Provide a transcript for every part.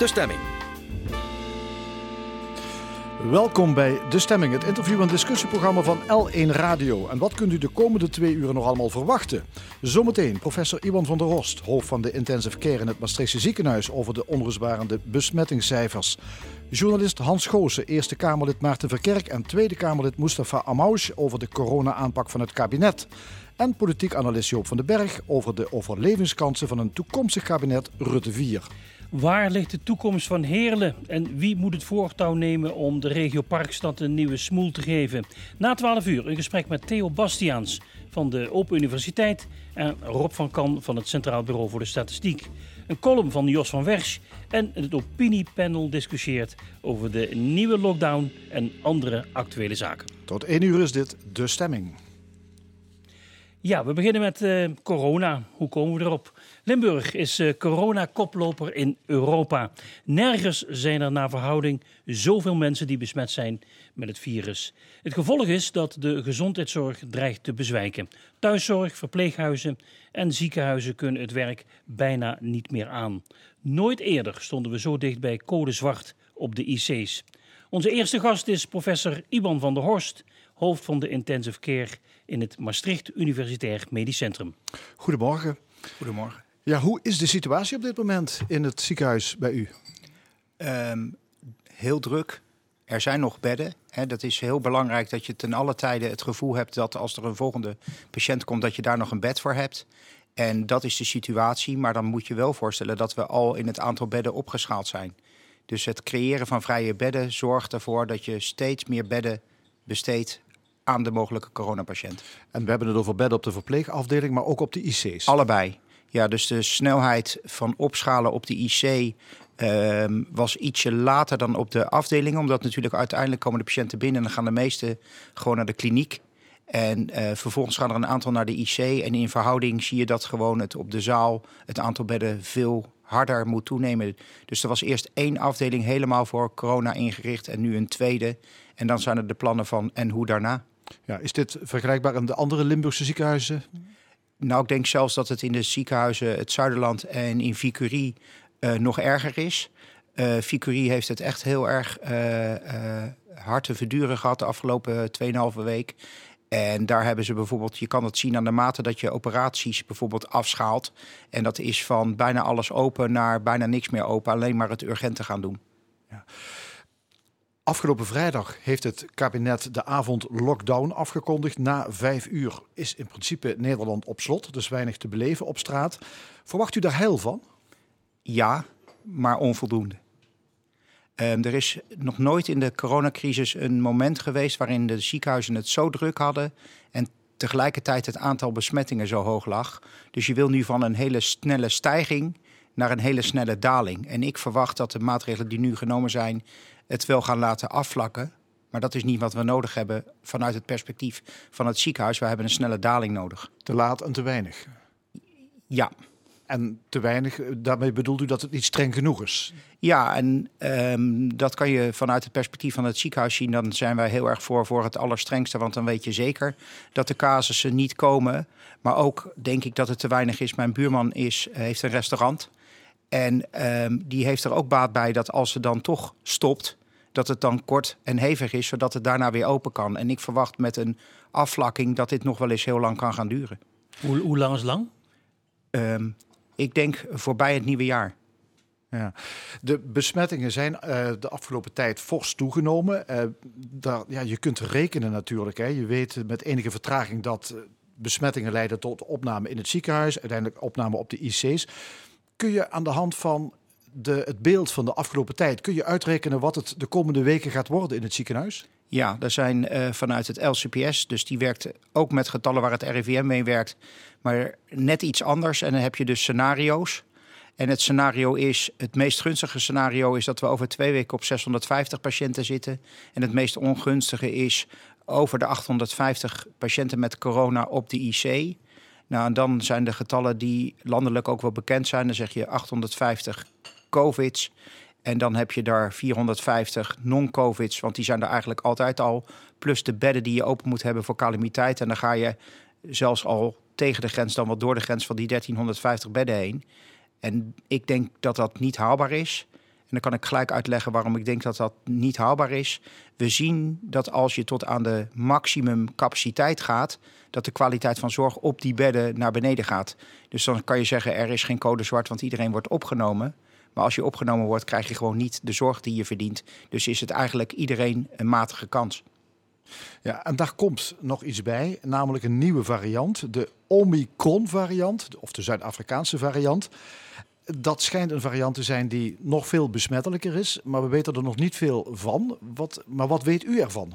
De Stemming. Welkom bij De Stemming, het interview- en discussieprogramma van L1 Radio. En wat kunt u de komende twee uren nog allemaal verwachten? Zometeen professor Iwan van der Horst, hoofd van de intensive care in het Maastrichtse ziekenhuis, over de onrustbarende besmettingscijfers. Journalist Hans Goosen, Eerste Kamerlid Maarten Verkerk en Tweede Kamerlid Mustafa Amouche over de corona-aanpak van het kabinet. En politiek analist Joop van den Berg over de overlevingskansen van een toekomstig kabinet Rutte 4. Waar ligt de toekomst van Heerlen en wie moet het voortouw nemen om de regio Parkstad een nieuwe smoel te geven? Na 12 uur een gesprek met Theo Bastiaans van de Open Universiteit en Rob van Kan van het Centraal Bureau voor de Statistiek. Een column van Jos van Wersch en het opiniepanel discussieert over de nieuwe lockdown en andere actuele zaken. Tot 1 uur is dit De Stemming. Ja, we beginnen met uh, corona. Hoe komen we erop? Limburg is uh, corona-koploper in Europa. Nergens zijn er naar verhouding zoveel mensen die besmet zijn met het virus. Het gevolg is dat de gezondheidszorg dreigt te bezwijken. Thuiszorg, verpleeghuizen en ziekenhuizen kunnen het werk bijna niet meer aan. Nooit eerder stonden we zo dicht bij code zwart op de IC's. Onze eerste gast is professor Iban van der Horst, hoofd van de intensive care in het Maastricht Universitair Medisch Centrum. Goedemorgen. Goedemorgen. Ja, hoe is de situatie op dit moment in het ziekenhuis bij u? Um, heel druk. Er zijn nog bedden. Hè. Dat is heel belangrijk dat je ten alle tijden het gevoel hebt dat als er een volgende patiënt komt, dat je daar nog een bed voor hebt. En dat is de situatie. Maar dan moet je wel voorstellen dat we al in het aantal bedden opgeschaald zijn. Dus het creëren van vrije bedden zorgt ervoor dat je steeds meer bedden besteedt aan de mogelijke coronapatiënt. En we hebben het over bedden op de verpleegafdeling, maar ook op de IC's. Allebei. Ja, dus de snelheid van opschalen op de IC uh, was ietsje later dan op de afdeling. Omdat natuurlijk uiteindelijk komen de patiënten binnen en dan gaan de meeste gewoon naar de kliniek. En uh, vervolgens gaan er een aantal naar de IC. En in verhouding zie je dat gewoon het op de zaal het aantal bedden veel harder moet toenemen. Dus er was eerst één afdeling helemaal voor corona ingericht en nu een tweede. En dan zijn er de plannen van en hoe daarna. Ja, is dit vergelijkbaar in de andere Limburgse ziekenhuizen? Nou, ik denk zelfs dat het in de ziekenhuizen, het Zuiderland en in Vicurie uh, nog erger is. Uh, Vicurie heeft het echt heel erg uh, hard te verduren gehad de afgelopen 2,5 week. En daar hebben ze bijvoorbeeld, je kan het zien aan de mate dat je operaties bijvoorbeeld afschaalt. En dat is van bijna alles open naar bijna niks meer open, alleen maar het urgente gaan doen. Ja. Afgelopen vrijdag heeft het kabinet de avond lockdown afgekondigd. Na vijf uur is in principe Nederland op slot, dus weinig te beleven op straat. Verwacht u daar heil van? Ja, maar onvoldoende. Um, er is nog nooit in de coronacrisis een moment geweest waarin de ziekenhuizen het zo druk hadden en tegelijkertijd het aantal besmettingen zo hoog lag. Dus je wil nu van een hele snelle stijging naar een hele snelle daling. En ik verwacht dat de maatregelen die nu genomen zijn het wel gaan laten afvlakken. Maar dat is niet wat we nodig hebben vanuit het perspectief van het ziekenhuis. We hebben een snelle daling nodig. Te laat en te weinig. Ja. En te weinig, daarmee bedoelt u dat het niet streng genoeg is? Ja, en um, dat kan je vanuit het perspectief van het ziekenhuis zien. Dan zijn wij heel erg voor, voor het allerstrengste. Want dan weet je zeker dat de casussen niet komen. Maar ook denk ik dat het te weinig is. Mijn buurman is, heeft een restaurant. En um, die heeft er ook baat bij dat als ze dan toch stopt dat het dan kort en hevig is, zodat het daarna weer open kan. En ik verwacht met een afvlakking dat dit nog wel eens heel lang kan gaan duren. Hoe, hoe lang is lang? Um, ik denk voorbij het nieuwe jaar. Ja. De besmettingen zijn uh, de afgelopen tijd fors toegenomen. Uh, daar, ja, je kunt rekenen natuurlijk. Hè. Je weet met enige vertraging dat eh, besmettingen leiden tot opname in het ziekenhuis, uiteindelijk opname op de IC's. Kun je aan de hand van de, het beeld van de afgelopen tijd, kun je uitrekenen wat het de komende weken gaat worden in het ziekenhuis? Ja, er zijn uh, vanuit het LCPS, dus die werkt ook met getallen waar het RIVM mee werkt, maar net iets anders. En dan heb je dus scenario's. En het scenario is, het meest gunstige scenario is dat we over twee weken op 650 patiënten zitten. En het meest ongunstige is over de 850 patiënten met corona op de IC. Nou, en dan zijn de getallen die landelijk ook wel bekend zijn. Dan zeg je 850 COVID's. En dan heb je daar 450 non-COVID's, want die zijn er eigenlijk altijd al. Plus de bedden die je open moet hebben voor calamiteit. En dan ga je zelfs al tegen de grens, dan wel door de grens van die 1350 bedden heen. En ik denk dat dat niet haalbaar is. Dan kan ik gelijk uitleggen waarom ik denk dat dat niet haalbaar is. We zien dat als je tot aan de maximum capaciteit gaat, dat de kwaliteit van zorg op die bedden naar beneden gaat. Dus dan kan je zeggen, er is geen code zwart, want iedereen wordt opgenomen. Maar als je opgenomen wordt, krijg je gewoon niet de zorg die je verdient. Dus is het eigenlijk iedereen een matige kans. Ja, en daar komt nog iets bij, namelijk een nieuwe variant, de Omicron-variant, of de Zuid-Afrikaanse variant. Dat schijnt een variant te zijn die nog veel besmettelijker is, maar we weten er nog niet veel van. Wat, maar wat weet u ervan?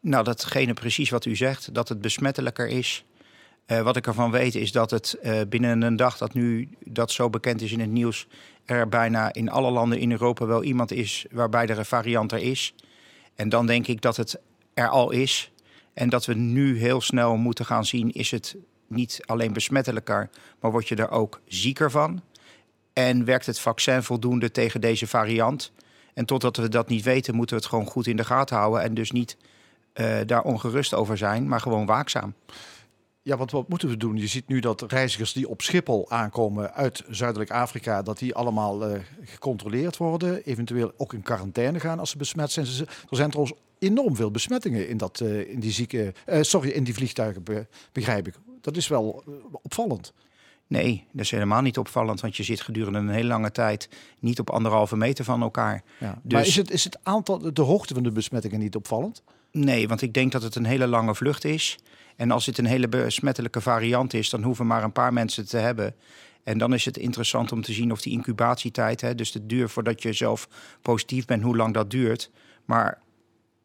Nou, datgene precies wat u zegt, dat het besmettelijker is. Uh, wat ik ervan weet is dat het uh, binnen een dag dat nu dat zo bekend is in het nieuws, er bijna in alle landen in Europa wel iemand is waarbij er een variant er is. En dan denk ik dat het er al is. En dat we nu heel snel moeten gaan zien, is het niet alleen besmettelijker, maar word je er ook zieker van? En werkt het vaccin voldoende tegen deze variant? En totdat we dat niet weten, moeten we het gewoon goed in de gaten houden. En dus niet uh, daar ongerust over zijn, maar gewoon waakzaam. Ja, wat moeten we doen? Je ziet nu dat reizigers die op Schiphol aankomen uit Zuidelijk Afrika, dat die allemaal uh, gecontroleerd worden, eventueel ook in quarantaine gaan als ze besmet zijn. Er zijn trouwens enorm veel besmettingen in, dat, uh, in die zieke, sorry, in die vliegtuigen, begrijp ik. Dat is wel opvallend. Nee, dat is helemaal niet opvallend, want je zit gedurende een hele lange tijd niet op anderhalve meter van elkaar. Ja, dus... Maar is het, is het aantal, de hoogte van de besmettingen niet opvallend? Nee, want ik denk dat het een hele lange vlucht is. En als dit een hele besmettelijke variant is, dan hoeven maar een paar mensen te hebben. En dan is het interessant om te zien of die incubatietijd, hè, dus de duur voordat je zelf positief bent, hoe lang dat duurt. Maar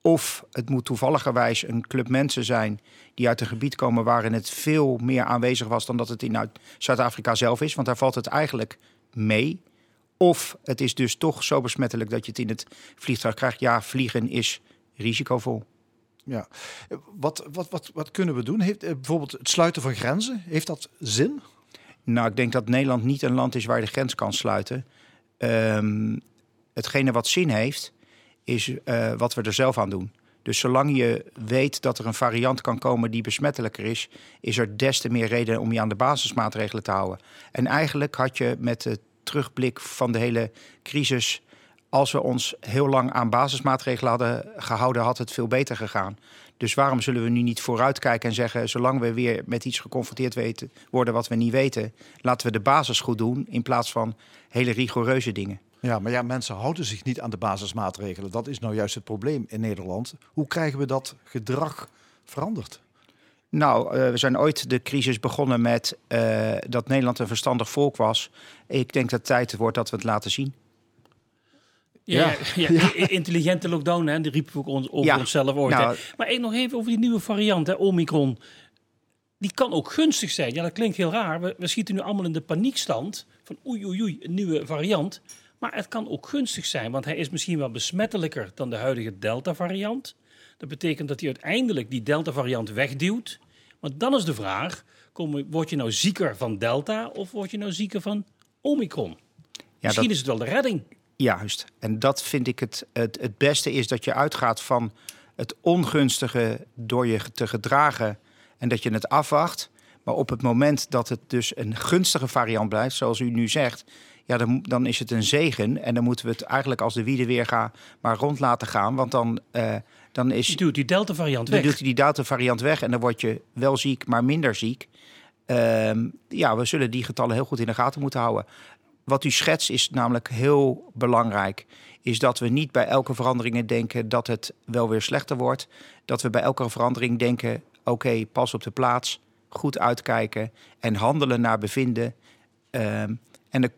of het moet toevalligerwijs een club mensen zijn die uit een gebied komen waarin het veel meer aanwezig was dan dat het in Zuid-Afrika zelf is. Want daar valt het eigenlijk mee. Of het is dus toch zo besmettelijk dat je het in het vliegtuig krijgt. Ja, vliegen is risicovol. Ja, wat, wat, wat, wat kunnen we doen? Heeft eh, bijvoorbeeld het sluiten van grenzen, heeft dat zin? Nou, ik denk dat Nederland niet een land is waar je de grens kan sluiten. Um, hetgene wat zin heeft, is uh, wat we er zelf aan doen. Dus zolang je weet dat er een variant kan komen die besmettelijker is, is er des te meer reden om je aan de basismaatregelen te houden. En eigenlijk had je met de terugblik van de hele crisis als we ons heel lang aan basismaatregelen hadden gehouden, had het veel beter gegaan. Dus waarom zullen we nu niet vooruitkijken en zeggen, zolang we weer met iets geconfronteerd weten, worden wat we niet weten, laten we de basis goed doen in plaats van hele rigoureuze dingen. Ja, maar ja, mensen houden zich niet aan de basismaatregelen. Dat is nou juist het probleem in Nederland. Hoe krijgen we dat gedrag veranderd? Nou, uh, we zijn ooit de crisis begonnen met uh, dat Nederland een verstandig volk was. Ik denk dat het tijd wordt dat we het laten zien. Ja, ja, ja, intelligente lockdown, hè, die riepen we ook ons, over onszelf ooit. Nou, maar nog even over die nieuwe variant, hè, Omicron. Die kan ook gunstig zijn. Ja, dat klinkt heel raar. We, we schieten nu allemaal in de paniekstand van oei, oei, oei, een nieuwe variant. Maar het kan ook gunstig zijn, want hij is misschien wel besmettelijker dan de huidige Delta-variant. Dat betekent dat hij uiteindelijk die Delta-variant wegduwt. Maar dan is de vraag, kom, word je nou zieker van Delta of word je nou zieker van Omicron? Ja, misschien is het wel de redding. Juist. En dat vind ik het, het, het beste is dat je uitgaat van het ongunstige door je te gedragen en dat je het afwacht. Maar op het moment dat het dus een gunstige variant blijft, zoals u nu zegt, ja, dan, dan is het een zegen. En dan moeten we het eigenlijk als de wiede weer gaan, maar rond laten gaan. Want dan, uh, dan is. Je doet die Delta-variant weg. Dan doet die Delta-variant weg en dan word je wel ziek, maar minder ziek. Uh, ja, we zullen die getallen heel goed in de gaten moeten houden. Wat u schetst is namelijk heel belangrijk. Is dat we niet bij elke verandering denken dat het wel weer slechter wordt. Dat we bij elke verandering denken: oké, pas op de plaats, goed uitkijken en handelen naar bevinden. Ehm, en de,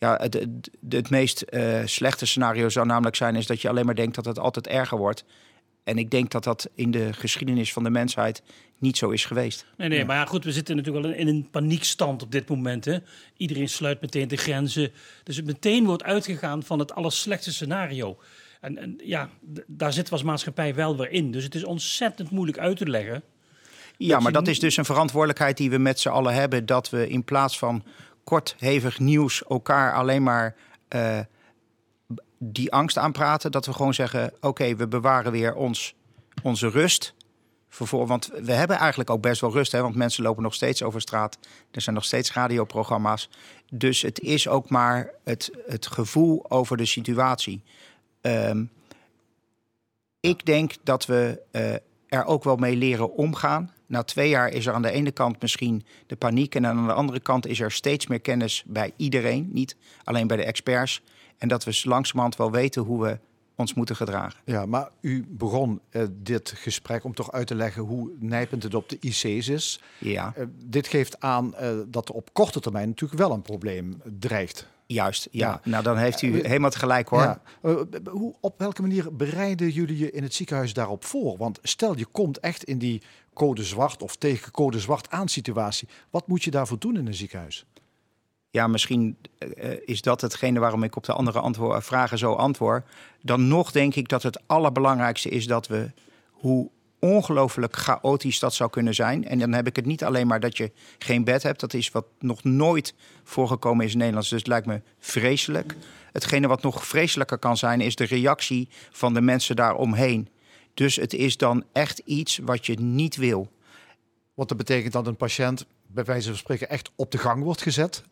ja, het, het, het meest uh, slechte scenario zou namelijk zijn is dat je alleen maar denkt dat het altijd erger wordt. En ik denk dat dat in de geschiedenis van de mensheid niet zo is geweest. Nee, nee, maar goed, we zitten natuurlijk wel in een paniekstand op dit moment. Hè? Iedereen sluit meteen de grenzen. Dus het meteen wordt uitgegaan van het allerslechtste scenario. En, en ja, daar zit als maatschappij wel weer in. Dus het is ontzettend moeilijk uit te leggen. Ja, maar dat is dus een verantwoordelijkheid die we met z'n allen hebben. Dat we in plaats van kort, hevig nieuws elkaar alleen maar uh, die angst aanpraten. Dat we gewoon zeggen: oké, we bewaren weer ons, onze rust. Vervoor, want we hebben eigenlijk ook best wel rust, hè, want mensen lopen nog steeds over straat. Er zijn nog steeds radioprogramma's. Dus het is ook maar het, het gevoel over de situatie. Ehm, ik denk dat we uh, er ook wel mee leren omgaan. Na twee jaar is er aan de ene kant misschien de paniek. En aan de andere kant is er steeds meer kennis bij iedereen. Niet alleen bij de experts. En dat we langzamerhand wel weten hoe we ons moeten gedragen. Ja, maar u begon uh, dit gesprek om toch uit te leggen hoe nijpend het op de IC's is. Ja. Uh, dit geeft aan uh, dat er op korte termijn natuurlijk wel een probleem dreigt. Juist, ja. ja. Nou, dan heeft u helemaal gelijk hoor. Ja. hoe, op welke manier bereiden jullie je in het ziekenhuis daarop voor? Want stel je komt echt in die code zwart of tegen code zwart aan situatie. Wat moet je daarvoor doen in een ziekenhuis? ja, misschien uh, is dat hetgene waarom ik op de andere antwoord, vragen zo antwoord. Dan nog denk ik dat het allerbelangrijkste is dat we, hoe ongelooflijk chaotisch dat zou kunnen zijn. En dan heb ik het niet alleen maar dat je geen bed hebt. Dat is wat nog nooit voorgekomen is in Nederland. Dus het lijkt me vreselijk. Hetgene wat nog vreselijker kan zijn, is de reactie van de mensen daaromheen. Dus het is dan echt iets wat je niet wil. Wat dat betekent dat een patiënt bij wijze van spreken echt op de gang wordt gezet.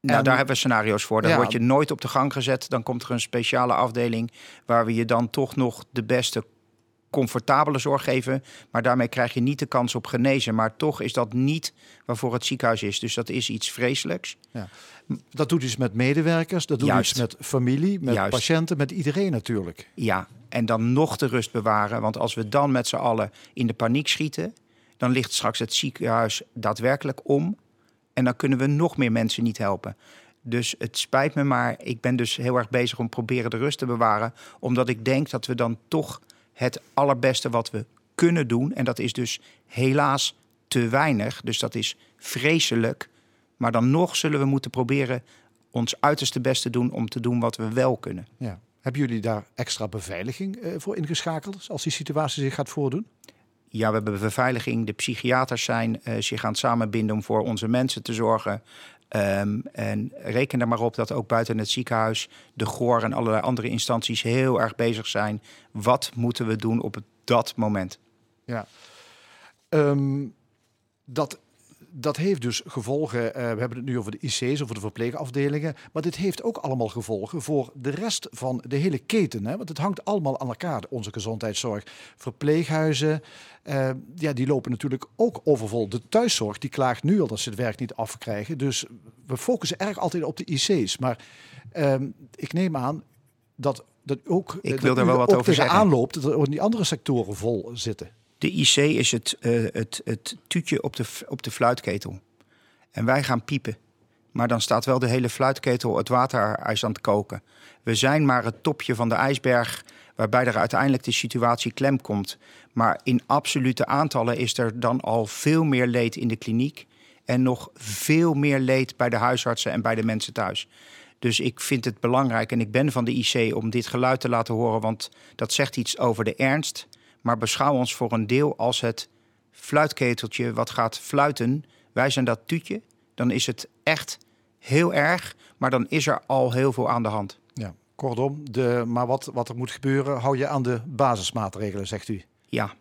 Nou, daar hebben we scenario's voor. Dan word je nooit op de gang gezet. Dan komt er een speciale afdeling waar we je dan toch nog de beste comfortabele zorg geven. Maar daarmee krijg je niet de kans op genezen. Maar toch is dat niet waarvoor het ziekenhuis is. Dus dat is iets vreselijks. Ja. Dat doet iets met medewerkers, dat doet iets met familie, met patiënten, met iedereen natuurlijk. Ja, en dan nog de rust bewaren. Want als we dan met z'n allen in de paniek schieten, dan ligt straks het ziekenhuis daadwerkelijk om. En dan kunnen we nog meer mensen niet helpen. Dus het spijt me, maar ik ben dus heel erg bezig om proberen de rust te bewaren. Omdat ik denk dat we dan toch het allerbeste wat we kunnen doen. En dat is dus helaas te weinig. Dus dat is vreselijk. Maar dan nog zullen we moeten proberen ons uiterste best te doen om te doen wat we wel kunnen. Ja. Hebben jullie daar extra beveiliging uh, voor ingeschakeld als die situatie zich gaat voordoen? Ja, we hebben beveiliging. De psychiaters zijn uh, zich aan het samenbinden om voor onze mensen te zorgen. Um, en reken er maar op dat ook buiten het ziekenhuis de GOR en allerlei andere instanties heel erg bezig zijn. Wat moeten we doen op dat moment? Ja, um, dat dat heeft dus gevolgen. Uh, we hebben het nu over de IC's, over de verpleegafdelingen. Maar dit heeft ook allemaal gevolgen voor de rest van de hele keten. Hè? Want het hangt allemaal aan elkaar, onze gezondheidszorg. Verpleeghuizen, uh, ja, die lopen natuurlijk ook overvol. De thuiszorg, die klaagt nu al dat ze het werk niet afkrijgen. Dus we focussen erg altijd op de IC's. Maar uh, ik neem aan dat, dat ook, ik wil daar wel wat over zeggen. aanloopt, dat er die andere sectoren vol zitten. De IC is het, uh, het, het tuutje op de, op de fluitketel. En wij gaan piepen. Maar dan staat wel de hele fluitketel het waterijs aan het koken. We zijn maar het topje van de ijsberg waarbij er uiteindelijk de situatie klem komt. Maar in absolute aantallen is er dan al veel meer leed in de kliniek en nog veel meer leed bij de huisartsen en bij de mensen thuis. Dus ik vind het belangrijk en ik ben van de IC om dit geluid te laten horen, want dat zegt iets over de ernst maar beschouw ons voor een deel als het fluitketeltje wat gaat fluiten. Wij zijn dat tuutje. Dan is het echt heel erg, maar dan is er al heel veel aan de hand. Ja, kortom, de, maar wat, wat er moet gebeuren, hou je aan de basismaatregelen, zegt u. Ja.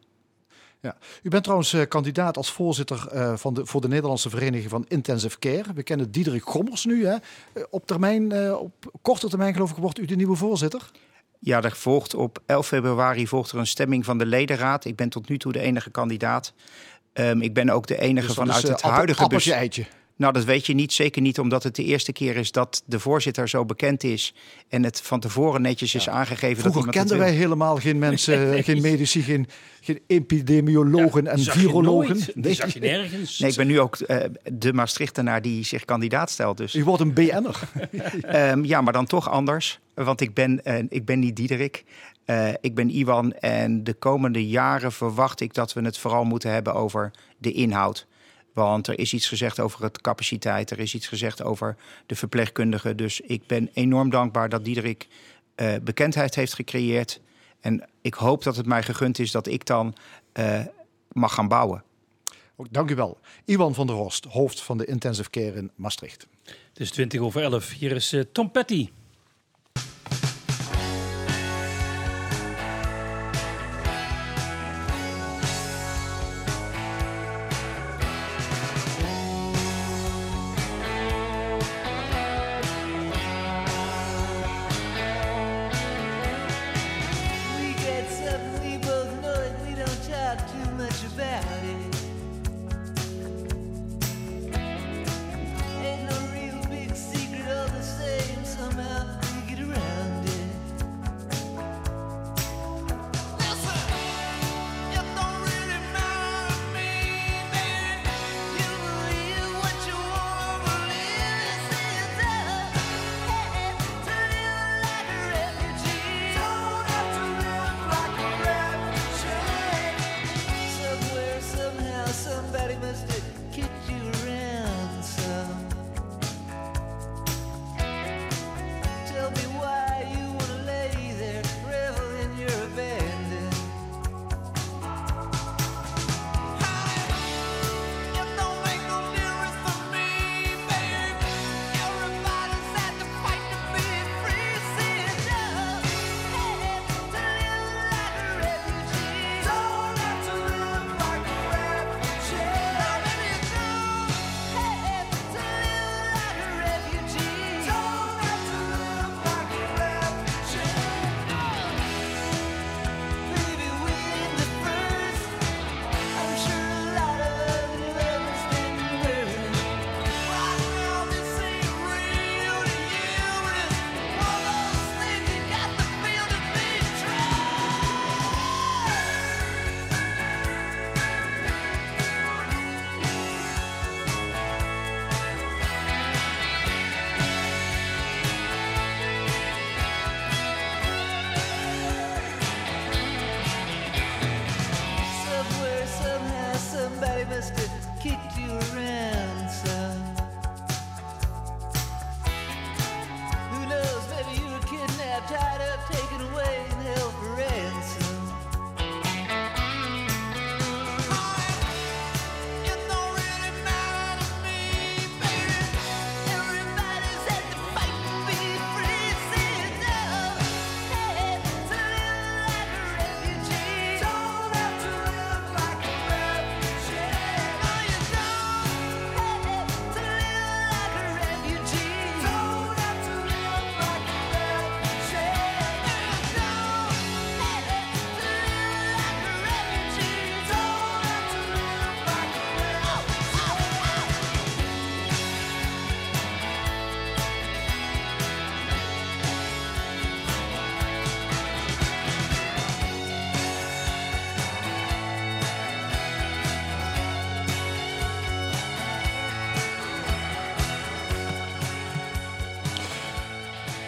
Ja. U bent trouwens uh, kandidaat als voorzitter uh, van de, voor de Nederlandse Vereniging van Intensive Care. We kennen Diederik Gommers nu. Hè? Uh, op termijn, op korte termijn geloof ik, wordt u de nieuwe voorzitter? Ja, er volgt op 11 februari volgt er een stemming van de ledenraad. Ik ben tot nu toe de enige kandidaat. Um, ik ben ook de enige dus vanuit het huidige bus. eitje. Nou, dat weet je niet. Zeker niet omdat het de eerste keer is dat de voorzitter zo bekend is. En het van tevoren netjes is aangegeven. Vroeger dat kenden wij helemaal geen mensen, geen medici, geen, geen epidemiologen ja, en virologen. Nee. zag je nergens. Nee, ik ben nu ook uh, de Maastrichtenaar die zich kandidaat stelt. Dus. U wordt een BN'er. um, ja, maar dan toch anders. Want ik ben, uh, ik ben niet Diederik. Uh, ik ben Iwan en de komende jaren verwacht ik dat we het vooral moeten hebben over de inhoud. Want er is iets gezegd over het capaciteit, er is iets gezegd over de verpleegkundigen. Dus ik ben enorm dankbaar dat Diederik uh, bekendheid heeft gecreëerd. En ik hoop dat het mij gegund is dat ik dan uh, mag gaan bouwen. Dank u wel. Iwan van der Horst, hoofd van de Intensive Care in Maastricht. Het is 20 over 11. Hier is uh, Tom Petty.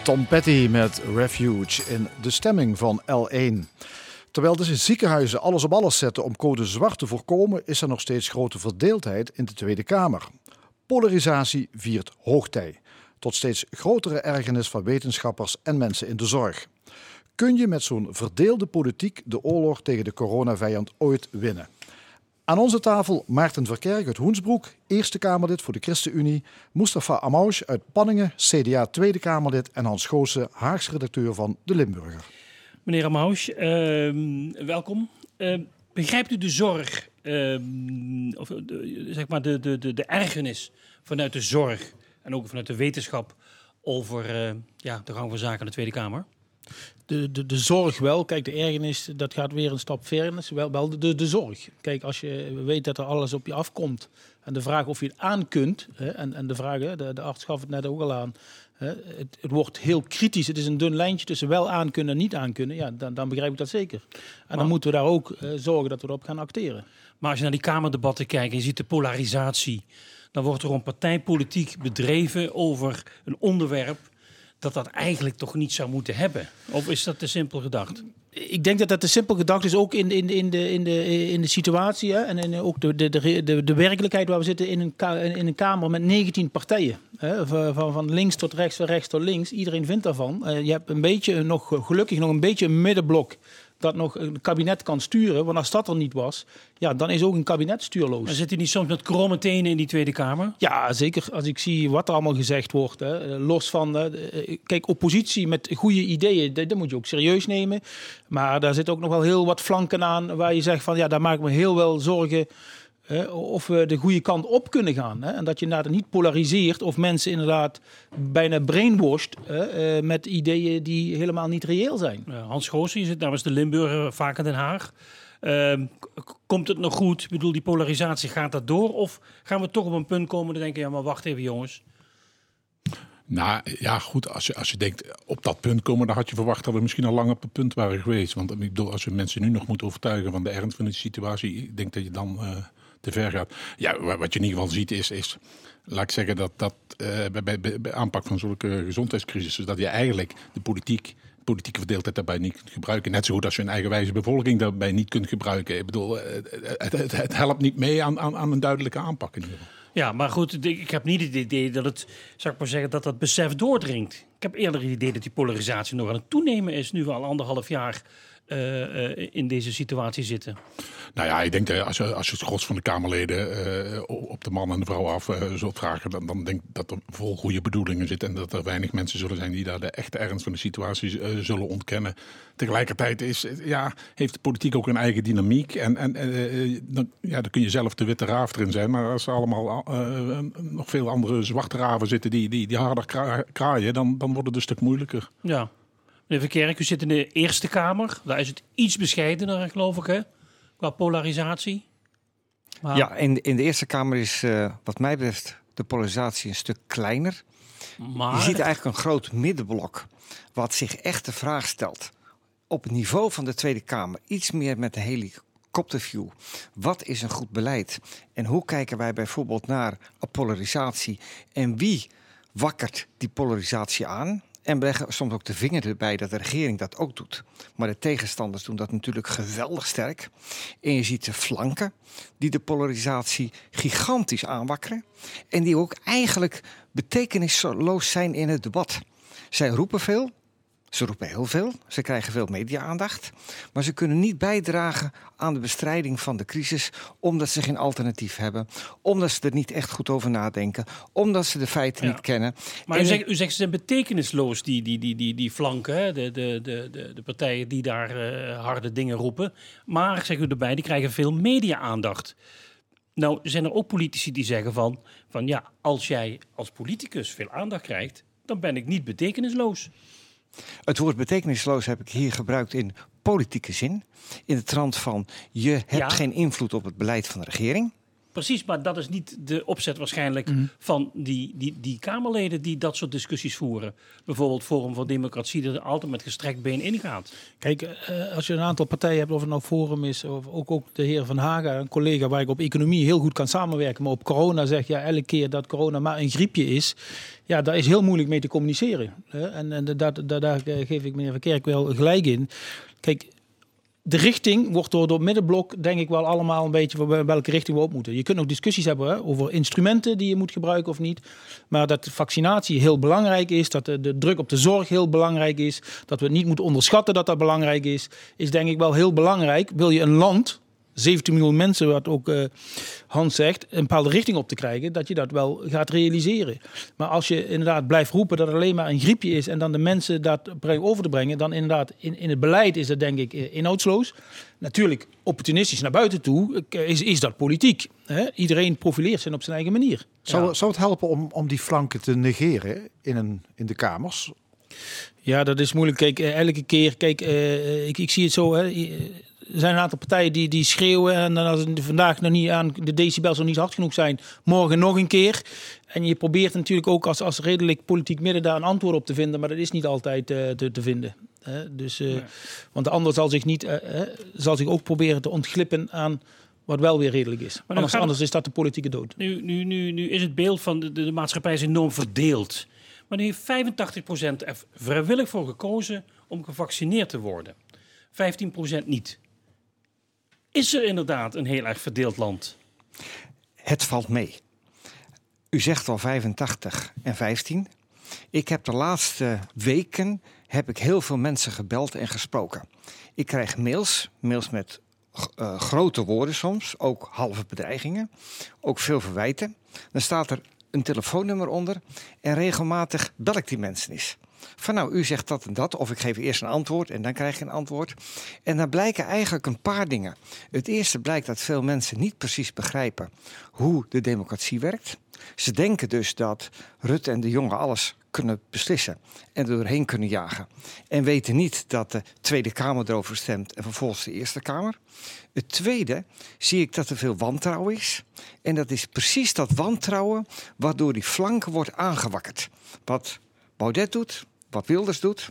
Tom Petty met Refuge in de stemming van L1. Terwijl de ziekenhuizen alles op alles zetten om code zwart te voorkomen, is er nog steeds grote verdeeldheid in de Tweede Kamer. Polarisatie viert hoogtij, tot steeds grotere ergernis van wetenschappers en mensen in de zorg. Kun je met zo'n verdeelde politiek de oorlog tegen de coronavijand ooit winnen? Aan onze tafel Maarten Verkerk uit Hoensbroek, Eerste Kamerlid voor de ChristenUnie, Mustafa Amouche uit Panningen, CDA Tweede Kamerlid en Hans Goossen, Haags redacteur van De Limburger. Meneer Amouche, uh, welkom. Uh, begrijpt u de zorg, uh, of de, zeg maar de, de, de, de ergernis vanuit de zorg en ook vanuit de wetenschap over eh, ja, de gang van zaken in de Tweede Kamer? De, de, de zorg wel. Kijk, de ergernis, dat gaat weer een stap verder. Wel, wel de, de zorg. Kijk, als je weet dat er alles op je afkomt. En de vraag of je het aan kunt. Hè, en, en de vraag, hè, de, de arts gaf het net ook al aan. Hè, het, het, wordt heel kritisch. Het is een dun lijntje tussen wel aan kunnen en niet aan kunnen. Ja, dan, dan begrijp ik dat zeker. En dan moeten we daar ook zorgen dat we erop gaan acteren. Maar als je naar die Kamerdebatten kijkt en je ziet de polarisatie. Dan wordt er een partijpolitiek bedreven over een onderwerp dat dat eigenlijk toch niet zou moeten hebben? Of is dat te simpel gedacht? Ik denk dat dat te simpel gedacht is, ook in, in, in, de, in, de, in de situatie hè? en ook de, de, de, de werkelijkheid waar we zitten in een, in een Kamer met 19 partijen. Hè? Van, van links tot rechts, van rechts tot links. Iedereen vindt daarvan. Uh, je hebt een beetje, nog, gelukkig nog een beetje een middenblok dat nog een kabinet kan sturen. Want als dat er niet was, ja, dan is ook een kabinet stuurloos. Maar zit u niet soms met kromme tenen in die Tweede Kamer? Ja, zeker. Als ik zie wat er allemaal gezegd wordt. Hè. Los van, uh, kijk, oppositie met goede ideeën, dat, dat, moet je ook serieus nemen. Maar daar zit ook nog wel heel wat flanken aan waar je zegt van, ja, daar maak ik me heel wel zorgen of we de goede kant op kunnen gaan. Hè? En dat je inderdaad niet polariseert of mensen inderdaad bijna brainwashed uh, met ideeën die helemaal niet reëel zijn. Hans Goos, je zit namens de Limburger vaak in Den Haag. Uh, komt het nog goed? Ik bedoel, die polarisatie, gaat dat door? Of gaan we toch op een punt komen en denken, ja maar wacht even jongens. Nou ja, goed, als je, als je denkt op dat punt komen, dan had je verwacht dat we misschien al lang op het punt waren geweest. Want ik bedoel, als we mensen nu nog moeten overtuigen van de ernst van de situatie, ik denk dat je dan uh, te ver gaat. Ja, wat je in ieder geval ziet is, is laat ik zeggen, dat, dat uh, bij, aanpak van zulke gezondheidscrisissen, dat je eigenlijk de politiek politieke verdeeldheid daarbij niet kunt gebruiken. Net zo goed als je een eigenwijze bevolking daarbij niet kunt gebruiken. Ik bedoel, eh, het, het, helpt niet mee aan, aan, aan, een duidelijke aanpak in ieder geval. Ja, maar goed, ik heb niet het idee dat het, zou ik maar zeggen, dat dat besef doordringt. Ik heb eerder het idee dat die polarisatie nog aan het toenemen is, nu al anderhalf jaar in deze situatie zitten? Nou ja, ik denk dat als je, als je het gros van de Kamerleden uh, op de man en de vrouw af zult vragen, dan, dan denk ik dat er vol goede bedoelingen zitten en dat er weinig mensen zullen zijn die daar de echte ernst van de situatie zullen ontkennen. Tegelijkertijd is, ja, heeft de politiek ook een eigen dynamiek en, en dan, ja, dan kun je zelf de witte raaf erin zijn, maar als er allemaal nog veel andere zwarte raven zitten die, die, die harder kraaien, dan, dan wordt het een stuk moeilijker. Ja. Meneer Verkerk, u zit in de Eerste Kamer. Daar is het iets bescheidener, geloof ik, hè? qua polarisatie. Maar... Ja, in, in de Eerste Kamer is uh, wat mij betreft de polarisatie een stuk kleiner. Maar... Je ziet eigenlijk een groot middenblok wat zich echt de vraag stelt. Op het niveau van de Tweede Kamer, iets meer met de helikopterview. Wat is een goed beleid? En hoe kijken wij bijvoorbeeld naar polarisatie? En wie wakkert die polarisatie aan? En we leggen soms ook de vinger erbij dat de regering dat ook doet. Maar de tegenstanders doen dat natuurlijk geweldig sterk. En je ziet de flanken die de polarisatie gigantisch aanwakkeren. En die ook eigenlijk betekenisloos zijn in het debat. Zij roepen veel, Ze roepen heel veel, ze krijgen veel media-aandacht, maar ze kunnen niet bijdragen aan de bestrijding van de crisis omdat ze geen alternatief hebben, omdat ze er niet echt goed over nadenken, omdat ze de feiten niet kennen. Maar u zegt, u zegt ze zijn betekenisloos, die, die, die, die, die flanken, hè? De, de, de, de, de partijen die daar uh, harde dingen roepen. Maar, zegt u erbij, die krijgen veel media-aandacht. Nou, zijn er ook politici die zeggen van, van ja, als jij als politicus veel aandacht krijgt, dan ben ik niet betekenisloos. Het woord betekenisloos heb ik hier gebruikt in politieke zin. In de trant van je hebt geen invloed op het beleid van de regering. Precies, maar dat is niet de opzet waarschijnlijk mhm. van die, die, die Kamerleden die dat soort discussies voeren. Bijvoorbeeld Forum voor Democratie, dat er altijd met gestrekt been ingaat. Kijk, eh, als je een aantal partijen hebt, of het nou Forum is, of ook, ook de heer Van Haga, een collega waar ik op economie heel goed kan samenwerken, maar op corona zeg ja, elke keer dat corona maar een griepje is, ja, daar is heel moeilijk mee te communiceren. En, en daar, daar, daar geef ik meneer Verkerk wel gelijk in. Kijk, de richting wordt door, het middenblok, denk ik wel, allemaal een beetje welke richting we op moeten. Je kunt ook discussies hebben hè, over instrumenten die je moet gebruiken of niet. Maar dat vaccinatie heel belangrijk is, dat de, de, druk op de zorg heel belangrijk is, dat we het niet moeten onderschatten dat dat belangrijk is, is denk ik wel heel belangrijk. Wil je een land 17 miljoen mensen, wat ook uh, Hans zegt, een bepaalde richting op te krijgen, dat je dat wel gaat realiseren. Maar als je inderdaad blijft roepen dat het alleen maar een griepje is en dan de mensen dat over te brengen, dan inderdaad in, in het beleid is dat denk ik eh, inhoudsloos. Natuurlijk, opportunistisch naar buiten toe eh, is, is dat politiek. Hè? Iedereen profileert zich op zijn eigen manier. Zou, zou het helpen om, om die flanken te negeren in, een, in de kamers? Ja, dat is moeilijk. Kijk, elke keer, kijk, ik, ik zie het zo. Hè, er zijn een aantal partijen die, die schreeuwen. En als het vandaag nog niet aan de decibels nog niet hard genoeg zijn, morgen nog een keer. En je probeert natuurlijk ook als, als redelijk politiek midden daar een antwoord op te vinden. Maar dat is niet altijd uh, te, te, vinden. dus, uh, Want de ander zal zich, niet, uh, zal zich ook proberen te ontglippen aan wat wel weer redelijk is. Maar anders, anders is dat de politieke dood. Nu, nu, nu, nu is het beeld van de, de, maatschappij is enorm verdeeld. Maar nu heeft 85% er vrijwillig voor gekozen om gevaccineerd te worden. 15% niet is er inderdaad een heel erg verdeeld land. Het valt mee. U zegt al 85 en 15. Ik heb de laatste weken heb ik heel veel mensen gebeld en gesproken. Ik krijg mails, mails met uh, grote woorden soms, ook halve bedreigingen, ook veel verwijten. Dan staat er een telefoonnummer onder en regelmatig bel ik die mensen eens. Van nou, u zegt dat en dat, of ik geef eerst een antwoord en dan krijg je een antwoord. En dan blijken eigenlijk een paar dingen. Het eerste blijkt dat veel mensen niet precies begrijpen hoe de democratie werkt. Ze denken dus dat Rutte en de jongen alles kunnen beslissen en er doorheen kunnen jagen. En weten niet dat de Tweede Kamer erover stemt en vervolgens de Eerste Kamer. Het tweede zie ik dat er veel wantrouwen is. En dat is precies dat wantrouwen waardoor die flanken wordt aangewakkerd. Wat Baudet doet, wat Wilders doet.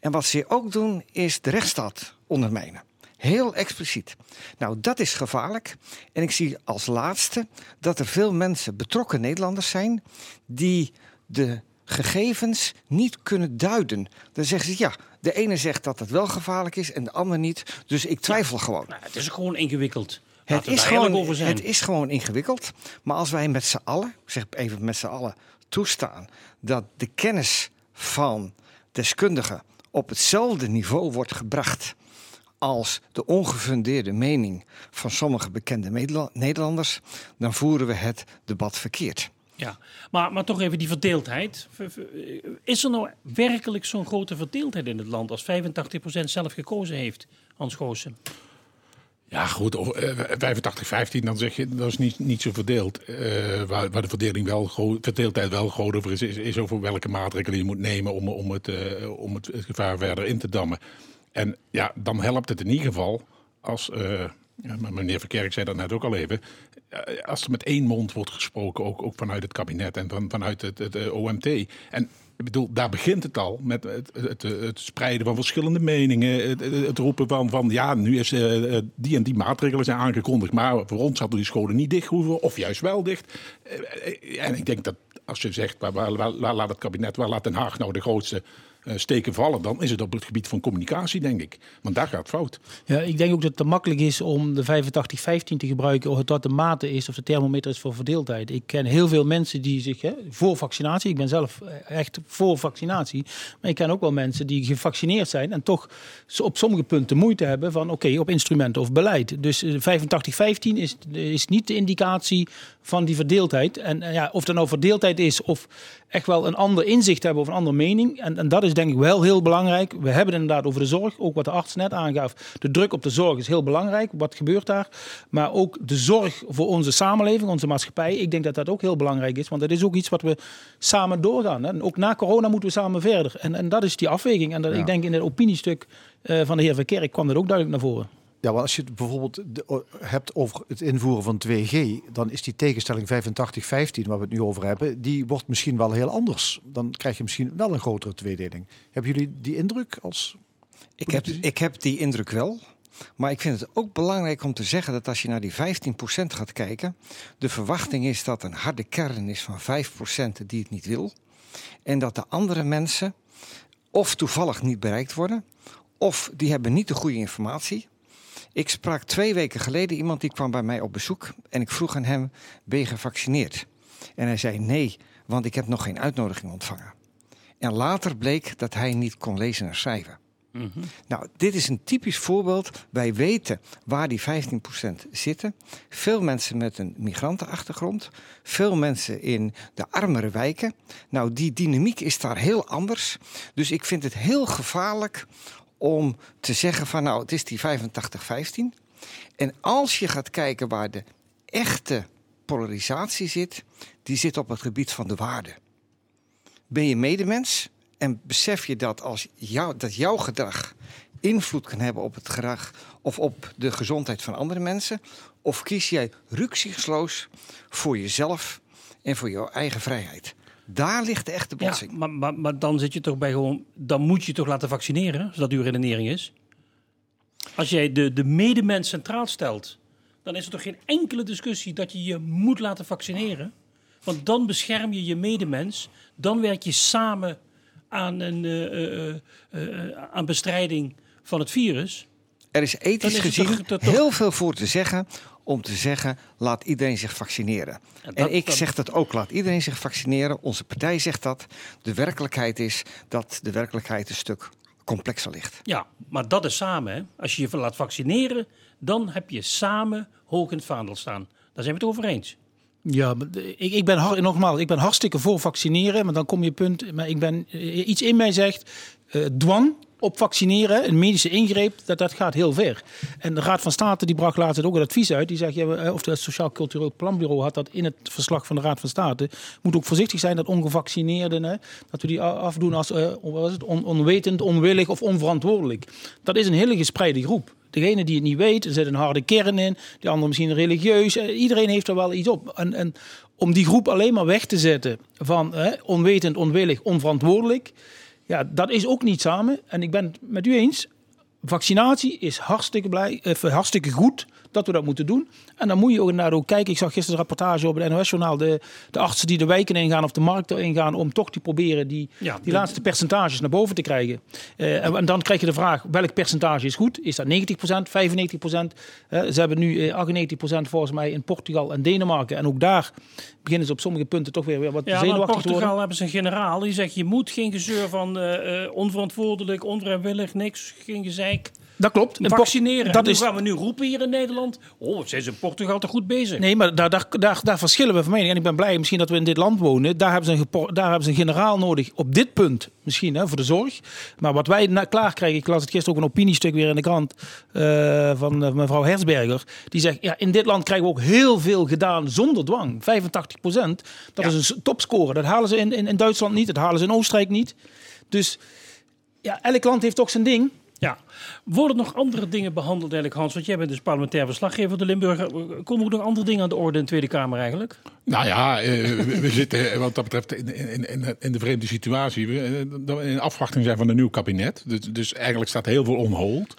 En wat ze ook doen, is de rechtsstaat ondermijnen. Heel expliciet. Nou, dat is gevaarlijk. En ik zie als laatste dat er veel mensen, betrokken Nederlanders zijn, die de gegevens niet kunnen duiden. Dan zeggen ze ja, de ene zegt dat het wel gevaarlijk is en de ander niet. Dus ik twijfel gewoon. Nou, het is gewoon ingewikkeld. Het is, gewoon, het is gewoon ingewikkeld. Maar als wij met z'n allen, zeg even met z'n allen, toestaan dat de kennis van deskundigen op hetzelfde niveau wordt gebracht als de ongefundeerde mening van sommige bekende Nederlanders, dan voeren we het debat verkeerd. Ja, maar, maar toch even die verdeeldheid. Is er nou werkelijk zo'n grote verdeeldheid in het land als 85% zelf gekozen heeft, Hans Goossen? Ja, goed, 85, 15, eh, dan zeg je dat is niet, niet zo verdeeld. Uh, waar, waar, de verdeling wel verdeeldheid wel groot over is, is, over welke maatregelen je moet nemen om, om, het, uh, om het, gevaar verder in te dammen. En ja, dan helpt het in ieder geval als. Uh, meneer Verkerk zei dat net ook al even. Als er met één mond wordt gesproken, ook, ook vanuit het kabinet en van, vanuit het, het OMT. En ik bedoel, daar begint het al met het, het, het spreiden van verschillende meningen. Het, roepen van, van ja, nu is uh, die en die maatregelen zijn aangekondigd. Maar voor ons hadden die scholen niet dicht hoeven, of juist wel dicht. Uh, en ik denk dat als je zegt, waar, waar, waar, laat het kabinet, waar laat Den Haag nou de grootste steken vallen, dan is het op het gebied van communicatie, denk ik. Want daar gaat fout. Ja, ik denk ook dat het te makkelijk is om de 85-15 te gebruiken, of het wat de mate is, of de thermometer is voor verdeeldheid. Ik ken heel veel mensen die zich hè, voor vaccinatie, ik ben zelf eh, echt voor vaccinatie, maar ik ken ook wel mensen die gevaccineerd zijn en toch op sommige punten moeite hebben van oké, op instrumenten of beleid. Dus 85-15 is, is niet de indicatie van die verdeeldheid. En ja, of er nou verdeeldheid is of echt wel een ander inzicht hebben of een andere mening. En, en dat is denk ik wel heel belangrijk. We hebben het inderdaad over de zorg, ook wat de arts net aangaf. De druk op de zorg is heel belangrijk. Wat gebeurt daar? Maar ook de zorg voor onze samenleving, onze maatschappij. Ik denk dat dat ook heel belangrijk is, want dat is ook iets wat we samen doorgaan. En ook na corona moeten we samen verder. En, en dat is die afweging. En dat, ik denk in het opiniestuk uh, van de heer Verkerk kwam dat ook duidelijk naar voren. Ja, want als je het bijvoorbeeld hebt over het invoeren van 2G, dan is die tegenstelling 85-15, waar we het nu over hebben, die wordt misschien wel heel anders. Dan krijg je misschien wel een grotere tweedeling. Hebben jullie die indruk als. Ik heb, ik heb die indruk wel. Maar ik vind het ook belangrijk om te zeggen dat als je naar die 15% gaat kijken, de verwachting is dat een harde kern is van 5% die het niet wil. En dat de andere mensen of toevallig niet bereikt worden, of die hebben niet de goede informatie, ik sprak twee weken geleden iemand die kwam bij mij op bezoek en ik vroeg aan hem: Ben je gevaccineerd? En hij zei nee, want ik heb nog geen uitnodiging ontvangen. En later bleek dat hij niet kon lezen en schrijven. Mhm. Nou, dit is een typisch voorbeeld. Wij weten waar die 15% zitten. Veel mensen met een migrantenachtergrond. Veel mensen in de armere wijken. Nou, die dynamiek is daar heel anders. Dus ik vind het heel gevaarlijk om te zeggen van nou, het is die 85-15. En als je gaat kijken waar de echte polarisatie zit, die zit op het gebied van de waarde. Ben je medemens en besef je dat, als jou, dat jouw gedrag invloed kan hebben op het gedrag of op de gezondheid van andere mensen? Of kies jij rücksichtsloos voor jezelf en voor jouw eigen vrijheid? Daar ligt de echte botsing. Ja, maar, maar, maar, dan zit je toch bij gewoon. Dan moet je toch laten vaccineren, als dat uw redenering is. Als jij de, de medemens centraal stelt, dan is er toch geen enkele discussie dat je je moet laten vaccineren. Want dan bescherm je je medemens. Dan werk je samen aan, een, uh, uh, uh, aan bestrijding van het virus. Er is ethisch gezien toch, heel veel voor te zeggen om te zeggen: laat iedereen zich vaccineren. en ik zeg dat ook: laat iedereen zich vaccineren. Onze partij zegt dat. De werkelijkheid is dat de werkelijkheid een stuk complexer ligt. Ja, maar dat is samen. Hè? Als je je laat vaccineren, dan heb je samen hoog in het vaandel staan. Daar zijn we het over eens. Ja, ik, ik ben nogmaals, ik ben hartstikke voor vaccineren, maar dan kom je punt. Maar ik ben eh, iets in mij zegt uh, dwang op vaccineren, een medische ingreep, dat, dat gaat heel ver. En de Raad van State die bracht laatst ook een advies uit. Die zegt, ja, of het Sociaal Cultureel Planbureau had dat in het verslag van de Raad van State. Moet ook voorzichtig zijn dat ongevaccineerden, hè, dat we die afdoen als uh, wat is het, on, onwetend, onwillig of onverantwoordelijk. Dat is een hele gespreide groep. Degene die het niet weet, er zit een harde kern in. Die andere misschien religieus. Eh, iedereen heeft er wel iets op. En, en om die groep alleen maar weg te zetten van hè, onwetend, onwillig, onverantwoordelijk ja, dat is ook niet samen. En ik ben het met u eens. Vaccinatie is hartstikke, blij, eh, hartstikke goed dat we dat moeten doen. En dan moet je ook inderdaad ook kijken. Ik zag gisteren een rapportage op het NOS-journaal. De, de artsen die de wijken ingaan of de markt ingaan om toch te proberen die, die laatste percentages naar boven te krijgen. Uh, en, dan krijg je de vraag, welk percentage is goed? Is dat 90%, 95%? Uh, ze hebben nu 98% eh, volgens mij in Portugal en Denemarken. En ook daar beginnen ze op sommige punten toch weer, weer wat ja, zenuwachtig te worden. In Portugal hebben ze een generaal die zegt, je moet geen gezeur van uh, onverantwoordelijk, onvrijwillig, niks, geen gezeik. Dat klopt. Vaccineren. Dat is... gaan we nu roepen hier in Nederland? Oh, zijn ze in Portugal toch goed bezig? Nee, maar daar, daar, daar, daar verschillen we van mening. En ik ben blij misschien dat we in dit land wonen. Daar hebben ze een, daar hebben ze een generaal nodig op dit punt. Misschien hè, voor de zorg. Maar wat wij klaar krijgen, ik las het gisteren ook een opiniestuk weer in de krant uh, van uh, mevrouw Hersberger. Die zegt, ja, in dit land krijgen we ook heel veel gedaan zonder dwang. 85 procent. Dat is een topscore. Dat halen ze in, in, in Duitsland niet. Dat halen ze in Oostenrijk niet. Dus ja, elk land heeft toch zijn ding. Ja. Worden nog andere dingen behandeld eigenlijk, Hans? Want jij bent dus parlementair verslaggever de Limburger. Komen er nog andere dingen aan de orde in de Tweede Kamer eigenlijk? Nou ja, eh, we, zitten wat dat betreft in, in, in de vreemde situatie. We eh, in afwachting zijn van een nieuw kabinet. Dus, dus eigenlijk staat heel veel onhold.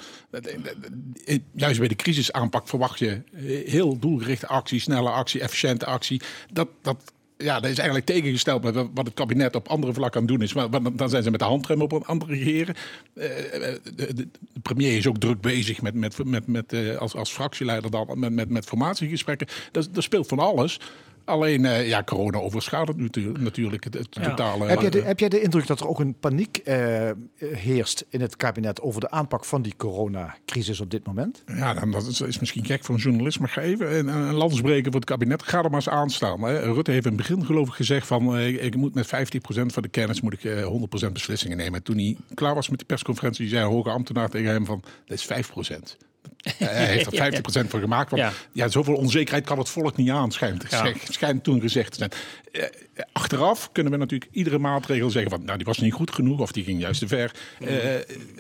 Juist bij de crisisaanpak verwacht je heel doelgerichte actie, snelle actie, efficiënte actie. Dat, dat ja, dat is eigenlijk tegengesteld met wat het kabinet op andere vlakken aan doen is. Maar, dan zijn ze met de handrem op een andere regeren. de, de, premier is ook druk bezig met, met, met, met, als, als fractieleider dan, met, met, met formatiegesprekken. Dat, dat speelt van alles. Alleen, uh, ja, corona overschaduwt natuurlijk het, totale... Heb, jij de, heb jij de indruk dat er ook een paniek uh, heerst in het kabinet over de aanpak van die coronacrisis op dit moment? Ja, dan, dat is, misschien gek voor een journalist, maar ga even een, een landsbreker voor het kabinet. Ga er maar eens aan staan. Hè. Rutte heeft in het begin geloof ik gezegd van, uh, ik moet met 50% van de kennis moet ik 100% beslissingen nemen. Toen hij klaar was met de persconferentie, zei een hoge ambtenaar tegen hem van, dat is 5%. Hij heeft er 50% van gemaakt. Want ja. zoveel onzekerheid kan het volk niet aan, schijnt, schijnt toen gezegd te zijn. Eh, achteraf kunnen we natuurlijk iedere maatregel zeggen van, nou die was niet goed genoeg of die ging juist te ver. Uh,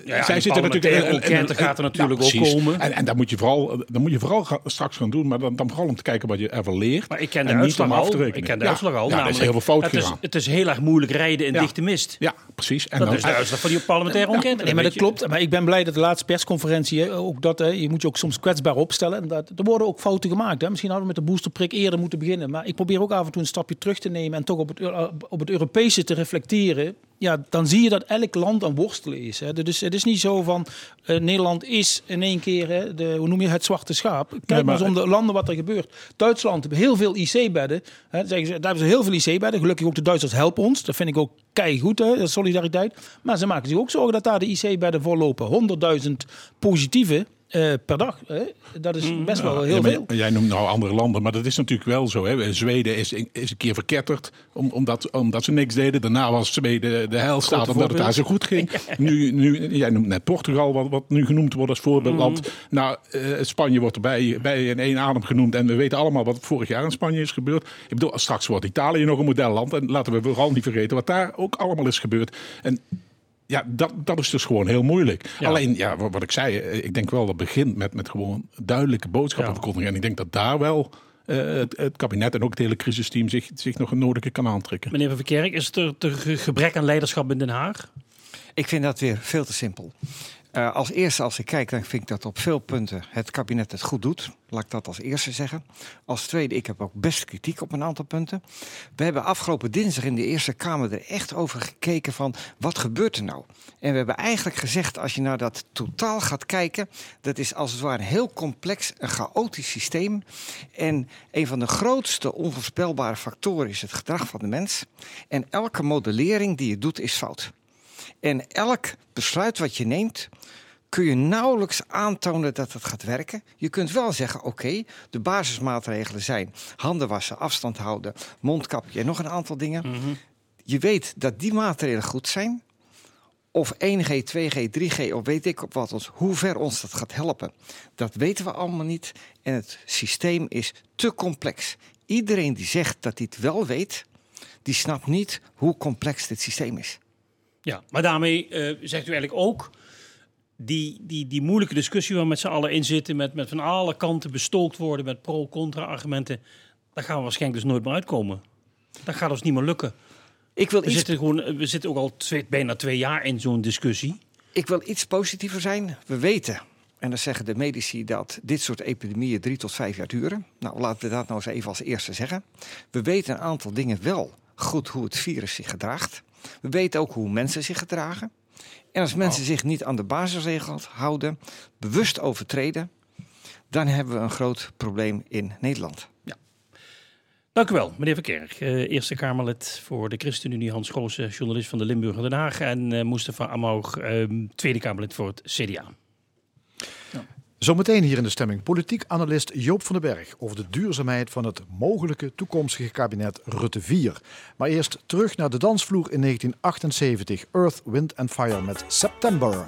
ja, zij zitten natuurlijk in een gaat er natuurlijk ook komen. En, en daar moet je vooral, dan moet je vooral straks gaan doen, maar dan, dan vooral om te kijken wat je ervan leert. Maar ik ken de uitslag al. Ik ken de uitslag al. Ja, is heel veel fout het is, het is heel erg moeilijk rijden in dichte mist. Ja, precies. En dat dan, is de uitslag van die parlementaire ontkenning. Nee, maar dat klopt. Maar ik ben blij dat de laatste persconferentie ook dat je moet je ook soms kwetsbaar opstellen. En dat, er worden ook fouten gemaakt. Hè. Misschien hadden we met de boosterprik eerder moeten beginnen. Maar ik probeer ook af en toe een stapje terug te nemen en toch op het op het Europese te reflecteren, ja, dan zie je dat elk land aan worstelen is. Hè. Dus het is niet zo van uh, Nederland is in één keer hè, de, hoe noem je het zwarte schaap. Kijk nee, maar, eens om de landen wat er gebeurt. Duitsland heeft heel veel IC-bedden. Daar hebben ze heel veel IC-bedden. Gelukkig ook de Duitsers helpen ons. Dat vind ik ook keigoed, hè, solidariteit. Maar ze maken zich ook zorgen dat daar de IC-bedden vollopen. 100.000 positieve uh, per dag. Hè? Dat is best wel heel veel. Jij noemt nou andere landen, maar dat is natuurlijk wel zo. Hè? Zweden is, is een keer verketterd om, omdat, omdat ze niks deden. Daarna was Zweden de heilstaat omdat het daar zo goed ging. Nu, nu, jij noemt net Portugal, wat, wat nu genoemd wordt als voorbeeldland. Mm. Nou, uh, Spanje wordt erbij bij in één adem genoemd. En we weten allemaal wat vorig jaar in Spanje is gebeurd. Ik bedoel, straks wordt Italië nog een modelland. En laten we vooral niet vergeten wat daar ook allemaal is gebeurd. En ja, dat, dat is dus gewoon heel moeilijk. Alleen, ja, wat, ik zei, eh, ik denk wel dat begint met, met gewoon duidelijke boodschappen verkondigen. En ik denk dat daar wel uh, het, het, kabinet en ook het hele crisisteam zich, zich nog een nodige kan aantrekken. Meneer Van Verkerk, is het er te gebrek aan leiderschap in Den Haag? Ik vind dat weer veel te simpel. Uh, als eerste, als ik kijk, dan vind ik dat op veel punten het kabinet het goed doet. Laat ik dat als eerste zeggen. Als tweede, ik heb ook best kritiek op een aantal punten. We hebben afgelopen dinsdag in de Eerste Kamer er echt over gekeken van wat gebeurt er nou? En we hebben eigenlijk gezegd, als je naar dat totaal gaat kijken, dat is als het ware een heel complex, een chaotisch systeem. En een van de grootste onvoorspelbare factoren is het gedrag van de mens. En elke modellering die je doet is fout. En elk besluit wat je neemt, kun je nauwelijks aantonen dat het gaat werken. Je kunt wel zeggen, oké, de basismaatregelen zijn handen wassen, afstand houden, mondkapje en nog een aantal dingen. Mhm. Je weet dat die maatregelen goed zijn. Of 1G, 2G, 3G of weet ik op wat ons, hoe ver ons dat gaat helpen. Dat weten we allemaal niet. En het systeem is te complex. Iedereen die zegt dat hij het wel weet, die snapt niet hoe complex dit systeem is. Ja, maar daarmee uh, zegt u eigenlijk ook die, die, die moeilijke discussie waar we met z'n allen in zitten, met, met van alle kanten bestookt worden met pro-contra-argumenten, daar gaan we waarschijnlijk dus nooit meer uitkomen. Dat gaat ons niet meer lukken. Ik wil we, iets... zitten gewoon, we zitten ook al twee, bijna twee jaar in zo'n discussie. Ik wil iets positiever zijn. We weten, en dan zeggen de medici, dat dit soort epidemieën drie tot vijf jaar duren. Nou, laten we dat nou eens even als eerste zeggen. We weten een aantal dingen wel goed hoe het virus zich gedraagt. We weten ook hoe mensen zich gedragen. En als mensen oh. zich niet aan de basisregels houden, bewust overtreden, dan hebben we een groot probleem in Nederland. Ja. Dank u wel, meneer Verkerk. Uh, Eerste Kamerlid voor de ChristenUnie, Hans Goos, journalist van de Limburger Den Haag. En uh, Mustafa Amoog, uh, Tweede Kamerlid voor het CDA. Zometeen hier in de stemming politiek analist Joop van den Berg over de duurzaamheid van het mogelijke toekomstige kabinet Rutte 4. Maar eerst terug naar de dansvloer in 1978, Earth, Wind and Fire met September.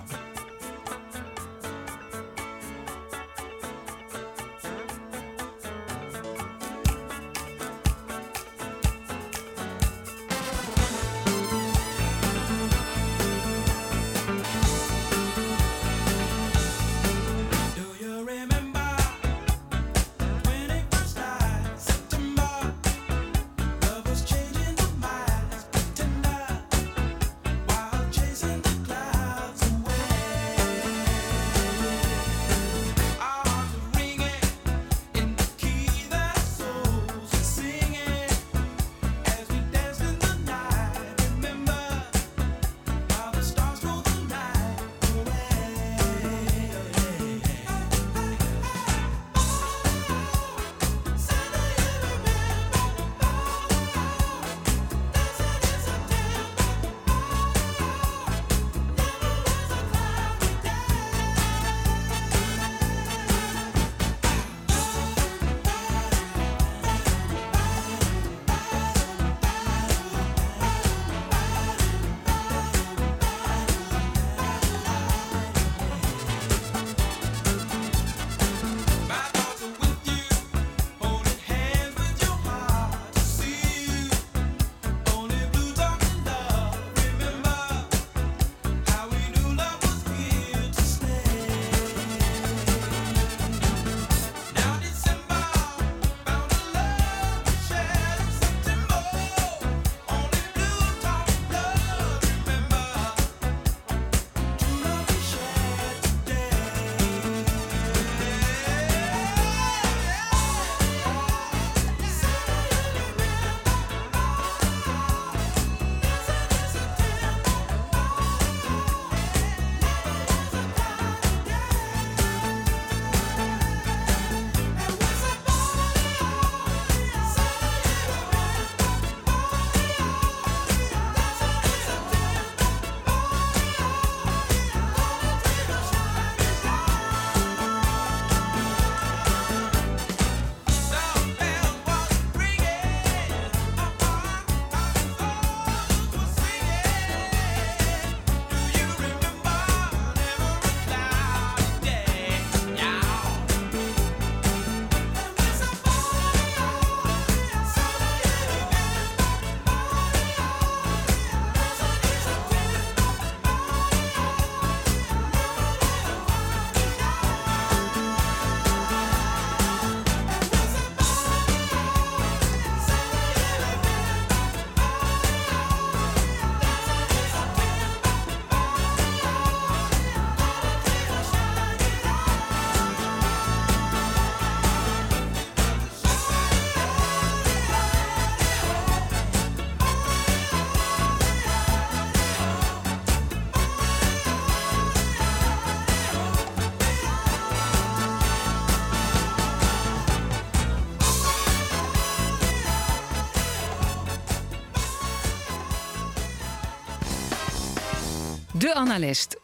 De Analist.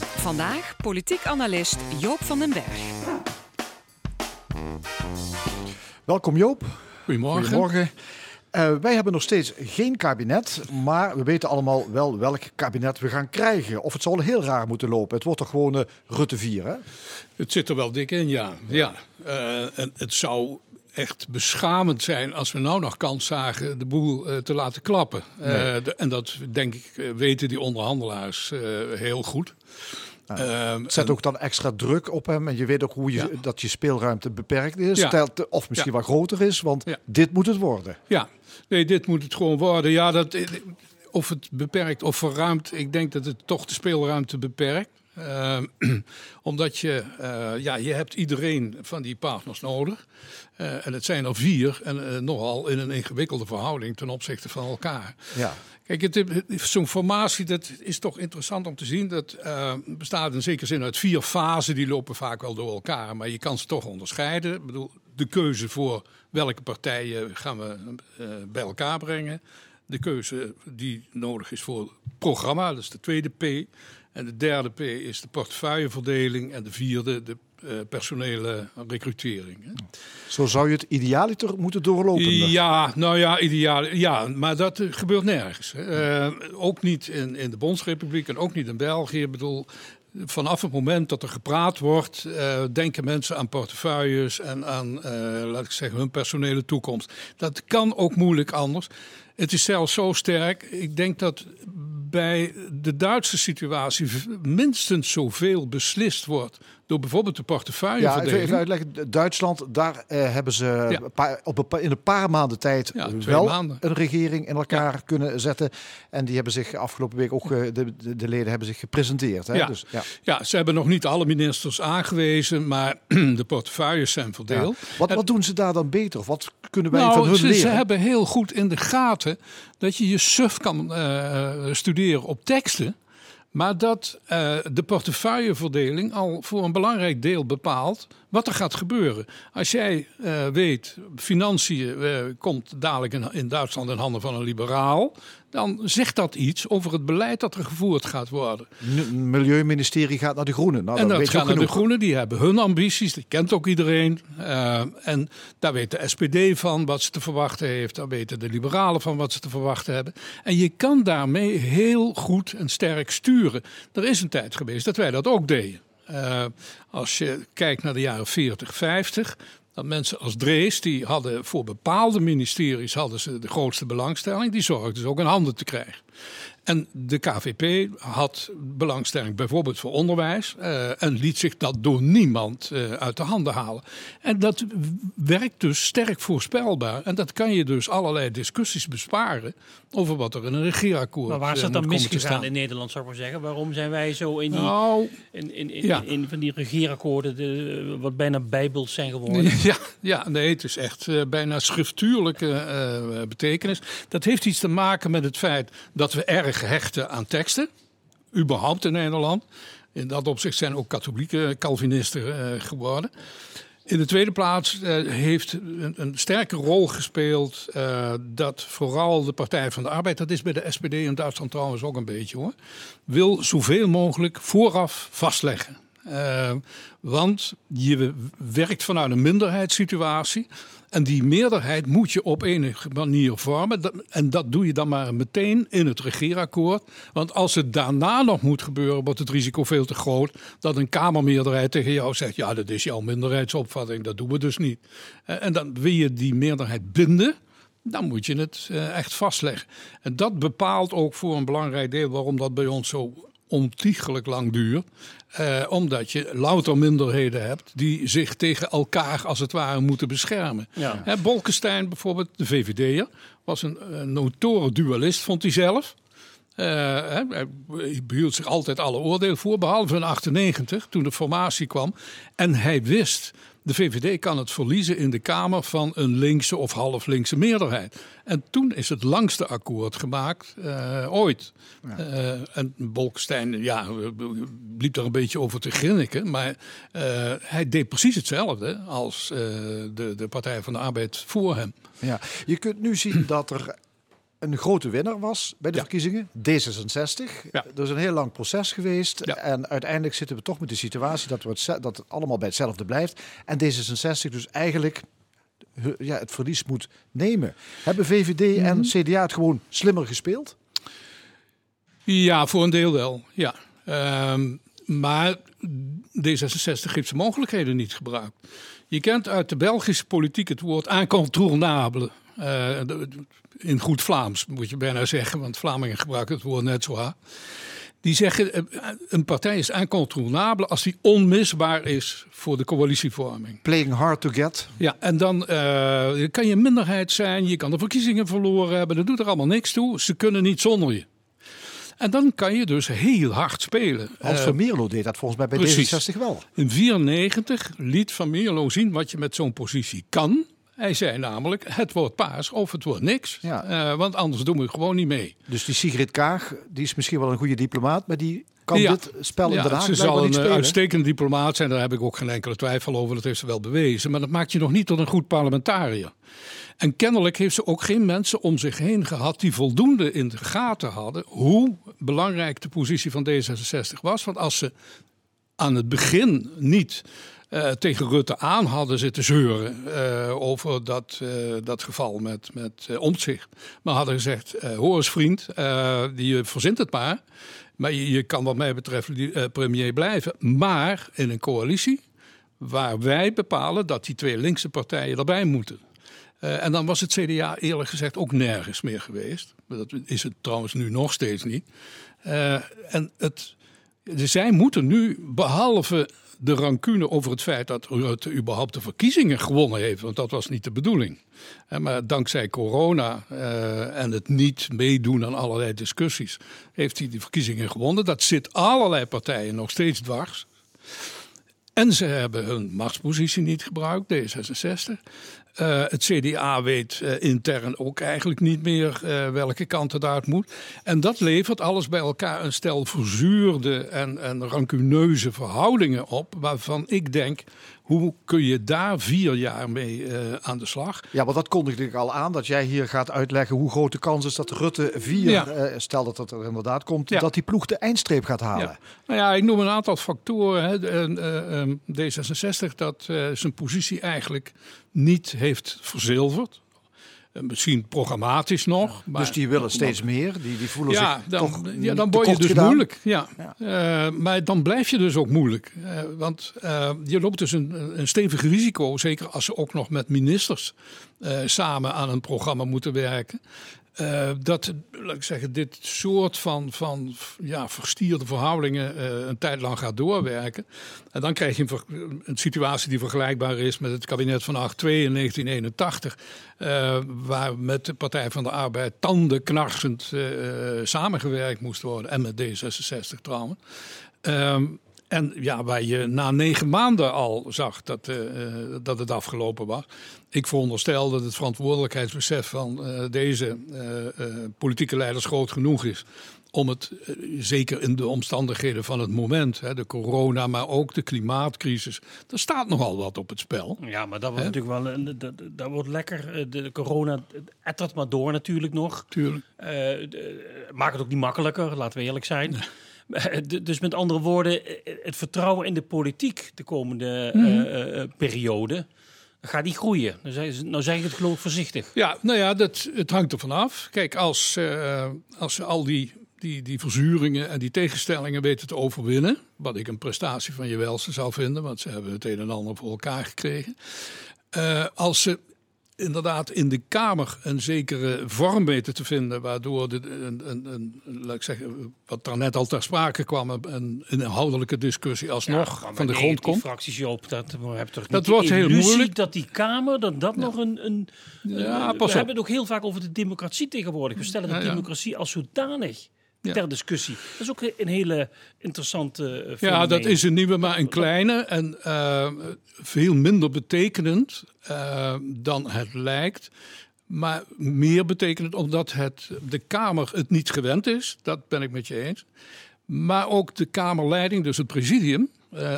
Vandaag politiek analist Joop van den Berg. Welkom Joop. Goedemorgen. Goedemorgen. Uh, wij hebben nog steeds geen kabinet, maar we weten allemaal wel welk kabinet we gaan krijgen. Of het zal heel raar moeten lopen. Het wordt toch gewoon uh, Rutte 4, hè? Het zit er wel dik in, ja. ja. Uh, en het zou echt beschamend zijn als we nou nog kans zagen de boel uh, te laten klappen. Nee. De, en dat denk ik weten die onderhandelaars heel goed. Nou, het zet ook dan extra druk op hem en je weet ook hoe je, ja. dat je speelruimte beperkt is, ja. of misschien wat groter is, want dit moet het worden. Ja, nee, dit moet het gewoon worden. Ja, dat, of het beperkt of verruimt, ik denk dat het toch de speelruimte beperkt. Uh, omdat je, uh, ja, je hebt iedereen van die partners nodig. Uh, en het zijn er vier en uh, nogal in een ingewikkelde verhouding ten opzichte van elkaar. Ja. Kijk, zo'n formatie, dat is toch interessant om te zien. Dat bestaat in zekere zin uit vier fasen, die lopen vaak wel door elkaar. Maar je kan ze toch onderscheiden. Ik bedoel, de keuze voor welke partijen gaan we bij elkaar brengen. De keuze die nodig is voor het programma, dat is de tweede P. En de derde P is de portefeuilleverdeling. En de vierde de personele recrutering. Hè. Zo zou je het idealiter moeten doorlopen. Ja, nou ja, ideaal. Ja, maar dat uh, gebeurt nergens. Uh, ook niet in, in de Bondsrepubliek en ook niet in België. Ik bedoel, vanaf het moment dat er gepraat wordt, uh, denken mensen aan portefeuilles en aan, uh, laat ik zeggen, hun personele toekomst. Dat kan ook moeilijk anders. Het is zelfs zo sterk. Ik denk dat bij de Duitse situatie minstens zoveel beslist wordt door bijvoorbeeld de portefeuilleverdeling. Ja, even uitleggen. Duitsland, daar eh, hebben ze ja. paar, op een, in een paar maanden tijd ja, wel maanden. een regering in elkaar ja. kunnen zetten. En die hebben zich afgelopen week ook, de, de, de leden hebben zich gepresenteerd. Hè? Ja. Dus, ja. ja, ze hebben nog niet alle ministers aangewezen, maar de portefeuilles zijn verdeeld. Wat, wat doen ze daar dan beter? Of wat kunnen wij nou, van hun ze, leren? Ze hebben heel goed in de gaten dat je je suf kan uh, studeren op teksten. Maar dat uh, de portefeuilleverdeling al voor een belangrijk deel bepaalt wat er gaat gebeuren. Als jij uh, weet, financiën uh, komt dadelijk in, Duitsland in handen van een liberaal. Dan zegt dat iets over het beleid dat er gevoerd gaat worden. Het Milieuministerie gaat naar de Groenen. Nou, en dat gaat naar de Groenen, die hebben hun ambities, die kent ook iedereen. Uh, en daar weet de SPD van wat ze te verwachten heeft. Daar weten de liberalen van wat ze te verwachten hebben. En je kan daarmee heel goed en sterk sturen. Er is een tijd geweest dat wij dat ook deden. Uh, als je kijkt naar de jaren 40, 50, dat mensen als Drees, die hadden voor bepaalde ministeries hadden ze de grootste belangstelling, die zorgden dus ook in handen te krijgen. En de KVP had belangstelling bijvoorbeeld voor onderwijs uh, en liet zich dat door niemand uh, uit de handen halen. En dat werkt dus sterk voorspelbaar. En dat kan je dus allerlei discussies besparen over wat er in een regeerakkoord Maar waar is dat dan misgegaan in Nederland, zou ik maar zeggen? Waarom zijn wij zo in, die, nou, in, in, in, ja. in, van die regeerakkoorden de, wat bijna bijbels zijn geworden? Ja, ja nee, het is echt uh, bijna schriftuurlijke betekenis. Dat heeft iets te maken met het feit dat we erg hechten aan teksten, überhaupt in Nederland. In dat opzicht zijn ook katholieke Calvinisten uh, geworden. In de tweede plaats uh, heeft een, een, sterke rol gespeeld uh, dat vooral de Partij van de Arbeid, dat is bij de SPD in Duitsland trouwens ook een beetje hoor, wil zoveel mogelijk vooraf vastleggen. Want je werkt vanuit een minderheidssituatie. En die meerderheid moet je op enige manier vormen. En dat doe je dan maar meteen in het regeerakkoord. Want als het daarna nog moet gebeuren, wordt het risico veel te groot dat een Kamermeerderheid tegen jou zegt: Ja, dat is jouw minderheidsopvatting, dat doen we dus niet. En dan wil je die meerderheid binden. Dan moet je het echt vastleggen. En dat bepaalt ook voor een belangrijk deel waarom dat bij ons zo ontiegelijk lang duurt. Uh, omdat je louter minderheden hebt die zich tegen elkaar als het ware moeten beschermen. Ja. He, Bolkestein bijvoorbeeld, de VVD'er, was een, een notoren dualist, vond hij zelf. Uh, hij behield zich altijd alle oordelen voor, behalve in 98, toen de formatie kwam. En hij wist de VVD kan het verliezen in de Kamer van een linkse of half linkse meerderheid. En toen is het langste akkoord gemaakt uh, ooit. Ja. Uh, en Bolkestein ja, liep er een beetje over te grinniken. Maar uh, hij deed precies hetzelfde als de, de Partij van de Arbeid voor hem. Ja, je kunt nu zien dat er een grote winnaar was bij de Ja. verkiezingen, D66. Ja. Er is een heel lang proces geweest. Ja. En uiteindelijk zitten we toch met de situatie dat, we het, dat het allemaal bij hetzelfde blijft. En D66 dus eigenlijk ja, het verlies moet nemen. Hebben VVD en Mhm. CDA het gewoon slimmer gespeeld? Ja, voor een deel wel. Ja. Ehm, maar D66 heeft zijn mogelijkheden niet gebruikt. Je kent uit de Belgische politiek het woord incontournable. Eh, in goed Vlaams moet je bijna zeggen, want Vlamingen gebruiken het woord net zo hard. Die zeggen eh, een partij is incontournable als die onmisbaar is voor de coalitievorming. Playing hard to get. Ja, en dan eh, kan je een minderheid zijn, je kan de verkiezingen verloren hebben, dat doet er allemaal niks toe. Ze kunnen niet zonder je. En dan kan je dus heel hard spelen. Hans Eh, van Mierlo deed dat volgens mij bij precies. D66 wel. in 94 liet Van Mierlo zien wat je met zo'n positie kan. Hij zei namelijk, het wordt paas of het wordt niks. Ja. Eh, want anders doen we gewoon niet mee. Dus die Sigrid Kaag, die is misschien wel een goede diplomaat, maar die kan Ja. dit spel in Ja, Den Haag ze zal een eh, spelen. uitstekend diplomaat zijn, daar heb ik ook geen enkele twijfel over. Dat heeft ze wel bewezen. Maar dat maakt je nog niet tot een goed parlementariër. En kennelijk heeft ze ook geen mensen om zich heen gehad die voldoende in de gaten hadden hoe belangrijk de positie van D66 was. Want als ze aan het begin niet eh, tegen Rutte aan hadden zitten zeuren eh, over dat, eh, dat geval met, met Omtzigt. Maar hadden gezegd, hoor eens vriend, je verzint het maar. Maar je, je kan wat mij betreft die, premier blijven. Maar in een coalitie waar wij bepalen dat die twee linkse partijen erbij moeten. En dan was het CDA eerlijk gezegd ook nergens meer geweest. Dat is het trouwens nu nog steeds niet. En het, dus zij moeten nu, behalve de rancune over het feit dat Rutte überhaupt de verkiezingen gewonnen heeft, want dat was niet de bedoeling. Maar dankzij corona eh, en het niet meedoen aan allerlei discussies, heeft hij de verkiezingen gewonnen. Dat zit allerlei partijen nog steeds dwars. En ze hebben hun machtspositie niet gebruikt, D66. Eh, het CDA weet eh, intern ook eigenlijk niet meer eh, welke kant het uit moet. En dat levert alles bij elkaar een stel verzuurde en, en rancuneuze verhoudingen op. Waarvan ik denk, hoe kun je daar vier jaar mee eh, aan de slag? Ja, want dat kondigde ik al aan, dat jij hier gaat uitleggen hoe groot de kans is dat Rutte 4, Ja. eh, stel dat dat er inderdaad komt, Ja. dat die ploeg de eindstreep gaat halen. Ja. Nou ja, ik noem een aantal factoren. Hè. De- eh, eh, D66 dat zijn positie eigenlijk niet heeft verzilverd. Eh, misschien programmatisch nog. Maar dus die willen steeds meer, die, die voelen ja, zich dan, toch ja, dan word je dus gedaan. moeilijk. Ja. Ja. Eh, maar dan blijf je dus ook moeilijk. Eh, want je loopt dus een, een stevig risico, zeker als ze ook nog met ministers samen aan een programma moeten werken. Eh, dat, laat ik zeggen, dit soort van, van ja, verstierde verhoudingen eh, een tijd lang gaat doorwerken. En dan krijg je een, situatie die vergelijkbaar is met het kabinet van 8-2 in 1981. eh, waar met de Partij van de Arbeid tandenknarsend samengewerkt moest worden. En met D66 trouwens. Ehm, en ja, waar je na negen maanden al zag dat, eh, eh, dat het afgelopen was. Ik veronderstel dat het verantwoordelijkheidsbesef van eh, deze politieke leiders groot genoeg is. Om het, zeker in de omstandigheden van het moment, hè, de corona, maar ook de klimaatcrisis. Er staat nogal wat op het spel. Ja, maar dat wordt natuurlijk wel. een- Dat, dat wordt lekker. De corona ettert maar door natuurlijk nog. Tuurlijk. Maakt het ook niet makkelijker, laten we eerlijk zijn. Eh, Dus met andere woorden, eh, het vertrouwen in de politiek de komende Mhm. eh, eh, periode gaat niet groeien. Nou zeg, nou zeg ik het geloof voorzichtig. Ja, nou ja, dat, het hangt ervan af. Kijk, als, eh, als ze al die, die, die verzuringen en die tegenstellingen weten te overwinnen, wat ik een prestatie van je welste zou vinden, want ze hebben het een en ander voor elkaar gekregen. Eh, als ze inderdaad in de Kamer een zekere vorm weten te vinden, waardoor de, een, een, een, laat ik zeggen, wat daar net al ter sprake kwam, een, een inhoudelijke discussie alsnog van de grond komt. fracties, Joop, dat hebben toch Dat wordt heel moeilijk. dat die Kamer, dat dat nog een... een Ja, pas we op. hebben het ook heel vaak over de democratie tegenwoordig. We stellen de democratie als zodanig Ja. ter discussie. Dat is ook een hele interessante eh, Ja, dat is een nieuwe, maar een kleine en eh, veel minder betekenend eh, dan het lijkt. Maar meer betekenend omdat het, de Kamer het niet gewend is. Dat ben ik met je eens. Maar ook de Kamerleiding, dus het presidium,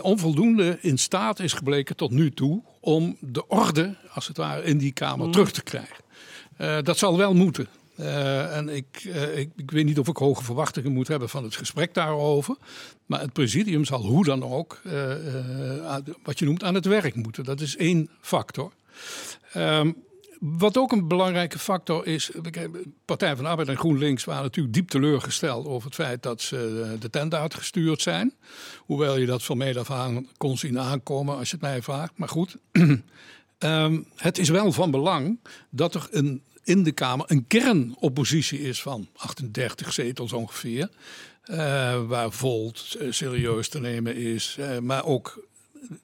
onvoldoende in staat is gebleken tot nu toe om de orde, als het ware, in die Kamer terug te krijgen. Dat zal wel moeten. En ik, ik, ik, weet niet of ik hoge verwachtingen moet hebben van het gesprek daarover. Maar het presidium zal hoe dan ook, wat je noemt, aan het werk moeten. Dat is één factor. Um, wat ook een belangrijke factor is, Partij van de Arbeid en GroenLinks waren natuurlijk diep teleurgesteld over het feit dat ze eh, de tent uitgestuurd zijn. Hoewel je dat van mij af aan kon zien aankomen als je het mij vraagt. Maar goed, um, het is wel van belang dat er een, in de Kamer een kernoppositie is van 38 zetels ongeveer. Uh, waar Volt uh, serieus te nemen is, uh, maar ook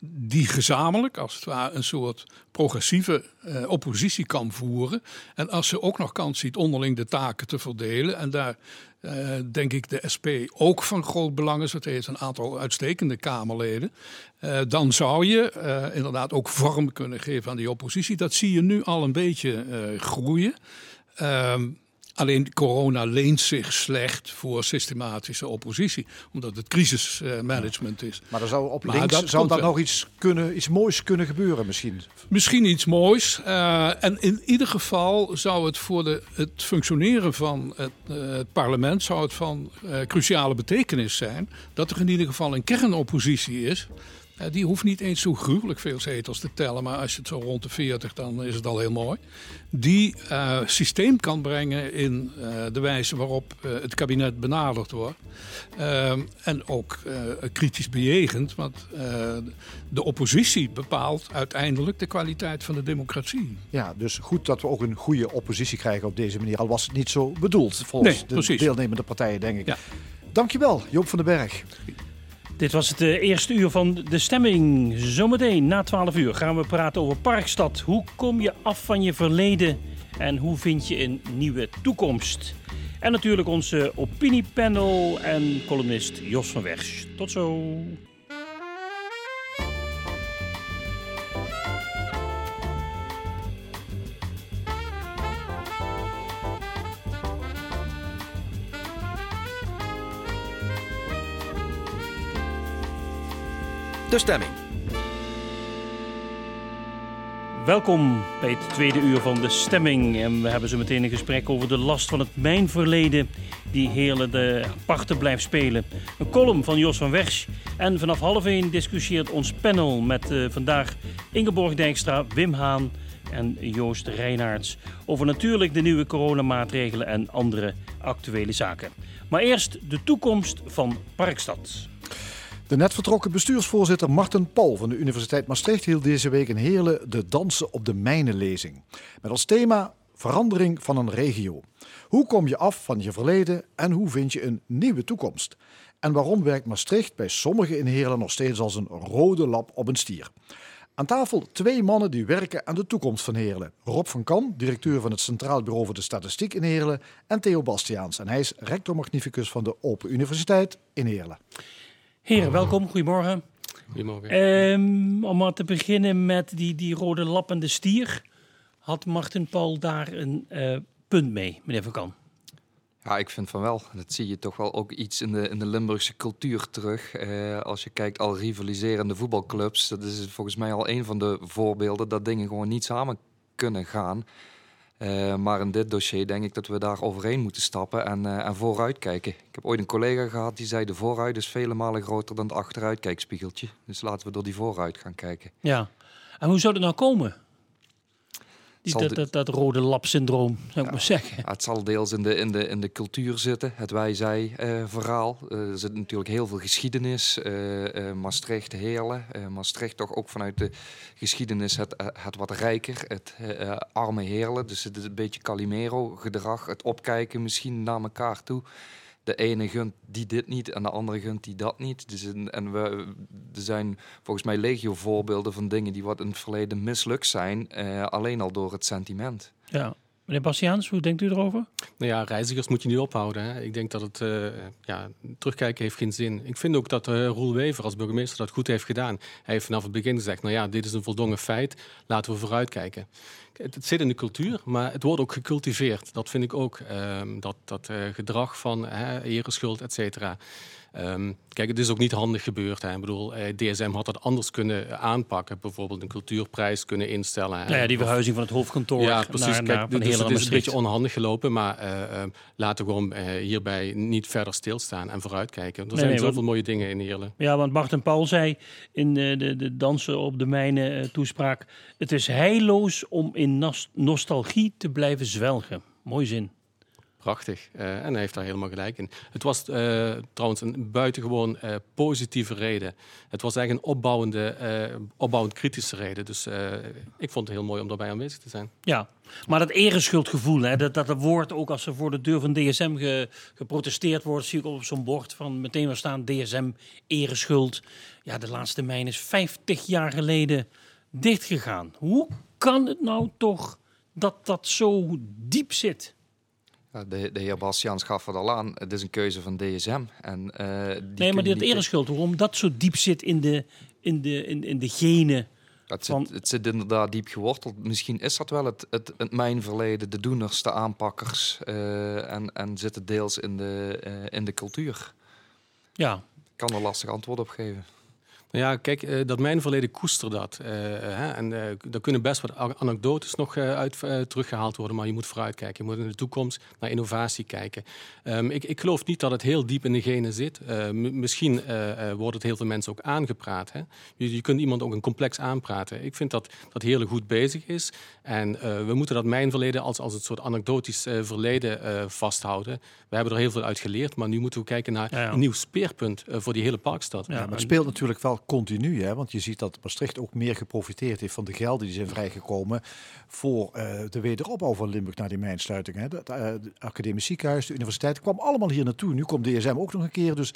die gezamenlijk, als het ware, een soort progressieve eh, oppositie kan voeren. En als ze ook nog kans ziet onderling de taken te verdelen. En daar uh, denk ik de SP ook van groot belang is. Het heeft een aantal uitstekende Kamerleden. Uh, dan zou je inderdaad ook vorm kunnen geven aan die oppositie. Dat zie je nu al een beetje groeien. Ehm, Alleen corona leent zich slecht voor systematische oppositie, omdat het crisismanagement is. Maar er zou op links dat zou dat nog iets, kunnen, iets moois kunnen gebeuren misschien? Misschien iets moois. Uh, en in ieder geval zou het voor de, het functioneren van het, uh, het parlement zou het van uh, cruciale betekenis zijn dat er in ieder geval een kernoppositie is die hoeft niet eens zo gruwelijk veel zetels te tellen, maar als je het zo rond de 40, dan is het al heel mooi. Die uh, systeem kan brengen in uh, de wijze waarop uh, het kabinet benaderd wordt. en ook kritisch bejegend, want de oppositie bepaalt uiteindelijk de kwaliteit van de democratie. Ja, dus goed dat we ook een goede oppositie krijgen op deze manier. Al was het niet zo bedoeld volgens nee, de deelnemende partijen, denk ik. Ja. Dankjewel, Joop van den Berg. Dit was het eh, eerste uur van de stemming. Zometeen na 12 uur gaan we praten over Parkstad. Hoe kom je af van je verleden en hoe vind je een nieuwe toekomst? En natuurlijk onze opiniepanel en columnist Jos van Wersch. Tot zo. De stemming. Welkom bij het tweede uur van de stemming. En we hebben zo meteen een gesprek over de last van het mijnverleden die hele de aparte blijft spelen. Een column van Jos van Wersch. En vanaf half één discussieert ons panel met uh, vandaag Ingeborg Dijkstra, Wim Haan en Joost Reinaerts over natuurlijk de nieuwe coronamaatregelen en andere actuele zaken. Maar eerst de toekomst van Parkstad. De net vertrokken bestuursvoorzitter Marten Paul van de Universiteit Maastricht hield deze week in Heerlen de Dansen op de Mijnenlezing. Met als thema verandering van een regio. Hoe kom je af van je verleden en hoe vind je een nieuwe toekomst? En waarom werkt Maastricht bij sommigen in Heerlen nog steeds als een rode lap op een stier? Aan tafel twee mannen die werken aan de toekomst van Heerlen. Rob van Kam, directeur van het Centraal Bureau voor de Statistiek in Heerlen. En Theo Bastiaans. En hij is rector magnificus van de Open Universiteit in Heerlen. Heren, welkom. Goedemorgen. Goedemorgen. Um, om maar te beginnen met die, die rode lappende stier. Had Martin Paul daar een uh, punt mee, meneer Van Kan? Ja, ik vind van wel. Dat zie je toch wel ook iets in de, in de Limburgse cultuur terug. Uh, als je kijkt al rivaliserende voetbalclubs, dat is volgens mij al een van de voorbeelden dat dingen gewoon niet samen kunnen gaan. Uh, maar in dit dossier denk ik dat we daar overheen moeten stappen en, uh, en vooruit kijken. Ik heb ooit een collega gehad die zei: de vooruit is vele malen groter dan het achteruitkijkspiegeltje. Dus laten we door die vooruit gaan kijken. Ja, en hoe zou dat nou komen? Dat, dat, dat, rode lap-syndroom, zou ik maar zeggen. het zal deels in de, in de, in de cultuur zitten, het wij-zij-verhaal. Uh, er zit natuurlijk heel veel geschiedenis. Uh, Maastricht, Heerlen. Maastricht toch ook vanuit de geschiedenis het, het wat rijker, het arme Heerlen. Dus het is een beetje Calimero-gedrag, het opkijken misschien naar elkaar toe de ene gunt die dit niet en de andere gunt die dat niet. Dus en we, er zijn volgens mij legio voorbeelden van dingen die wat in het verleden mislukt zijn, eh, alleen al door het sentiment. Ja. Meneer Bastiaans, hoe denkt u erover? Nou ja, reizigers moet je niet ophouden. Hè. Ik denk dat het uh, ja, terugkijken heeft geen zin. Ik vind ook dat uh, Roel Wever als burgemeester dat goed heeft gedaan. Hij heeft vanaf het begin gezegd, nou ja, dit is een voldongen feit, laten we vooruitkijken. Het, zit in de cultuur, maar het wordt ook gecultiveerd. Dat vind ik ook, uh, dat, dat uh, gedrag van uh, ereschuld, et cetera. Ehm, kijk, het is ook niet handig gebeurd. Hè. Ik bedoel, eh, DSM had dat anders kunnen aanpakken. Bijvoorbeeld een cultuurprijs kunnen instellen. Nou ja, die verhuizing van het hoofdkantoor ja, precies. naar, Kijk, naar, dus het is een beetje onhandig gelopen. Maar eh, eh, laten we gewoon eh, hierbij niet verder stilstaan en vooruitkijken. Er Nee, zijn nee, zoveel want- mooie dingen in Heerlen. Ja, want Martin Paul zei in eh, de, de Dansen op de Mijnen toespraak... het is heilloos om in nostalgie te blijven zwelgen. Mooi zin. Prachtig. Eh, en hij heeft daar helemaal gelijk in. Het was eh, trouwens een buitengewoon eh, positieve reden. Het was eigenlijk een opbouwende, opbouwend kritische reden. Dus ik vond het heel mooi om daarbij aanwezig te zijn. Ja, maar dat ereschuldgevoel, hè, dat, dat woord ook als er voor de deur van DSM ge- geprotesteerd wordt, zie ik op zo'n bord van meteen waar staan DSM ereschuld. Ja, de laatste mijn is 50 jaar geleden dichtgegaan. Hoe kan het nou toch dat dat zo diep zit? Ja, de, de heer Bastiaans gaf het al aan. Het is een keuze van DSM. En, eh, die nee, maar dit ereschuld, waarom dat zo diep zit in de, in de, in, in de genen. Het van- zit, het zit inderdaad diep geworteld. Misschien is dat wel het, het, het mijnverleden, de doeners, de aanpakkers. eh, en, en zit het deels in de, eh, in de cultuur. Ja, Ik kan er lastig antwoord op geven. Nou ja, kijk, eh, dat mijn verleden koester dat. Eh, hè, en eh er kunnen best wat anekdotes nog eh, uit, eh, teruggehaald worden, maar je moet vooruitkijken. Je moet in de toekomst naar innovatie kijken. Ehm, ik, ik geloof niet dat het heel diep in de genen zit. Eh, misschien eh, eh, wordt het heel veel mensen ook aangepraat. Hè? Je, je kunt iemand ook een complex aanpraten. Ik vind dat dat Heerlijk goed bezig is. En eh, we moeten dat mijn verleden als, als een soort anekdotisch eh, verleden eh, vasthouden. We hebben er heel veel uit geleerd, maar nu moeten we kijken naar Ja, ja. een nieuw speerpunt eh, voor die hele parkstad. Ja, Ja, maar het speelt natuurlijk wel continu, hè? want je ziet dat Maastricht ook meer geprofiteerd heeft van de gelden die zijn vrijgekomen voor eh, de wederopbouw van Limburg na die mijnsluiting. Hè? Het eh, het academisch ziekenhuis, de universiteit, kwam allemaal hier naartoe. Nu komt DSM ook nog een keer, dus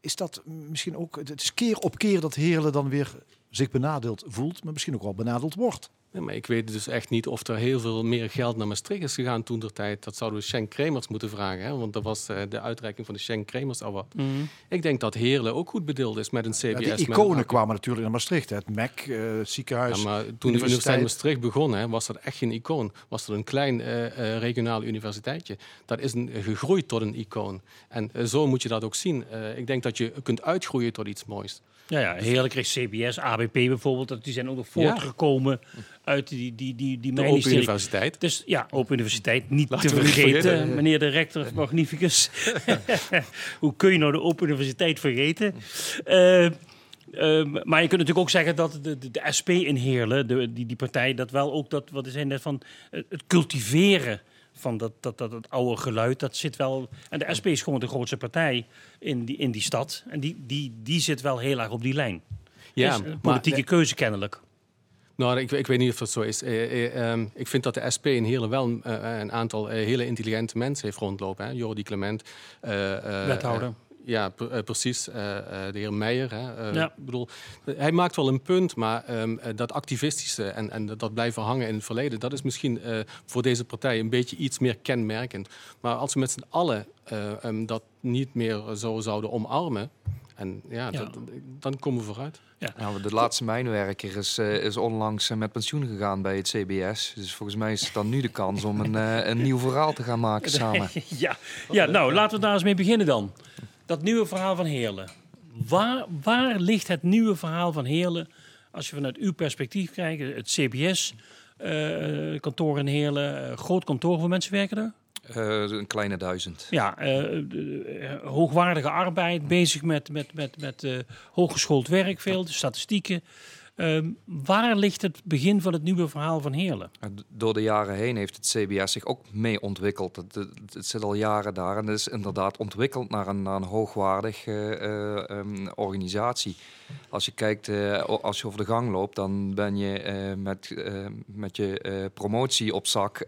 is dat misschien ook, het is keer op keer dat Heerlen dan weer zich benadeeld voelt, maar misschien ook wel benadeeld wordt. Ja, maar ik weet dus echt niet of er heel veel meer geld naar Maastricht is gegaan toen der tijd. Dat zouden we Schenk Kremers moeten vragen, hè? want dat was eh, de uitreiking van de Schenk Kremers Award. Mhm. Ik denk dat Heerlen ook goed bedeeld is met een CBS. Ja, die een iconen kwamen natuurlijk naar Maastricht, hè? het MEC, eh, het ziekenhuis. Ja, maar toen de Universiteit Maastricht begon, hè, was dat echt geen icoon. Was dat een klein eh, eh, regionaal universiteitje. Dat is een, gegroeid tot een icoon. En zo moet je dat ook zien. Eh, ik denk dat je kunt uitgroeien tot iets moois. Ja, ja, heerlijk kreeg CBS, ABP bijvoorbeeld. dat- Die zijn ook nog voortgekomen uit die, die, die, die De Open. Universiteit. Dus ja, Open Universiteit niet Laten te niet vergeten. Meneer de rector magnificus. Hoe kun je nou de Open Universiteit vergeten? Eh, eh, maar je kunt natuurlijk ook zeggen dat de, de, de SP in Heerlen, de, die, die partij, dat wel ook dat, wat is net van het cultiveren van dat, dat, dat, dat oude geluid, dat zit wel. En de SP is gewoon de grootste partij in die, in die stad. En die, die, die zit wel heel erg op die lijn. Ja, een maar- politieke keuze kennelijk. Nou, ik, ik weet niet of dat zo is. Eh, eh, ehm, ik vind dat de SP in Heerlen wel een, eh, een aantal eh, hele intelligente mensen heeft rondlopen. Hè. Jordi Clement. eh, eh, Wethouder. Ja, pre- eh, precies. Eh, eh, de heer Meijer. Hè. Eh, Ja. ik bedoel, hij maakt wel een punt, maar ehm, eh, dat activistische en, en dat- blijven hangen in het verleden, dat is misschien eh, voor deze partij een beetje iets meer kenmerkend. Maar als we met z'n allen eh, ehm, dat niet meer zo zouden omarmen, en ja, Ja. dat- dan komen we vooruit. Ja, maar de laatste mijnwerker is, eh, is onlangs met pensioen gegaan bij het CBS. Dus volgens mij is het dan nu de kans om een, een nieuw verhaal te gaan maken samen. ja. ja, nou laten we daar eens mee beginnen dan. Dat nieuwe verhaal van Heerlen. Waar, waar ligt het nieuwe verhaal van Heerlen als je vanuit uw perspectief kijkt? Het CBS, eh, kantoor in Heerlen, eh, groot kantoor voor mensen werken er? Eh, een kleine duizend. Ja, hoogwaardige arbeid, bezig met, met, met, met hooggeschoold werk, veel, statistieken. Ehm, waar ligt het begin van het nieuwe verhaal van Heerlen? Door de jaren heen heeft het CBS zich ook mee ontwikkeld. Het, zit al jaren daar en is inderdaad ontwikkeld naar een, naar een hoogwaardige eh, ehm, organisatie. Als je kijkt, eh, als je over de gang loopt, dan ben je eh, met, eh, met je promotie op zak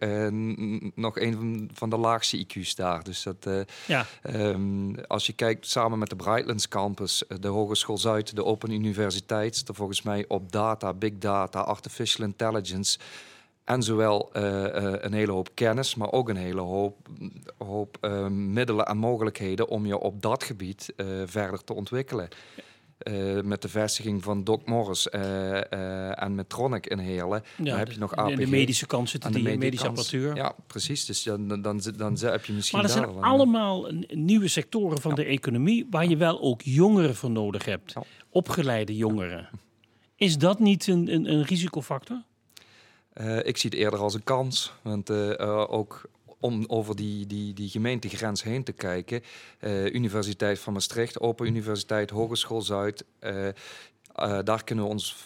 nog een van, de laagste IQ's daar. Dus dat, Ja. Ehm, als je kijkt samen met de Brightlands Campus, de Hogeschool Zuid, de Open Universiteit, er volgens mij op data, big data, artificial intelligence. En zowel een hele hoop kennis, maar ook een hele hoop, hoop middelen en mogelijkheden om je op dat gebied verder te ontwikkelen. Uh, met de vestiging van Doc Morris uh, uh, en Medtronic in Heerlen. Ja, dan heb je nog APG. In de medische kant zitten die medische, medische apparatuur. Ja, precies. Dus dan, dan, dan, dan heb je misschien Maar er zijn allemaal nieuwe sectoren van ja. de economie... waar je wel ook jongeren voor nodig hebt. Ja. Opgeleide jongeren. Is dat niet een, een, een risicofactor? ik zie het eerder als een kans. Want ook om over die, die, die gemeentegrens heen te kijken. Uh, Universiteit van Maastricht, Open Universiteit, Hogeschool Zuid. Uh, uh, daar kunnen we ons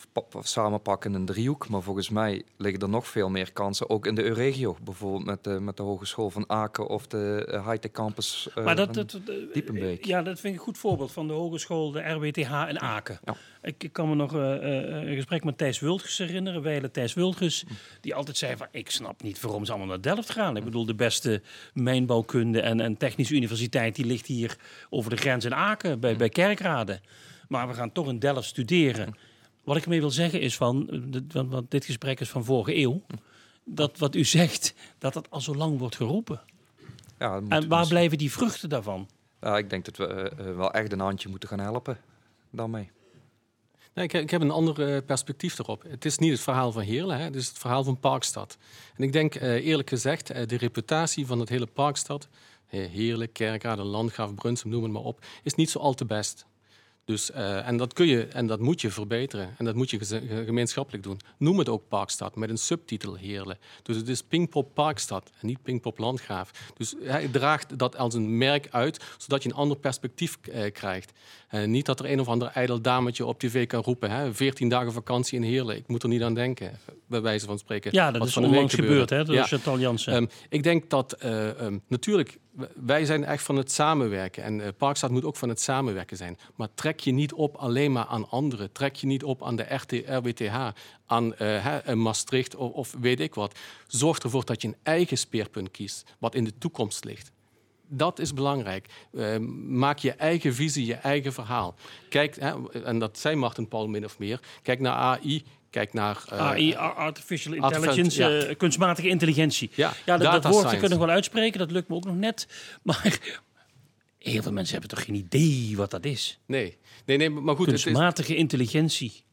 samenpakken in een driehoek. Maar volgens mij liggen er nog veel meer kansen, ook in de regio. Bijvoorbeeld met de, met de Hogeschool van Aken of de uh, Hightech Campus uh, maar dat, dat, Diepenbeek. Ja, dat vind ik een goed voorbeeld van de Hogeschool, de RWTH in Aken. Ja. Ik, ik, kan me nog een gesprek met Thijs Wildges herinneren. Wijle Thijs Wildges, die altijd zei van... ik snap niet waarom ze allemaal naar Delft gaan. Ik bedoel, de beste mijnbouwkunde en, en technische universiteit... die ligt hier over de grens in Aken, bij, bij Kerkrade. Maar we gaan toch in Delft studeren. Wat ik ermee wil zeggen is van, want dit gesprek is van vorige eeuw, dat wat u zegt, dat dat al zo lang wordt geroepen. Ja, en waar blijven die vruchten daarvan? Ja, ik denk dat we uh, wel echt een handje moeten gaan helpen daarmee. Nee, ik, ik, heb een ander uh, perspectief erop. Het is niet het verhaal van Heerlen, hè, het is het verhaal van Parkstad. En ik denk uh, eerlijk gezegd, de reputatie van het hele Parkstad, Heerlen, Kerkrade, Landgraaf, Brunsum, noem het maar op, is niet zo al te best. Dus, uh, en dat kun je en dat moet je verbeteren. En dat moet je gemeenschappelijk doen. Noem het ook Parkstad met een subtitel Heerlen. Dus het is Pinkpop Parkstad en niet Pinkpop Landgraaf. Dus hij draagt dat als een merk uit, zodat je een ander perspectief uh, krijgt. Uh, niet dat er een of ander ijdel dametje op tv kan roepen. Hè, 14 dagen vakantie in Heerlen. Ik moet er niet aan denken, bij wijze van spreken. Ja, dat is onlangs gebeurd, hè, door ja. Chantal Jansen. Um, ik denk dat um, natuurlijk wij zijn echt van het samenwerken. En uh, Parkstad moet ook van het samenwerken zijn. Maar trek je niet op alleen maar aan anderen. Trek je niet op aan de RT, RWTH, aan uh, Maastricht of, of, weet ik wat. Zorg ervoor dat je een eigen speerpunt kiest, wat in de toekomst ligt. Dat is belangrijk. Maak je eigen visie, je eigen verhaal. Kijk, hè, en dat zei Martin Paul min of meer. Kijk naar AI, Kijk naar... Uh, AI, Artificial Intelligence, ja. kunstmatige intelligentie. Ja, ja dat, dat woord kunnen we wel uitspreken, dat lukt me ook nog net. Maar heel veel mensen hebben toch geen idee wat dat is? Nee, nee, nee maar goed... Kunstmatige het is... intelligentie.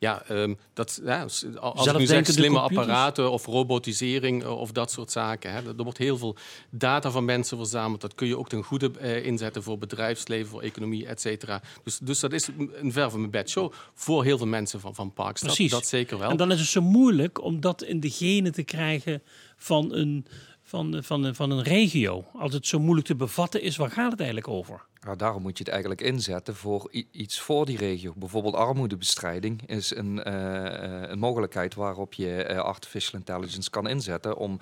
Ja, um, dat, ja, als ik nu zeg slimme apparaten of robotisering eh, of dat soort zaken. Hè, er wordt heel veel data van mensen verzameld. Dat kun je ook ten goede uh, inzetten voor bedrijfsleven, voor economie, et cetera. Dus, dus dat is een ver van mijn bed show voor heel veel mensen van, van Parkstad. Precies. Dat zeker wel. En dan is het zo moeilijk om dat in de genen te krijgen van een van, van, van een regio. Als het zo moeilijk te bevatten is, waar gaat het eigenlijk over? Nou, daarom moet je het eigenlijk inzetten voor iets voor die regio. Bijvoorbeeld armoedebestrijding is een, uh, een mogelijkheid waarop je artificial intelligence kan inzetten om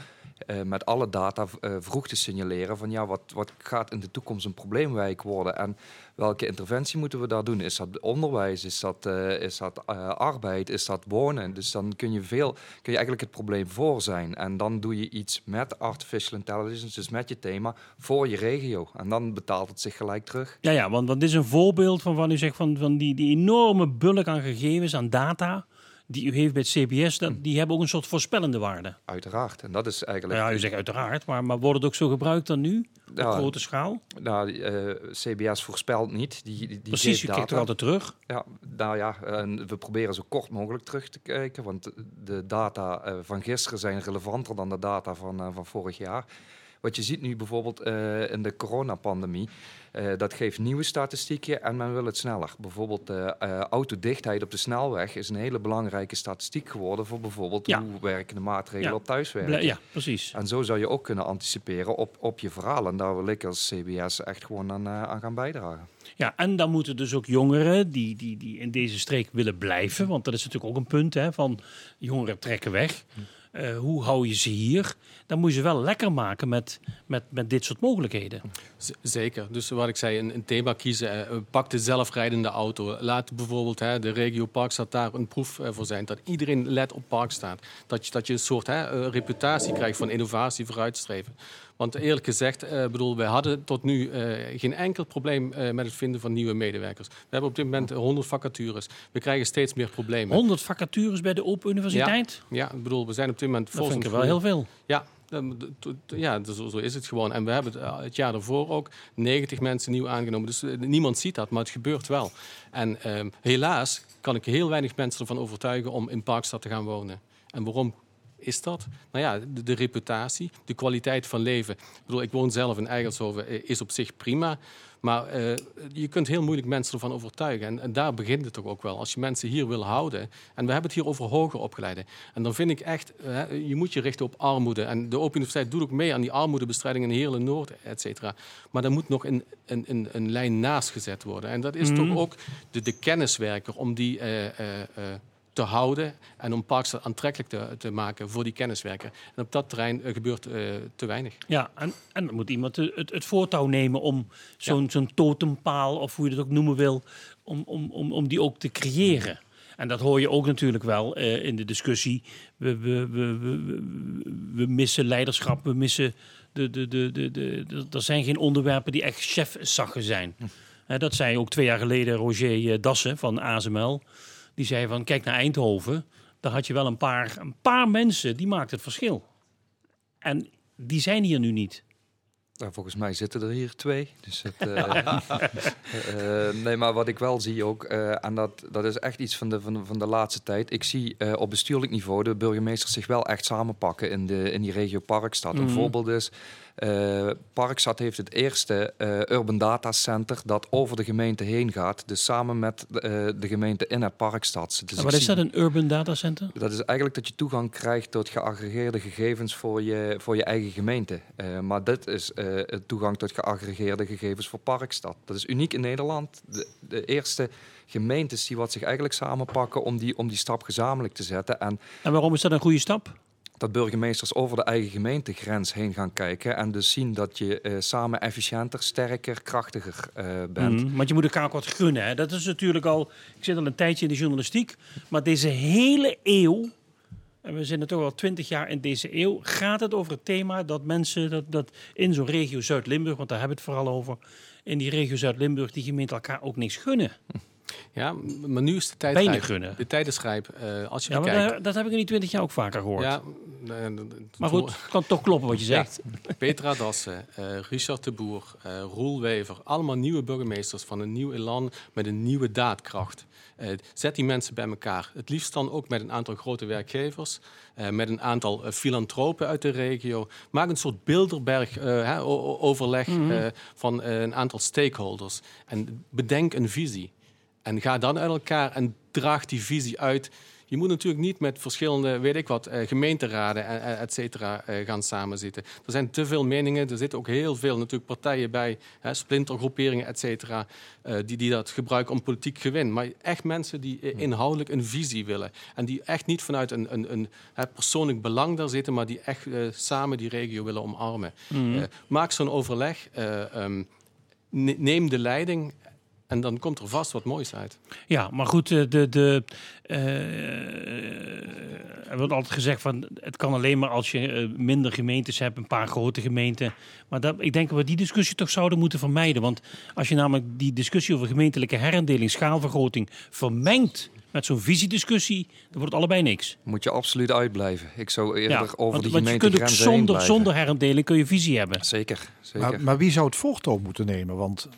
uh, met alle data vroeg te signaleren van ja, wat, wat gaat in de toekomst een probleemwijk worden en welke interventie moeten we daar doen? Is dat onderwijs? Is dat, uh, is dat arbeid? Is dat wonen? Dus dan kun je, veel, kun je eigenlijk het probleem voor zijn. En dan doe je iets met artificial intelligence, dus met je thema, voor je regio. En dan betaalt het zich gelijk terug. Ja, ja want, want dit is een voorbeeld van wat u zegt van, van die, die enorme bulk aan gegevens, aan data die u heeft bij het CBS, dat, hm. die hebben ook een soort voorspellende waarde. Uiteraard. En dat is eigenlijk. Ja, u zegt uiteraard, maar, maar wordt het ook zo gebruikt dan nu? Op grote schaal? Nou, uh, eh, CBS voorspelt niet. Die, die Precies, je kijkt er altijd terug. Ja, nou ja, we proberen zo kort mogelijk terug te kijken. Want de data uh, van gisteren zijn relevanter dan de data van, uh, van vorig jaar. Wat je ziet nu bijvoorbeeld uh, in de coronapandemie, uh, dat geeft nieuwe statistieken en men wil het sneller. Bijvoorbeeld de uh, autodichtheid op de snelweg is een hele belangrijke statistiek geworden voor bijvoorbeeld ja. hoe werken de maatregelen op thuiswerken. Ja, precies. En zo zou je ook kunnen anticiperen op, op je verhaal. En daar wil ik als CBS echt gewoon aan, aan gaan bijdragen. Ja, en dan moeten dus ook jongeren die, die, die in deze streek willen blijven, want dat is natuurlijk ook een punt hè, van jongeren trekken weg. Uh, hoe hou je ze hier? Dan moet je ze wel lekker maken met, met, met dit soort mogelijkheden. Zeker. Dus wat ik zei, een, een thema kiezen. Uh, pak de zelfrijdende auto. Laat bijvoorbeeld hè, de regio Parkstad daar een proef voor zijn. Dat iedereen let op Parkstad. Dat je, dat je een soort hè, reputatie krijgt van innovatie vooruitstreven. Want eerlijk gezegd, uh, bedoel, wij hadden tot nu uh, geen enkel probleem uh, met het vinden van nieuwe medewerkers. We hebben op dit moment 100 vacatures. We krijgen steeds meer problemen. 100 vacatures bij de Open Universiteit? Ja, ja ik bedoel, we zijn op dit moment... Dat vind ik wel heel veel. Ja, Ja, zo, zo, is het gewoon. En we hebben het, jaar ervoor ook 90 mensen nieuw aangenomen. Dus niemand ziet dat, maar het gebeurt wel. En ehm, helaas kan ik heel weinig mensen ervan overtuigen om in Parkstad te gaan wonen. En waarom is dat? Nou ja, de, reputatie, de kwaliteit van leven. Ik, bedoel, ik woon zelf in Eigelshoven, eh, is op zich prima. Maar uh, je kunt heel moeilijk mensen ervan overtuigen. En, en, daar begint het toch ook wel. Als je mensen hier wil houden. En we hebben het hier over hoger opgeleiden. En dan vind ik echt, uh, je moet je richten op armoede. En de Open Universiteit doet ook mee aan die armoedebestrijding in de hele Noord, et cetera. Maar daar moet nog een, een, een, een lijn naast gezet worden. En dat is mm toch ook de, de kenniswerker om die. Uh, te houden en om Parkstad aantrekkelijk te, te, maken voor die kenniswerker. En op dat terrein uh, gebeurt uh, te weinig. Ja, en, en dan moet iemand het, het voortouw nemen om zo'n ja. zo'n totempaal, of hoe je dat ook noemen wil, om, om, om, om die ook te creëren. En dat hoor je ook natuurlijk wel uh, in de discussie. We, we, we, we, we missen leiderschap, we missen. De, de, de, de, de, de, er zijn geen onderwerpen die echt chefzaggen zijn. Hm. dat zei ook twee jaar geleden Roger Dassen van ASML. Die zei van kijk naar Eindhoven. Daar had je wel een paar, een paar mensen die maakten het verschil. En die zijn hier nu niet. Nou, volgens mij zitten er hier twee. Dus het, uh, uh, nee, maar wat ik wel zie ook, uh, en dat, dat is echt iets van de, van, de, van de laatste tijd. Ik zie op bestuurlijk niveau de burgemeesters zich wel echt samenpakken in, de, in die regio Parkstad. Mm. Een voorbeeld is, uh, Parkstad heeft het eerste uh, Urban Data Center dat over de gemeente heen gaat. Dus samen met uh, de gemeente in het Parkstad. Dus wat is dat, een Urban Data Center? Dat is eigenlijk dat je toegang krijgt tot geaggregeerde gegevens voor je, voor je eigen gemeente. maar dit is toegang tot geaggregeerde gegevens voor Parkstad. Dat is uniek in Nederland. De, de eerste gemeentes die wat zich eigenlijk samenpakken om die, om die stap gezamenlijk te zetten. En, en waarom is dat een goede stap? Dat burgemeesters over de eigen gemeentegrens heen gaan kijken en dus zien dat je uh, samen efficiënter, sterker, krachtiger uh, bent. Mm, want je moet elkaar ook wat gunnen. Hè? Dat is natuurlijk al. Ik zit al een tijdje in de journalistiek, maar deze hele eeuw. En we zitten toch al twintig jaar in deze eeuw. Gaat het over het thema dat mensen dat, dat in zo'n regio Zuid-Limburg, want daar hebben we het vooral over. In die regio Zuid-Limburg, die gemeenten elkaar ook niks gunnen. Ja, maar nu is de tijd Weinig gunnen. De tijd is. Uh, als je ja, kijkt... dat, dat heb ik in die twintig jaar ook vaker gehoord. Ja, uh, maar goed, het kan toch kloppen wat je zegt. Ja. Petra Dassen, uh, Richard de Boer, Roel Wever. Allemaal nieuwe burgemeesters van een nieuw elan met een nieuwe daadkracht. zet die mensen bij elkaar. Het liefst dan ook met een aantal grote werkgevers. met een aantal filantropen uit de regio. Maak een soort Bilderberg-overleg mm -hmm. van een aantal stakeholders. En bedenk een visie. En ga dan uit elkaar en draag die visie uit. Je moet natuurlijk niet met verschillende, weet ik wat, eh, gemeenteraden, eh, et cetera, eh, gaan samenzitten. Er zijn te veel meningen. Er zitten ook heel veel natuurlijk partijen bij, hè, splintergroeperingen, et cetera, die, die dat gebruiken om politiek gewin. Maar echt mensen die inhoudelijk een visie willen. En die echt niet vanuit een, een, een persoonlijk belang daar zitten, maar die echt samen die regio willen omarmen. Mm. maak zo'n overleg. Um, neem de leiding en dan komt er vast wat moois uit. Ja, maar goed, de, de, uh, er wordt altijd gezegd van het kan alleen maar als je uh, minder gemeentes hebt, een paar grote gemeenten. Maar dat, ik denk dat we die discussie toch zouden moeten vermijden. Want als je namelijk die discussie over gemeentelijke herindeling, schaalvergroting vermengt met zo'n visiediscussie, dan wordt het allebei niks. Moet je absoluut uitblijven. Ik zou eerder ja, over want, die want je kunt ook zonder, zonder herindeling kun je visie hebben. Zeker. zeker. Maar, maar wie zou het voortouw moeten nemen? Want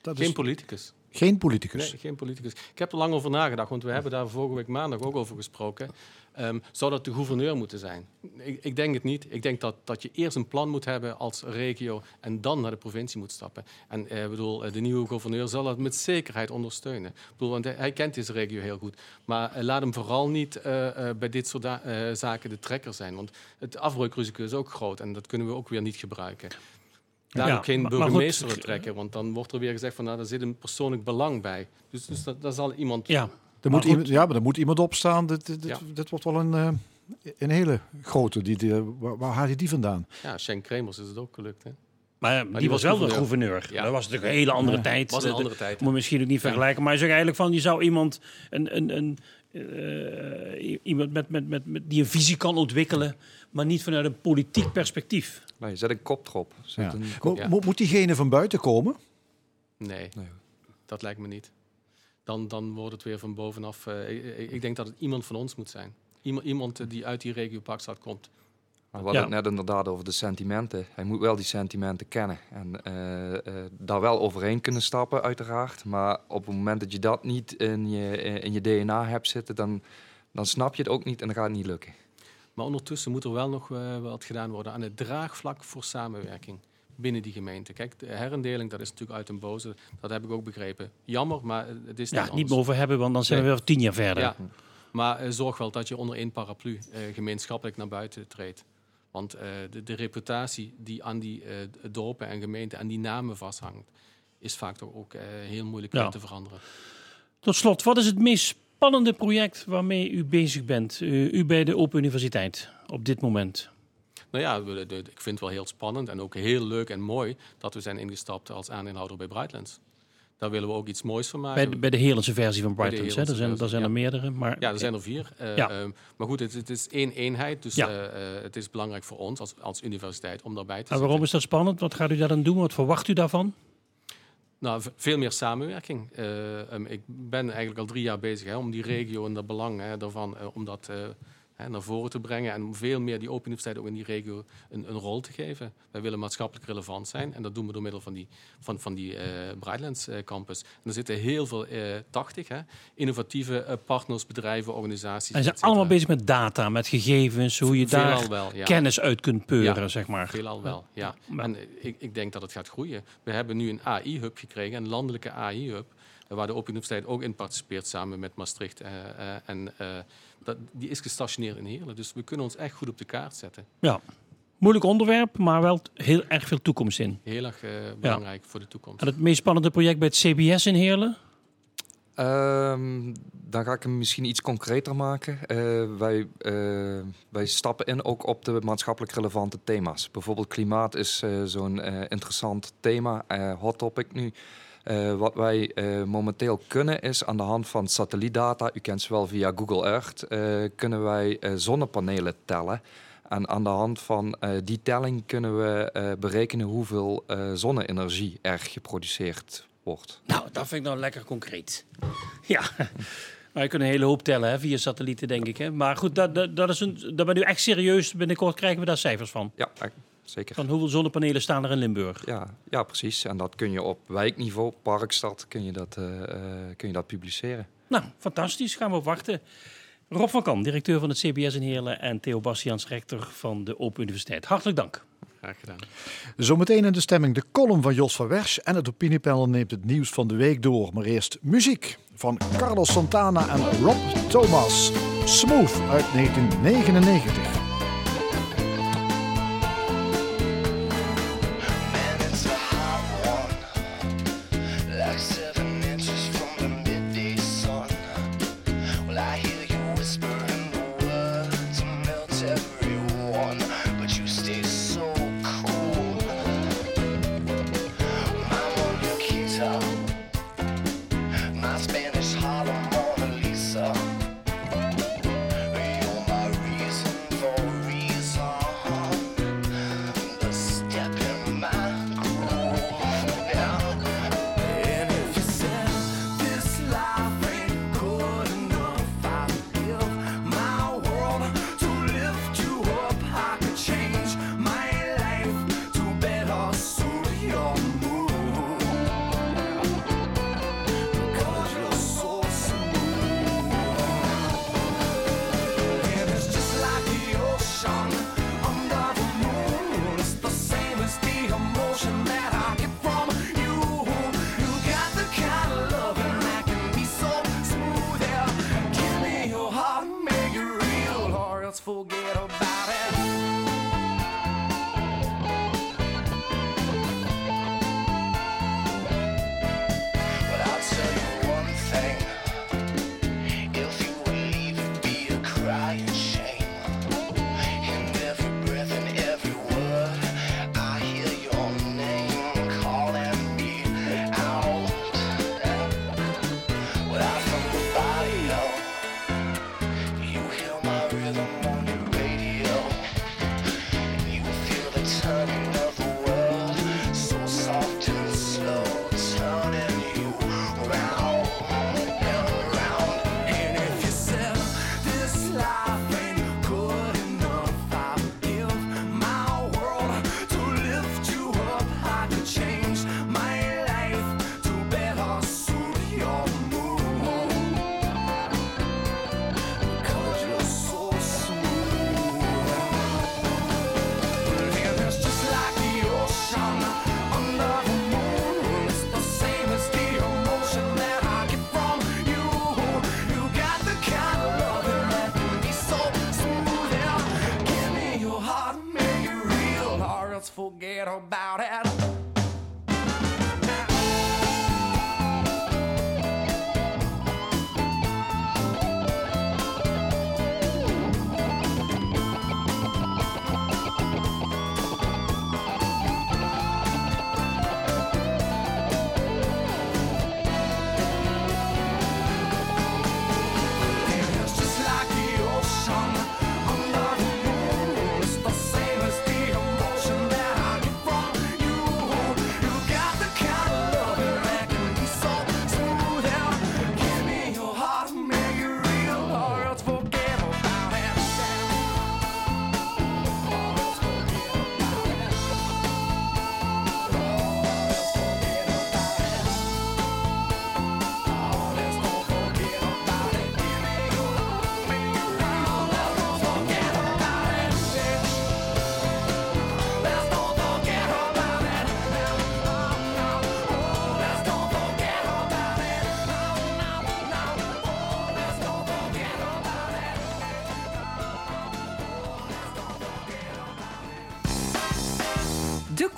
dat Geen is... politicus. Geen politicus? Geen politicus. Ik heb er lang over nagedacht, want we hebben daar vorige week maandag ook over gesproken. Um, zou dat de gouverneur moeten zijn? Ik, ik, denk het niet. Ik denk dat, dat je eerst een plan moet hebben als regio en dan naar de provincie moet stappen. En eh, bedoel, de nieuwe gouverneur zal dat met zekerheid ondersteunen. Ik bedoel, want hij, kent deze regio heel goed. Maar uh, laat hem vooral niet bij dit soort zaken de trekker zijn. Want het afbreukrisico is ook groot en dat kunnen we ook weer niet gebruiken. Daar ja, ook geen burgemeester betrekken, want dan wordt er weer gezegd van nou, daar zit een persoonlijk belang bij. Dus, dus dat, daar zal iemand. Ja, er moet iemand, ja, maar er moet iemand opstaan. Dit, dit, ja. dit wordt wel een, uh, een hele grote. Die, die, waar, waar haal je die vandaan? Ja, Schenk Kremers is het ook gelukt. Hè? Maar, maar die, die, was wel de gouverneur. Ja. Dat was natuurlijk een hele andere ja. tijd. Was een andere tijd. Moet misschien ook niet vergelijken. Maar je zegt eigenlijk van, je zou iemand, een, een, een, uh, iemand met, met, met, met, die een visie kan ontwikkelen, maar niet vanuit een politiek perspectief. Nee, zet een kop erop. Ja. Een kop. Mo moet diegene van buiten komen? Nee, nee, dat lijkt me niet. Dan, dan wordt het weer van bovenaf. Uh, ik, ik, denk dat het iemand van ons moet zijn. Iemand, iemand die uit die regio Parkstad komt. We hadden het net inderdaad over de sentimenten. Hij moet wel die sentimenten kennen en daar wel overheen kunnen stappen, uiteraard. Maar op het moment dat je dat niet in je, in je DNA hebt zitten, dan, dan snap je het ook niet en dan gaat het niet lukken. Maar ondertussen moet er wel nog wat gedaan worden aan het draagvlak voor samenwerking binnen die gemeente. Kijk, de herindeling, dat is natuurlijk uit een boze. Dat heb ik ook begrepen. Jammer, maar het is niet Ja, niet meer over hebben, want dan zijn we weer tien jaar verder. Ja. Maar uh, zorg wel dat je onder één paraplu uh, gemeenschappelijk naar buiten treedt. Want uh, de, de, reputatie die aan die dorpen en gemeenten en die namen vasthangt, is vaak toch ook heel moeilijk ja. te veranderen. Tot slot, wat is het meest spannende project waarmee u bezig bent, u bij de Open Universiteit op dit moment? Nou ja, ik vind het wel heel spannend en ook heel leuk en mooi dat we zijn ingestapt als aandeelhouder bij Brightlands. Daar willen we ook iets moois van maken. Bij de, bij de Heerlandse versie van Brightlands, hè? Er zijn, er zijn er meerdere. Maar... Ja, er zijn er vier. Uh, ja. uh, maar goed, het, het, is één eenheid. Dus ja. uh, het is belangrijk voor ons als, als universiteit om daarbij te zijn. En waarom is dat spannend? Wat gaat u daar dan doen? Wat verwacht u daarvan? Nou, veel meer samenwerking. Um, ik ben eigenlijk al drie jaar bezig hè, om die regio en de belangen daarvan, om dat naar voren te brengen en veel meer die Open Universiteit ook in die regio een, een, rol te geven. Wij willen maatschappelijk relevant zijn en dat doen we door middel van die, van, van die uh, Brightlands uh, campus. En er zitten heel veel, uh, eh, 80, hè, innovatieve partners, bedrijven, organisaties. En ze zijn allemaal bezig met data, met gegevens, hoe je daar wel, ja. kennis uit kunt peuren, ja, zeg maar. Veelal wel, ja. En ik, ik denk dat het gaat groeien. We hebben nu een AI-hub gekregen, een landelijke AI-hub, waar de Open Universiteit ook in participeert samen met Maastricht en dat, die is gestationeerd in Heerlen. Dus we kunnen ons echt goed op de kaart zetten. Ja, moeilijk onderwerp, maar wel heel erg veel toekomst in. Heel erg uh, belangrijk voor de toekomst. En het meest spannende project bij het CBS in Heerlen? Um, dan ga ik hem misschien iets concreter maken. Uh, wij, uh, wij stappen in ook op de maatschappelijk relevante thema's. Bijvoorbeeld klimaat is zo'n interessant thema, hot topic nu. Uh, wat wij uh, momenteel kunnen is aan de hand van satellietdata, u kent ze wel via Google Earth, uh, kunnen wij zonnepanelen tellen. En aan de hand van die telling kunnen we berekenen hoeveel zonne-energie er geproduceerd wordt. Nou, dat vind ik nou lekker concreet. ja. Maar je kunt een hele hoop tellen hè, via satellieten, denk ik. Hè? Maar goed, dat, dat, dat is een, daar ben u echt serieus. Binnenkort krijgen we daar cijfers van. Ja, zeker. Van hoeveel zonnepanelen staan er in Limburg? Ja, ja precies. En dat kun je op wijkniveau, parkstad, kun je dat, uh, kun je dat publiceren. Nou, fantastisch. Gaan we op wachten. Rob van Kam, directeur van het CBS in Heerlen en Theo Bastiaans, rector van de Open Universiteit. Hartelijk dank. Graag gedaan. Zometeen in de stemming de column van Jos van Wersch en het opiniepanel neemt het nieuws van de week door. Maar eerst muziek van Carlos Santana en Rob Thomas. Smooth uit 1999.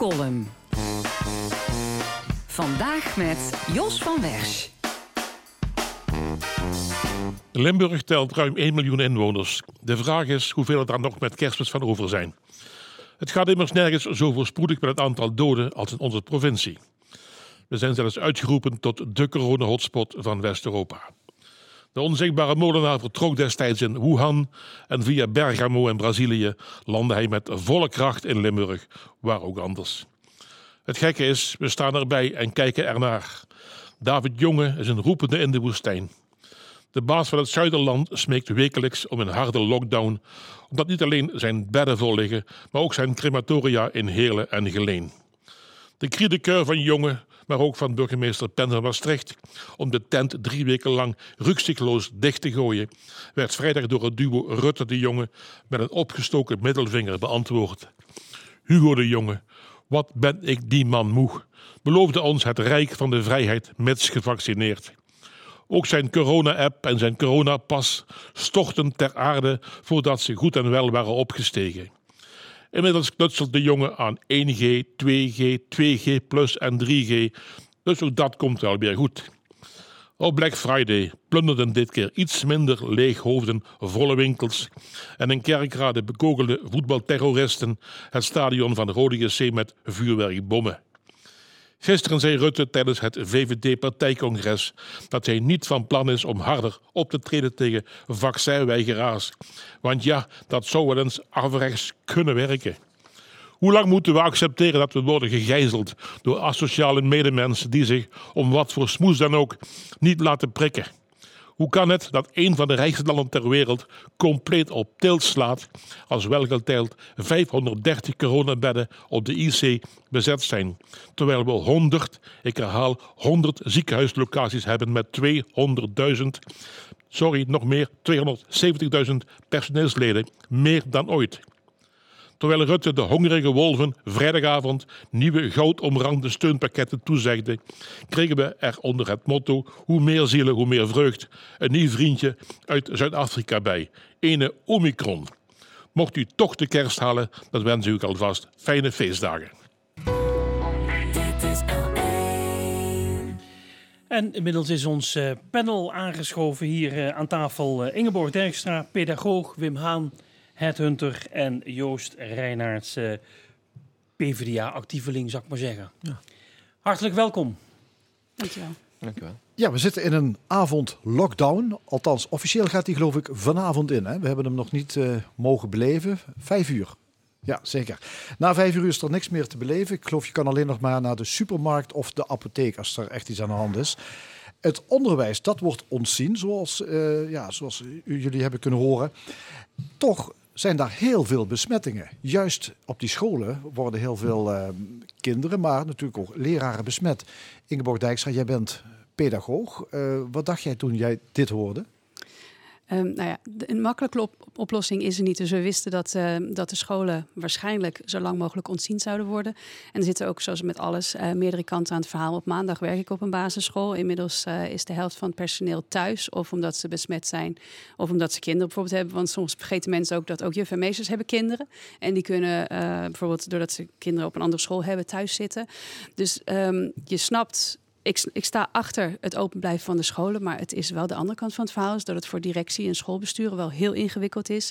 Column. Vandaag met Jos van Wersch. Limburg telt ruim 1 miljoen inwoners. De vraag is hoeveel er daar nog met kerstmis van over zijn. Het gaat immers nergens zo voorspoedig met het aantal doden als in onze provincie. We zijn zelfs uitgeroepen tot de corona-hotspot van West-Europa. De onzichtbare molenaar vertrok destijds in Wuhan en via Bergamo in Brazilië landde hij met volle kracht in Limburg, waar ook anders. Het gekke is, we staan erbij en kijken ernaar. David Jonge is een roepende in de woestijn. De baas van het Zuiderland smeekt wekelijks om een harde lockdown, omdat niet alleen zijn bedden vol liggen, maar ook zijn crematoria in Heerlen en Geleen. De kriedekeur van Jonge maar ook van burgemeester Pen van Maastricht, om de tent drie weken lang rukzichtloos dicht te gooien, werd vrijdag door het duo Rutte de Jonge met een opgestoken middelvinger beantwoord. Hugo de Jonge, wat ben ik die man moe, beloofde ons het rijk van de vrijheid mits gevaccineerd. Ook zijn corona-app en zijn coronapas stochten ter aarde voordat ze goed en wel waren opgestegen. Inmiddels knutselt de jongen aan 1G, 2G, 2G plus en 3G. Dus ook dat komt wel weer goed. Op Black Friday plunderden dit keer iets minder leeghoofden volle winkels en in kerkrade bekogelde voetbalterroristen het stadion van Rode JC met vuurwerkbommen. Gisteren zei Rutte tijdens het VVD-partijcongres dat hij niet van plan is om harder op te treden tegen vaccinweigeraars. Want ja, dat zou wel eens averechts kunnen werken. Hoe lang moeten we accepteren dat we worden gegijzeld door asociale medemensen die zich, om wat voor smoes dan ook, niet laten prikken? Hoe kan het dat een van de rijkste landen ter wereld compleet op tilt slaat als welgeteld 530 coronabedden op de IC bezet zijn, terwijl we 100, ik herhaal 100 ziekenhuislocaties hebben met 200.000, sorry, nog meer, 270.000 personeelsleden, meer dan ooit. Terwijl Rutte de hongerige wolven vrijdagavond nieuwe goudomrande steunpakketten toezegde, kregen we er onder het motto hoe meer zielen, hoe meer vreugd een nieuw vriendje uit Zuid-Afrika bij, ene Omicron. Mocht u toch de kerst halen, dan wens ik alvast fijne feestdagen. En inmiddels is ons eh, panel aangeschoven hier eh, aan tafel uh, Ingeborg Derkstra, pedagoog, Wim Haan, Headhunter en Joost Reinaerts, uh, PvdA-actieveling, zou ik maar zeggen. Ja. Hartelijk welkom. Dankjewel. Dankjewel. Ja, we zitten in een avond lockdown. Althans, officieel gaat die geloof ik vanavond in. Hè? We hebben hem nog niet uh, mogen beleven. Vijf uur. Ja, zeker. Na vijf uur is er niks meer te beleven. Ik geloof je kan alleen nog maar naar de supermarkt of de apotheek als er echt iets aan de hand is. Het onderwijs, dat wordt ontzien, zoals, uh, ja, zoals jullie hebben kunnen horen. Toch zijn daar heel veel besmettingen. Juist op die scholen worden heel veel uh, kinderen, maar natuurlijk ook leraren besmet. Ingeborg Dijkstra, jij bent pedagoog. Uh, wat dacht jij toen jij dit hoorde? Um, nou ja, een makkelijke oplossing is er niet. Dus we wisten dat, uh, dat de scholen waarschijnlijk zo lang mogelijk ontzien zouden worden. En er zitten ook, zoals met alles, uh, meerdere kanten aan het verhaal. Op maandag werk ik op een basisschool. Inmiddels uh, is de helft van het personeel thuis. Of omdat ze besmet zijn, of omdat ze kinderen bijvoorbeeld hebben. Want soms vergeten mensen ook dat ook juf en meesters hebben kinderen. En die kunnen bijvoorbeeld, doordat ze kinderen op een andere school hebben, thuis zitten. Dus um, je snapt ik, ik, sta achter het open blijven van de scholen, maar het is wel de andere kant van het verhaal, is dat het voor directie en schoolbesturen wel heel ingewikkeld is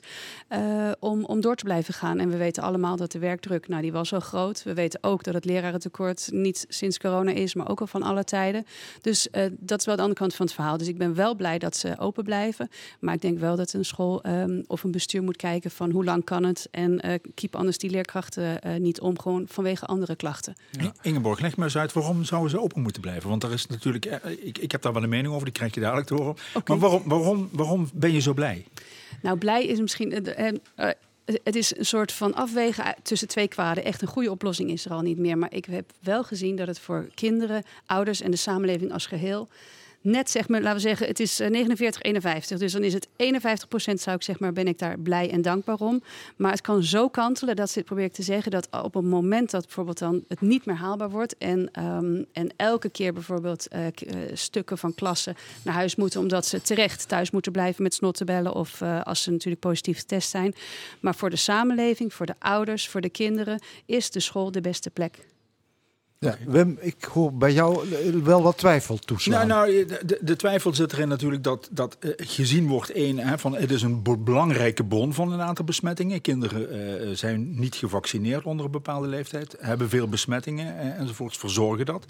uh, om, om door te blijven gaan. En we weten allemaal dat de werkdruk, nou die was wel groot. We weten ook dat het lerarentekort niet sinds corona is, maar ook al van alle tijden. Dus uh, dat is wel de andere kant van het verhaal. Dus ik ben wel blij dat ze open blijven, maar ik denk wel dat een school um, of een bestuur moet kijken van hoe lang kan het en uh, keep anders die leerkrachten niet om, gewoon vanwege andere klachten. Ja. Ingeborg, leg maar eens uit waarom zouden ze open moeten blijven? Want er is natuurlijk, eh, ik, ik heb daar wel een mening over, die krijg je dadelijk te horen. Maar waarom, waarom, waarom ben je zo blij? Nou, blij is misschien. Uh, het is een soort van afwegen tussen twee kwaden. Echt een goede oplossing is er al niet meer. Maar ik heb wel gezien dat het voor kinderen, ouders en de samenleving als geheel net zeg maar, laten we zeggen, het is 49, eh, 51. Dus dan is het 51 procent, zou ik zeg maar, ben ik daar blij en dankbaar om. Maar het kan zo kantelen, dat zit probeer ik te zeggen, dat op het moment dat bijvoorbeeld dan het niet meer haalbaar wordt en, um, en elke keer bijvoorbeeld uh, stukken van klassen naar huis moeten, omdat ze terecht thuis moeten blijven met snottenbellen of als ze natuurlijk positief getest zijn. Maar voor de samenleving, voor de ouders, voor de kinderen, is de school de beste plek. Ja, Wim, ik hoor bij jou wel wat twijfel toeslaan. Nou, nou de, de, twijfel zit erin natuurlijk dat, dat uh, gezien wordt één, hè, van het is een belangrijke bron van een aantal besmettingen. Kinderen uh, zijn niet gevaccineerd onder een bepaalde leeftijd, hebben veel besmettingen uh, enzovoorts, verzorgen dat.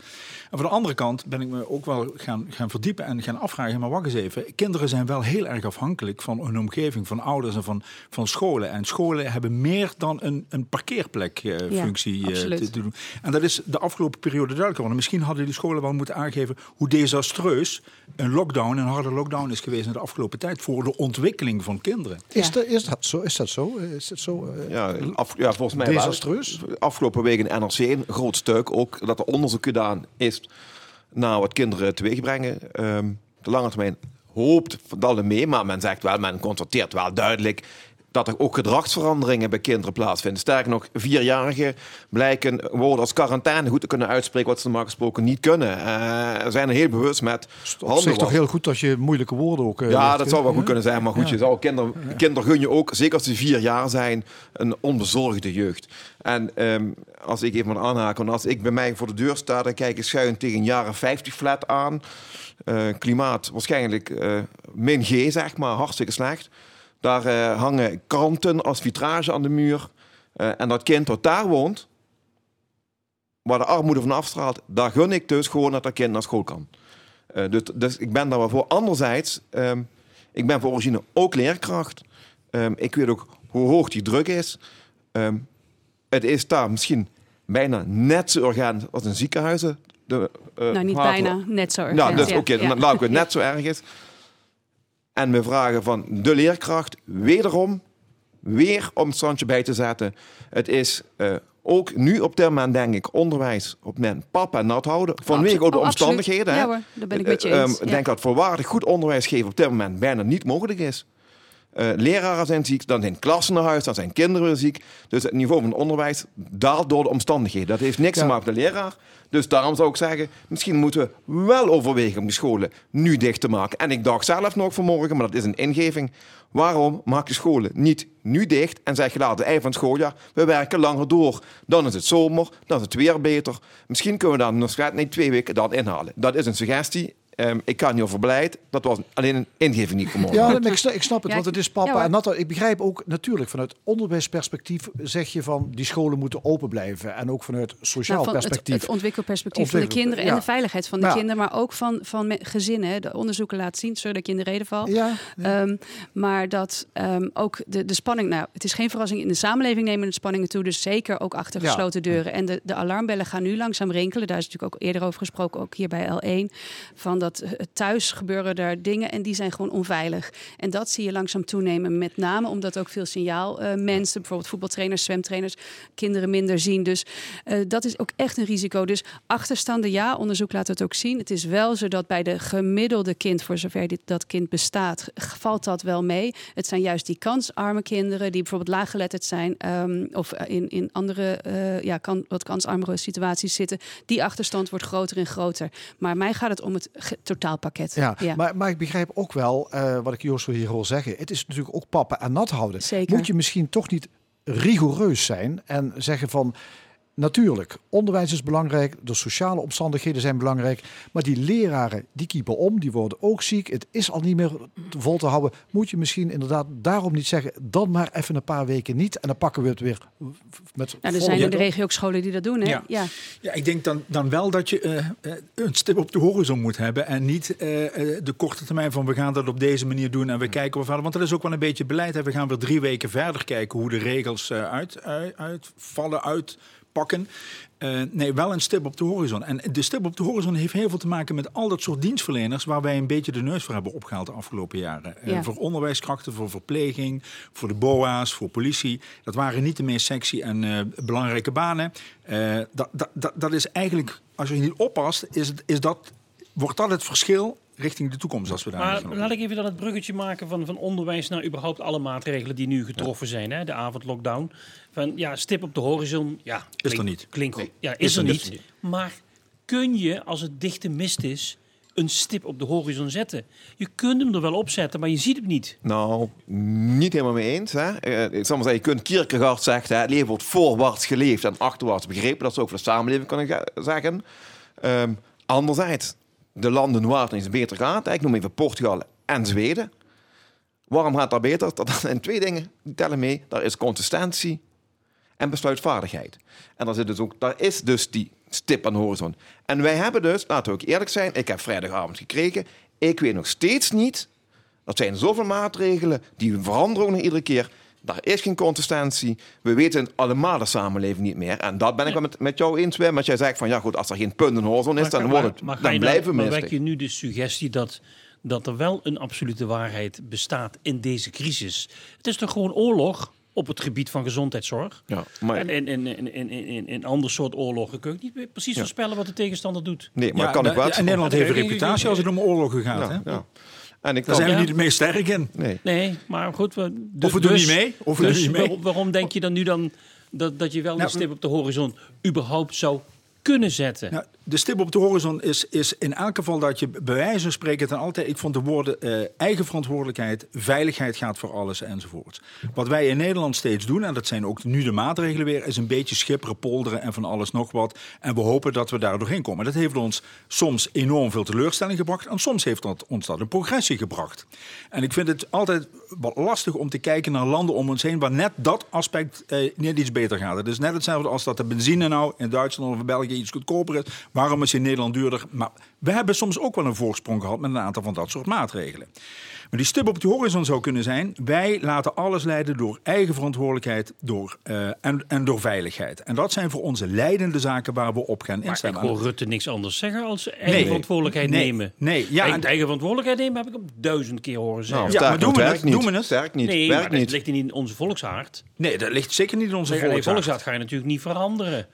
En van de andere kant ben ik me ook wel gaan, gaan verdiepen en gaan afvragen, maar wacht eens even, kinderen zijn wel heel erg afhankelijk van hun omgeving, van ouders en van, van scholen. En scholen hebben meer dan een, een parkeerplekfunctie ja, te doen. En dat is de afgelopen afgelopen periode duidelijk geworden. Misschien hadden die scholen wel moeten aangeven hoe desastreus een lockdown, een harde lockdown is geweest in de afgelopen tijd voor de ontwikkeling van kinderen. Is, dat, is dat zo? Is dat zo? Is het zo uh, ja, af, ja, volgens mij desastreus? afgelopen week in NRC een groot stuk ook dat er onderzoek gedaan is naar wat kinderen teweeg brengen. Um, de lange termijn hoopt dat mee, maar men zegt wel, men constateert wel duidelijk dat er ook gedragsveranderingen bij kinderen plaatsvinden. Sterker nog, vierjarigen blijken woorden als quarantaine goed te kunnen uitspreken, wat ze normaal gesproken niet kunnen. Uh, zijn er heel bewust met. Op zich toch heel goed als je moeilijke woorden ook. Uh, ja, dat zou wel goed kunnen zijn, maar goed, je zou kinder, kinder gun je ook, zeker als ze vier jaar zijn, een onbezorgde jeugd. En um, als ik even maar aanhaken, als ik bij mij voor de deur sta, dan kijk ik schuin tegen jaren 50 flat aan. Uh, klimaat waarschijnlijk min G, zeg maar, hartstikke slecht. Daar uh, hangen kranten als vitrage aan de muur. Uh, en dat kind wat daar woont, waar de armoede van afstraalt, daar gun ik dus gewoon dat dat kind naar school kan. Uh, dus, dus, ik ben daar wel voor. Anderzijds, um, ik ben voor origine ook leerkracht. Um, ik weet ook hoe hoog die druk is. Um, het is daar misschien bijna net zo urgent als in ziekenhuizen. De, nou, niet bijna, net zo erg. Nou, dus oké, okay, ja. net zo erg is. En we vragen van de leerkracht wederom weer om het standje bij te zetten. Het is uh, ook nu op dit moment, denk ik, onderwijs op men pap en nat houden. Vanwege oh, de omstandigheden. Ja hoor, daar ben ik met je eens. Ik uh, denk dat voorwaardig goed onderwijs geven op dit moment bijna niet mogelijk is. Uh, leraren zijn ziek, dan zijn klassen naar huis, dan zijn kinderen weer ziek. Dus het niveau van onderwijs daalt door de omstandigheden. Dat heeft niks ja. te maken met de leraar. Dus daarom zou ik zeggen, misschien moeten we wel overwegen om die scholen nu dicht te maken. En ik dacht zelf nog vanmorgen, maar dat is een ingeving. Waarom maak je scholen niet nu dicht en zeg je later eind van het schooljaar, we werken langer door. Dan is het zomer, dan is het weer beter. Misschien kunnen we dan nog twee weken dan inhalen. Dat is een suggestie. Um, ik kan niet over beleid. Dat was alleen een ingeving niet. Ja, ik, ik snap het, want het is papa. Ja, en dat, ik begrijp ook natuurlijk vanuit onderwijsperspectief zeg je van die scholen moeten open blijven. En ook vanuit sociaal nou, van perspectief. Het, het ontwikkelperspectief Ontwikkel, van de kinderen en de veiligheid van de kinderen, maar ook van, van gezinnen. De onderzoeken laten zien, sorry dat ik in de reden val. Ja, um, maar dat um, ook de, de spanning, nou, het is geen verrassing, in de samenleving nemen de spanningen toe. Dus zeker ook achter gesloten deuren. En de, de alarmbellen gaan nu langzaam rinkelen. Daar is natuurlijk ook eerder over gesproken, ook hier bij L1. Van dat eh, thuis gebeuren er dingen en die zijn gewoon onveilig. En dat zie je langzaam toenemen. Met name omdat ook veel signaalmensen, bijvoorbeeld voetbaltrainers, zwemtrainers, kinderen minder zien. Dus uh, dat is ook echt een risico. Dus achterstanden, ja, onderzoek laat het ook zien. Het is wel zo dat bij de gemiddelde kind, voor zover dit, dat kind bestaat, valt dat wel mee. Het zijn juist die kansarme kinderen die bijvoorbeeld laaggeletterd zijn um, of in, in andere uh, ja, kan, wat kansarmere situaties zitten. Die achterstand wordt groter en groter. Maar mij gaat het om het totaalpakket. Ja, ja, Maar, maar ik begrijp ook wel uh, wat ik Joost hier hoor zeggen. Het is natuurlijk ook pappen en nat houden. Zeker. Moet je misschien toch niet rigoureus zijn en zeggen van Natuurlijk, onderwijs is belangrijk, de sociale omstandigheden zijn belangrijk, maar die leraren die kiepen om, die worden ook ziek. Het is al niet meer vol te houden. Moet je misschien inderdaad daarom niet zeggen, dan maar even een paar weken niet en dan pakken we het weer met. Nou, er zijn in de regio ook scholen die dat doen, hè? Ja, ja. ja ik denk dan, dan wel dat je uh, een stip op de horizon moet hebben en niet uh, de korte termijn van we gaan dat op deze manier doen en we kijken we verder. Want dat is ook wel een beetje beleid. Hè. We gaan weer drie weken verder kijken hoe de regels uit, uitvallen, uit pakken. Uh, nee, wel een stip op de horizon. En de stip op de horizon heeft heel veel te maken met al dat soort dienstverleners waar wij een beetje de neus voor hebben opgehaald de afgelopen jaren. Ja. Uh, voor onderwijskrachten, voor verpleging, voor de BOA's, voor politie. Dat waren niet de meest sexy en uh, belangrijke banen. dat, dat, dat, dat is eigenlijk, als je niet oppast, is, het, is dat, wordt dat het verschil richting de toekomst als we daar. Maar laat ik even dan het bruggetje maken van, van onderwijs naar überhaupt alle maatregelen die nu getroffen ja. zijn. Hè? De avondlockdown. Van ja, stip op de horizon. Ja, klink, is er niet. Klinkt nee. Ja, is, is er, er niet. niet. Maar kun je, als het dichte mist is, een stip op de horizon zetten. Je kunt hem er wel op zetten, maar je ziet hem niet. Nou, niet helemaal mee eens. Hè? Uh, ik zal maar zeggen, je kunt Kierkegaard zeggen, het leven wordt voorwaarts geleefd en achterwaarts begrepen. Dat ze ook voor de samenleving kunnen zeggen. Um, anderzijds, de landen waar het eens beter gaat, ik noem even Portugal en Zweden. Waarom gaat dat beter? Dat zijn twee dingen die tellen mee. Daar is consistentie en besluitvaardigheid. En daar, zit dus ook, daar is dus die stip aan de horizon. En wij hebben dus, laten we ook eerlijk zijn, ik heb vrijdagavond gekregen. Ik weet nog steeds niet, dat zijn zoveel maatregelen, die veranderen nog iedere keer. Daar is geen consistentie. We weten allemaal de samenleving niet meer. En dat ben ik wel met, met jou eens, Wim. Als jij zegt van ja goed, als er geen punt in horizon is, dan, wordt het, maar, dan blijven we Maar wek je nu de suggestie dat, dat er wel een absolute waarheid bestaat in deze crisis? Het is toch gewoon oorlog? op het gebied van gezondheidszorg. Ja, maar... En in, in, in, in, in, in ander soort oorlogen kun je niet precies ja. voorspellen wat de tegenstander doet. Nee, maar ja, kan ik wat? En Nederland heeft een reputatie als het om oorlogen gaat. Ja, hè? En ik Daar zijn we niet het meest sterk in. Nee, nee maar goed. We, dus, of we doen dus, niet mee. Of we dus doen niet mee. waarom denk je dan nu dan dat, dat je wel nou, een stip op de horizon überhaupt zou kunnen zetten? Nou, de stip op de horizon is, is in elk geval dat je bij wijze van spreken ten altijd... Ik vond de woorden uh, eigen verantwoordelijkheid, veiligheid gaat voor alles enzovoort. Wat wij in Nederland steeds doen, en dat zijn ook nu de maatregelen weer... is een beetje schipperen, polderen en van alles nog wat. En we hopen dat we daar doorheen komen. Dat heeft ons soms enorm veel teleurstelling gebracht... en soms heeft dat, ons dat een progressie gebracht. En ik vind het altijd wat lastig om te kijken naar landen om ons heen... waar net dat aspect uh, net iets beter gaat. Het is net hetzelfde als dat de benzine nou in Duitsland of in België iets goedkoper is... Waarom is in Nederland duurder? Maar we hebben soms ook wel een voorsprong gehad met een aantal van dat soort maatregelen. Maar die stip op de horizon zou kunnen zijn: wij laten alles leiden door eigen verantwoordelijkheid door, uh, en, en door veiligheid. En dat zijn voor onze leidende zaken waar we op gaan instemmen. Maar ik hoor Rutte niks anders zeggen als eigen nee, verantwoordelijkheid nee, nemen. Nee, ja, eigen, eigen verantwoordelijkheid nemen heb ik op duizend keer horen zeggen. Nou, ja, maar doen we het? Niet. Doen we het? Sterk niet. Nee, Werkt niet. dat ligt niet in onze volksaard. Nee, dat ligt zeker niet in onze nee, volksaard. volksaard ga je natuurlijk niet veranderen.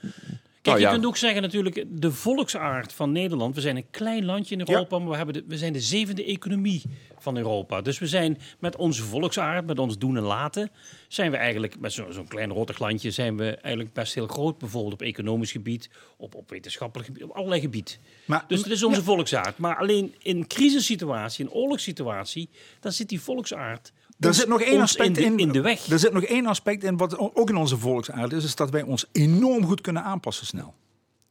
Kijk, Nou, je ja. kunt ook zeggen natuurlijk, de volksaard van Nederland. We zijn een klein landje in Europa, maar we, hebben de, we zijn de zevende economie van Europa. Dus we zijn met onze volksaard, met ons doen en laten, zijn we eigenlijk, met zo'n zo klein rottig landje, zijn we eigenlijk best heel groot. Bijvoorbeeld op economisch gebied, op, op wetenschappelijk gebied, op allerlei gebied. Maar, Dus dat is onze volksaard. Maar alleen in crisissituatie, in oorlogssituatie, dan zit die volksaard Er ons- zit nog één aspect in in, de, in de weg. Er zit nog één aspect in wat ook in onze volksaard is, is dat wij ons enorm goed kunnen aanpassen snel.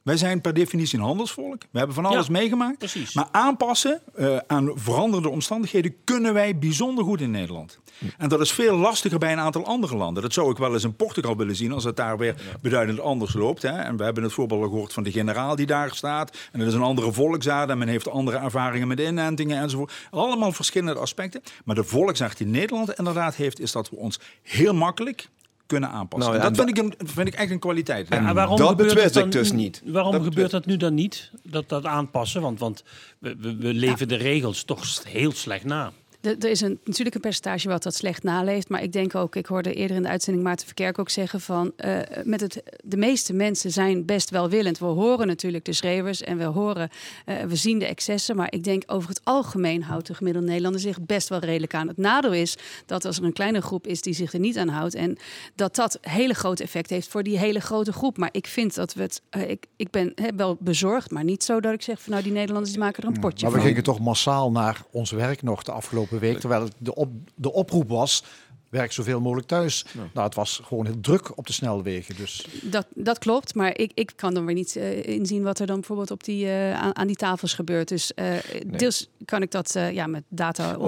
Wij zijn per definitie een handelsvolk. We hebben van alles Ja, meegemaakt. precies. Maar aanpassen eh, aan veranderde omstandigheden kunnen wij bijzonder goed in Nederland. En dat is veel lastiger bij een aantal andere landen. Dat zou ik wel eens in Portugal willen zien als het daar weer beduidend anders loopt. Hè. En we hebben het voorbeeld al gehoord van de generaal die daar staat. En dat is een andere volksaard en men heeft andere ervaringen met inentingen enzovoort. Allemaal verschillende aspecten. Maar de volksaard die Nederland inderdaad heeft, is dat we ons heel makkelijk kunnen aanpassen. Nou ja, dat vind ik, een, vind ik echt een kwaliteit. En Maar waarom dat gebeurt betwist ik dus niet. Waarom Dat gebeurt dat nu dan niet? Dat, dat aanpassen? Want, want we, we, we leven de regels toch heel slecht na. Er is een, natuurlijk een percentage wat dat slecht naleeft. Maar ik denk ook, ik hoorde eerder in de uitzending Maarten Verkerk ook zeggen van... eh, met het, de meeste mensen zijn best welwillend. We horen natuurlijk de schreeuwers en we horen, eh, we zien de excessen. Maar ik denk over het algemeen houdt de gemiddelde Nederlander zich best wel redelijk aan. Het nadeel is dat als er een kleine groep is die zich er niet aan houdt... en dat dat hele grote effect heeft voor die hele grote groep. Maar ik vind dat we het... eh, ik, ik ben wel bezorgd, maar niet zo dat ik zeg van... nou, die Nederlanders die maken er een potje Maar we gingen toch massaal naar ons werk nog de afgelopen week. Terwijl de, op, de oproep was, werk zoveel mogelijk thuis. Nou, het was gewoon heel druk op de snelwegen. Dus Dat, dat klopt, maar ik, ik kan dan weer niet eh, inzien wat er dan bijvoorbeeld op die, eh, aan, aan die tafels gebeurt. Dus eh, deels kan ik dat eh, ja, met data eh, Oh,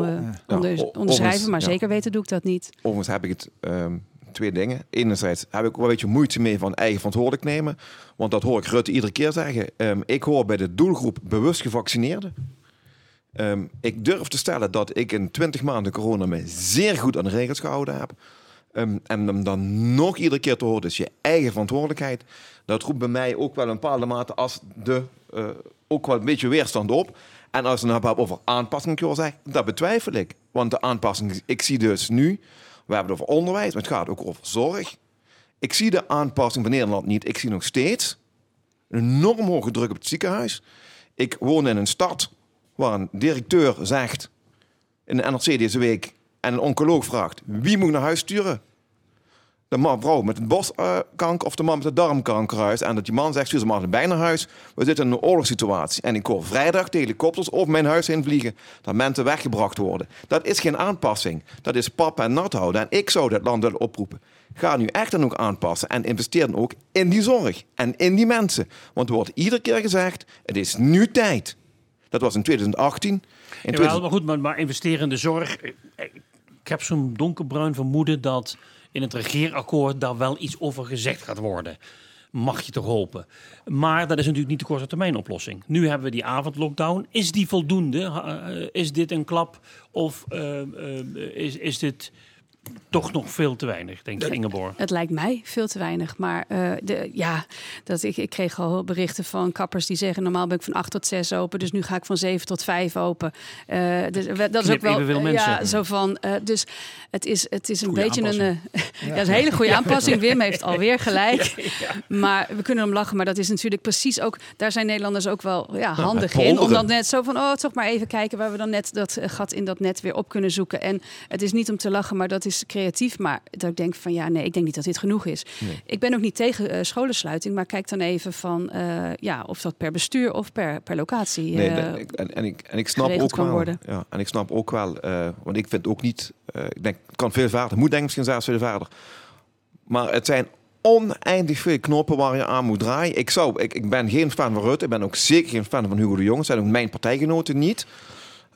onder- onderschrijven, maar ja. zeker weten doe ik dat niet. Overigens heb ik het ehm, twee dingen. Enerzijds heb ik wel een beetje moeite mee van eigen verantwoordelijk nemen. Want dat hoor ik Rutte iedere keer zeggen. Ehm, ik hoor bij de doelgroep bewust gevaccineerden. Ehm, ik durf te stellen dat ik in 20 maanden corona me zeer goed aan de regels gehouden heb. Ehm, en om dan nog iedere keer te horen, dus je eigen verantwoordelijkheid. Dat roept bij mij ook wel een bepaalde mate als de, eh, ook wel een beetje weerstand op. En als je het nou hebt over aanpassing, zeggen, dat betwijfel ik. Want de aanpassing, ik zie dus nu, we hebben het over onderwijs, maar het gaat ook over zorg. Ik zie de aanpassing van Nederland niet. Ik zie nog steeds een enorm hoge druk op het ziekenhuis. Ik woon in een stad waar een directeur zegt in de NRC deze week en een oncoloog vraagt wie moet naar huis sturen? De man, vrouw met het borstkanker of de man met het darmkankerhuis. En dat die man zegt, stuur ze maar allebei naar huis. We zitten in een oorlogssituatie. En ik hoor vrijdag de helikopters over mijn huis heen vliegen. Dat mensen weggebracht worden. Dat is geen aanpassing. Dat is pap en nat houden. En ik zou dit land willen oproepen. Ga nu echt dan ook aanpassen. En investeer dan ook in die zorg. En in die mensen. Want er wordt iedere keer gezegd, het is nu tijd. Dat was in 2018. In Jawel, 2000 maar goed, maar, maar investeren in de zorg. eh, eh, Ik heb zo'n donkerbruin vermoeden dat in het regeerakkoord daar wel iets over gezegd gaat worden. Mag je toch hopen. Maar dat is natuurlijk niet de korte termijn oplossing. Nu hebben we die avondlockdown. Is die voldoende? Eh, Is dit een klap? Of is, is dit toch nog veel te weinig, denk ik, Ingeborg? Het lijkt mij veel te weinig. Maar eh, de, ja, dat ik, ik kreeg al berichten van kappers die zeggen... normaal ben ik van 8 tot 6 open, dus nu ga ik van 7 tot 5 open. Eh, dus, we- dat is ook wel... eh. Ja, zo van... dus het is, het is een Goeie beetje een... aanpassing. ja, dat is een hele goede aanpassing. Wim heeft alweer gelijk. Maar we kunnen hem lachen. Maar dat is natuurlijk precies ook... Daar zijn Nederlanders ook wel ja, handig in. Om dan net zo van... Oh, toch maar even kijken waar we dan net dat gat in dat net weer op kunnen zoeken. En het is niet om te lachen, maar dat is creatief. Maar dat ik denk van ja, nee, ik denk niet dat dit genoeg is. Nee. Ik ben ook niet tegen eh, scholensluiting, maar kijk dan even van eh, ja, of dat per bestuur of per, per locatie. Nee, eh, dat- ik- en, en, ik, en ik snap ook wel. worden. Ja, en ik snap ook wel, eh, want ik vind ook niet, eh, ik denk, het kan veel verder, moet denk ik misschien zelfs veel verder. Maar het zijn oneindig veel knoppen waar je aan moet draaien. Ik, zou, ik, ik ben geen fan van Rutte, ik ben ook zeker geen fan van Hugo de Jonge, zijn ook mijn partijgenoten niet.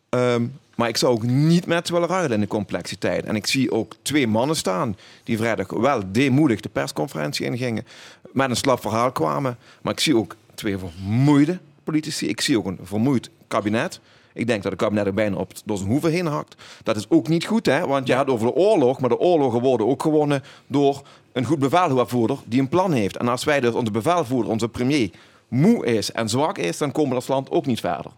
Ehm, maar ik zou ook niet met willen ruilen in de complexiteit. En ik zie ook twee mannen staan die vrijdag wel deemoedig de persconferentie ingingen. Met een slap verhaal kwamen. Maar ik zie ook twee vermoeide politici. Ik zie ook een vermoeid kabinet. Ik denk dat het kabinet er bijna op door zijn hoeven heen hakt. Dat is ook niet goed, hè? want je had over de oorlog. Maar de oorlogen worden ook gewonnen door een goed bevelvoerder die een plan heeft. En als wij dus onze bevelvoerder, onze premier, moe is en zwak is, dan komen we als land ook niet verder.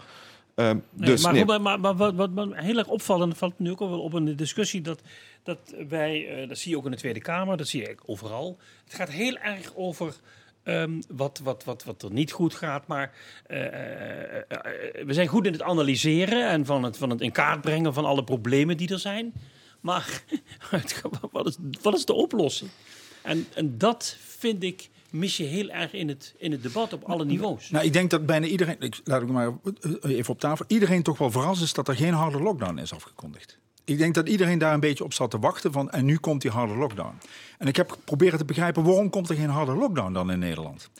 Ehm, Nee, dus maar, nee. goed, maar, maar, maar wat, wat, heel erg opvallend valt nu ook al wel op in de discussie dat, dat wij, eh, dat zie je ook in de Tweede Kamer, dat zie je overal. Het gaat heel erg over ehm, wat, wat, wat, wat er niet goed gaat, maar eh, eh, we zijn goed in het analyseren en van het, van het in kaart brengen van alle problemen die er zijn. Maar wat is, wat is de oplossing? En, en dat vind ik mis je heel erg in het, in het debat op alle niveaus. Nou, ik denk dat bijna iedereen, ik, laat ik maar eh, even op tafel, iedereen toch wel verrast is dat er geen harde lockdown is afgekondigd. Ik denk dat iedereen daar een beetje op zat te wachten van en nu komt die harde lockdown. En ik heb proberen te begrijpen waarom komt er geen harde lockdown dan in Nederland.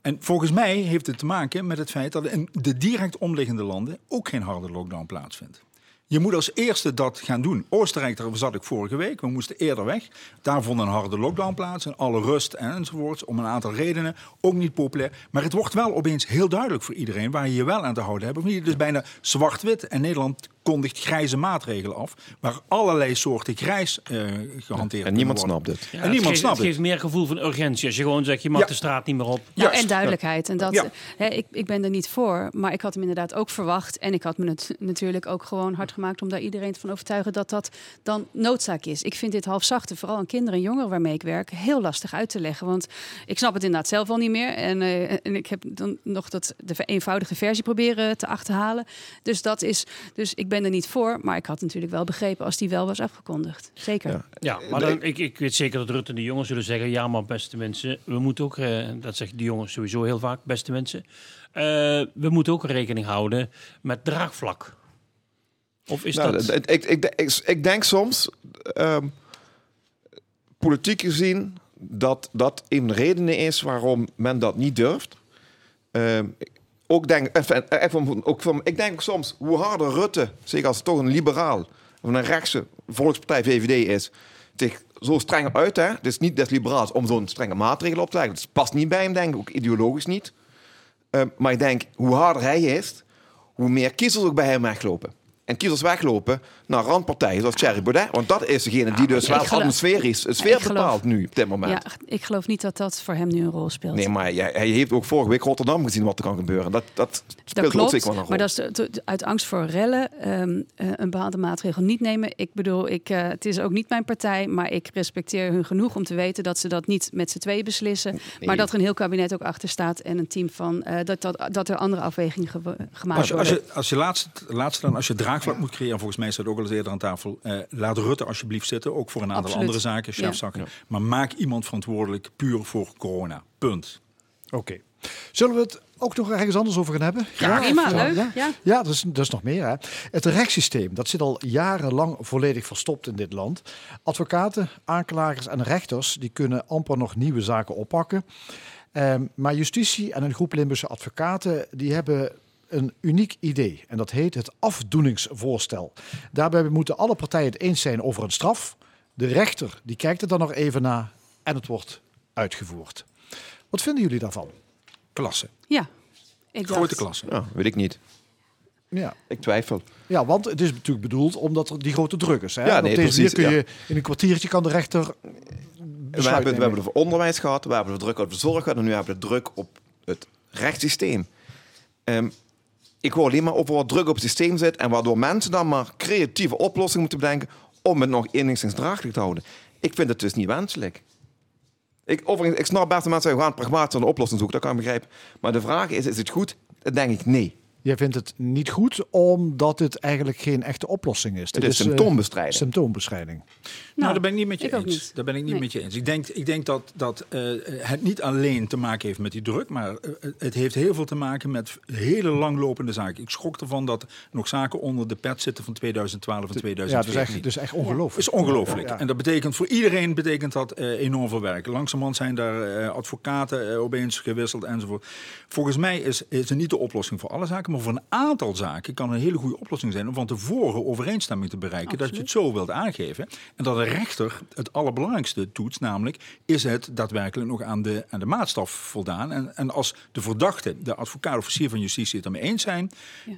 En volgens mij heeft het te maken met het feit dat in de direct omliggende landen ook geen harde lockdown plaatsvindt. Je moet als eerste dat gaan doen. Oostenrijk, daar zat ik vorige week. We moesten eerder weg. Daar vond een harde lockdown plaats. En alle rust enzovoorts. Om een aantal redenen. Ook niet populair. Maar het wordt wel opeens heel duidelijk voor iedereen waar je je wel aan te houden hebt. Of niet. Het is bijna zwart-wit. En Nederland kondigt grijze maatregelen af. Waar allerlei soorten grijs eh gehanteerd En niemand snapt het. Ja, en het niemand geeft, snapt het het. geeft meer gevoel van urgentie. Als je gewoon zegt, je mag Ja. de straat niet meer op. Nou, Juist. en duidelijkheid. En dat, Ja. hè, ik, ik ben er niet voor, maar ik had hem inderdaad ook verwacht. En ik had me het natuurlijk ook gewoon hard gemaakt om daar iedereen van overtuigen dat dat dan noodzaak is. Ik vind dit halfzachte, vooral aan kinderen en jongeren waarmee ik werk, heel lastig uit te leggen. Want ik snap het inderdaad zelf al niet meer. En, eh, en ik heb dan nog dat, de eenvoudige versie proberen te achterhalen. Dus dat is, dus ik ben er niet voor, maar ik had natuurlijk wel begrepen als die wel was afgekondigd. Zeker. Ja. Ja, maar dan, ik, ik weet zeker dat Rutte en de jongens zullen zeggen... ja, maar beste mensen, we moeten ook... eh, dat zeggen die jongens sowieso heel vaak, beste mensen... eh, we moeten ook rekening houden met draagvlak. Of is Nou, dat... ik, ik, ik, ik denk soms, ehm, politiek gezien, dat dat een reden is waarom men dat niet durft. Ehm, ik- ook denk, even, even, ook van, ik denk soms, hoe harder Rutte, zeker als het toch een liberaal of een rechtse volkspartij VVD is, zich zo streng uit, hè? Het is niet des liberaals om zo'n strenge maatregelen op te leggen. Dat past niet bij hem, denk ik, ook ideologisch niet. Ehm, maar ik denk, hoe harder hij is, hoe meer kiezers ook bij hem weglopen. En kiezers weglopen naar randpartijen zoals Thierry Baudet. Want dat is degene die dus ik wel geloof- atmosferisch de sfeer geloof- bepaalt nu op dit moment. Ja, ik geloof niet dat dat voor hem nu een rol speelt. Nee, maar jij- hij heeft ook vorige week Rotterdam gezien wat er kan gebeuren. Dat, dat speelt Dat ook zeker wel een rol. maar dat is de- de- uit angst voor rellen ehm, eh, een bepaalde maatregel niet nemen. Ik bedoel, ik, eh, het is ook niet mijn partij, maar ik respecteer hun genoeg om te weten dat ze dat niet met z'n tweeën beslissen. Maar dat er een heel kabinet ook achter staat en een team van eh, dat, dat, dat er andere afwegingen ge- gemaakt Als je, als worden. je, als je laatste, laatste dan, als je draagvlak moet creëren, volgens mij staat ook al eens eerder aan tafel. eh, laat Rutte alsjeblieft zitten, ook voor een aantal Absoluut. andere zaken, chefzakken. Maar maak iemand verantwoordelijk puur voor corona. Punt. Oké. Zullen we het ook nog ergens anders over gaan hebben? Ja, prima, of- leuk. Ja, Ja. ja dat, is, dat is nog meer. Hè. Het rechtssysteem, dat zit al jarenlang volledig verstopt in dit land. Advocaten, aanklagers en rechters die kunnen amper nog nieuwe zaken oppakken. Ehm, maar justitie en een groep Limburgse advocaten die hebben een uniek idee. En dat heet het afdoeningsvoorstel. Daarbij moeten alle partijen het eens zijn over een straf. De rechter die kijkt er dan nog even naar en het wordt uitgevoerd. Wat vinden jullie daarvan? Klasse. Ja, ik dacht, Grote klasse. Ja, weet ik niet. Ja. Ik twijfel. Ja, want het is natuurlijk bedoeld omdat er die grote druk is. Hè? Ja, nee, op deze precies, manier kun ja. je in een kwartiertje kan de rechter. We hebben, het, we hebben het voor onderwijs gehad, we hebben de druk op de zorg gehad en nu hebben we de druk op het rechtssysteem. Ehm, ik hoor alleen maar wat druk op het systeem zit en waardoor mensen dan maar creatieve oplossingen moeten bedenken om het nog enigszins draaglijk te houden. Ik vind het dus niet wenselijk. Ik, overigens, ik snap best dat mensen gaan pragmatisch een oplossing zoeken, dat kan ik begrijpen. Maar de vraag is, is het goed? Dan denk ik nee. Jij vindt het niet goed omdat het eigenlijk geen echte oplossing is. Het Dit is eh, symptoombestrijding. symptoombestrijding. Nou, daar ben ik niet met je eens. niet. Daar ben ik niet Nee. met je eens. Ik denk, ik denk dat, dat eh, het niet alleen te maken heeft met die druk, maar eh, het heeft heel veel te maken met hele langlopende zaken. Ik schrok ervan dat nog zaken onder de pet zitten van 2012 en Ja, dat 2014. is echt, dus echt ongelooflijk. is ongelooflijk. Ja. En dat betekent voor iedereen betekent dat eh, enorm veel werk. Langzamerhand zijn daar advocaten opeens gewisseld enzovoort. Volgens mij is, is het niet de oplossing voor alle zaken, maar voor een aantal zaken kan een hele goede oplossing zijn om van tevoren overeenstemming te bereiken. Dat je het zo wilt aangeven. En dat de rechter het allerbelangrijkste toetst, namelijk is het daadwerkelijk nog aan de, aan de maatstaf voldaan. En, en als de verdachte, de advocaat, officier van justitie het ermee eens zijn,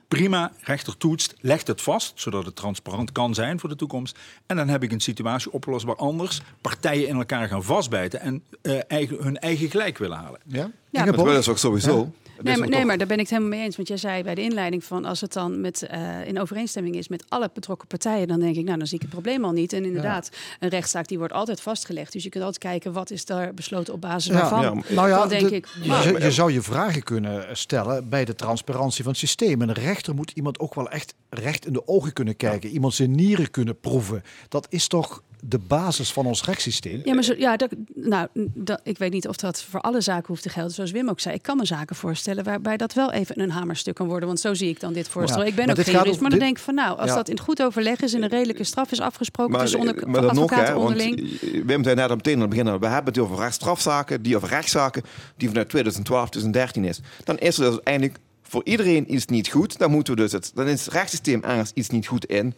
prima, rechter toetst, legt het vast, zodat het transparant kan zijn voor de toekomst. En dan heb ik een situatie opgelost waar anders partijen in elkaar gaan vastbijten en eh, eigen, hun eigen gelijk willen halen. Ja? Ja, Dat ze ook sowieso. Nee, is maar, nee, daar ben ik het helemaal mee eens. Want jij zei bij de inleiding van als het dan met, eh, in overeenstemming is met alle betrokken partijen, dan denk ik, nou dan zie ik het probleem al niet. En inderdaad, een rechtszaak die wordt altijd vastgelegd. Dus je kunt altijd kijken wat is daar besloten op basis Ja, waarvan. ja, Nou ja, dan denk de- ik, je, zou- je zou je vragen kunnen stellen bij de transparantie van het systeem. En een rechter moet iemand ook wel echt recht in de ogen kunnen kijken. Iemand zijn nieren kunnen proeven. Dat is toch de basis van ons rechtssysteem? Ja, maar zo, ja, dat, nou, dat, ik weet niet of dat voor alle zaken hoeft te gelden. Zoals Wim ook zei, ik kan me zaken voorstellen waarbij dat wel even een hamerstuk kan worden. Want zo zie ik dan dit voorstel. Ja, ik ben maar ook geen jurist, maar dan dit- denk ik van nou, als Ja. dat in goed overleg is en een redelijke straf is afgesproken Maar, tussen onder, maar dat nog, advocaten hè, want onderling. Wim zei net aan het begin, we hebben het over strafzaken, die over rechtszaken, die vanuit 2012, 2013 is. Dan is er dus uiteindelijk voor iedereen iets niet goed, dan moeten we dus het, dan is het rechtssysteem ergens iets niet goed in.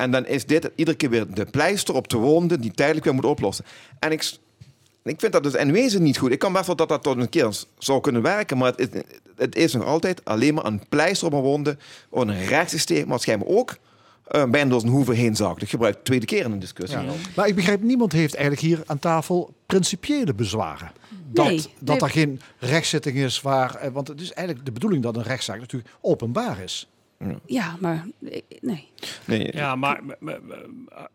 En dan is dit iedere keer weer de pleister op de wonde die tijdelijk weer moet oplossen. En ik, ik vind dat dus in wezen niet goed. Ik kan best wel dat dat tot een keer zou kunnen werken, maar het, is- het is nog altijd alleen maar een pleister op een wonde. Een rechtssysteem, wat schijnbaar ook eh, bijna door zijn hoeven heen zakt. Ik gebruik het tweede keer in een discussie. Ja. Maar ik begrijp, niemand heeft eigenlijk hier aan tafel principiële bezwaren. Dat, Nee, dat nee. er geen rechtszitting is waar... eh, Want het is eigenlijk de bedoeling dat een rechtszaak natuurlijk openbaar is. Ja, maar eh, nee. Nee. Ja, maar, maar-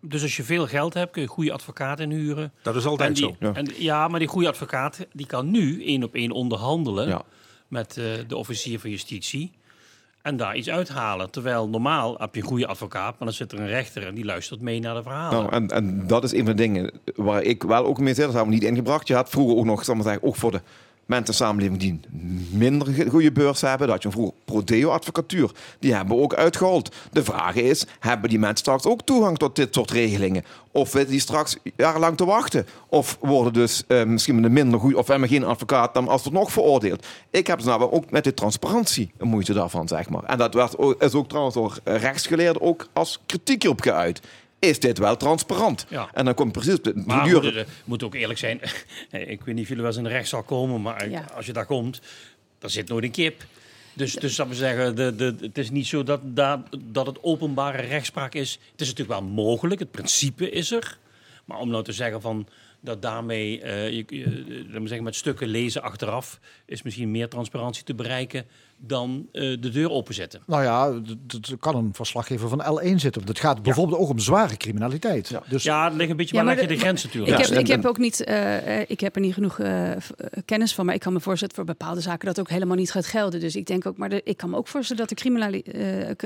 dus als je veel geld hebt, kun je een goede advocaat inhuren. Dat is altijd En die- zo. Ja. En, ja, maar die goede advocaat die kan nu één op één onderhandelen Ja. met eh, de officier van justitie. En daar iets uithalen. Terwijl normaal heb je een goede advocaat, maar dan zit er een rechter en die luistert mee naar de verhalen. Nou, en, en dat is een van de dingen waar ik wel ook mee zit. Dat hebben we niet ingebracht. Je had vroeger ook nog, zal maar zeggen, ook voor de mensen in samenleving die minder goede beurs hebben. Dat je vroeger Prodeo-advocatuur. Die hebben we ook uitgehold. De vraag is, hebben die mensen straks ook toegang tot dit soort regelingen? Of zitten die straks jarenlang te wachten? Of worden dus eh, misschien een minder goed, of hebben geen advocaat dan als het nog veroordeeld? Ik heb dus nou ook met de transparantie een moeite daarvan, zeg maar. En dat werd, is ook trouwens door rechtsgeleerden ook als kritiek op geuit. Is dit wel transparant? Ja. En dan komt precies Maar duur- we moeten, moet ook eerlijk zijn. ik weet niet of jullie wel eens in de rechtszaal komen, maar Ja. als je daar komt, dan zit nooit een kip. Dus, dus dat we zeggen, de, de, het is niet zo dat, daar dat het openbare rechtspraak is. Het is natuurlijk wel mogelijk, het principe is er. Maar om nou te zeggen van dat daarmee, eh, je, je, eh, zeggen, met stukken lezen achteraf, is misschien meer transparantie te bereiken dan eh, de deur openzetten. Nou ja, d- d- er kan een verslaggever van L1 zitten. Want Het gaat bijvoorbeeld ook om zware criminaliteit. Dus Ja, het ligt een beetje Ja, waar maar leg je de de- grens natuurlijk. Ik, heb, ik heb ook niet, eh, ik heb er niet genoeg eh, kennis van, maar ik kan me voorstellen voor bepaalde zaken dat ook helemaal niet gaat gelden. Dus ik denk ook, maar de, ik kan me ook voorstellen dat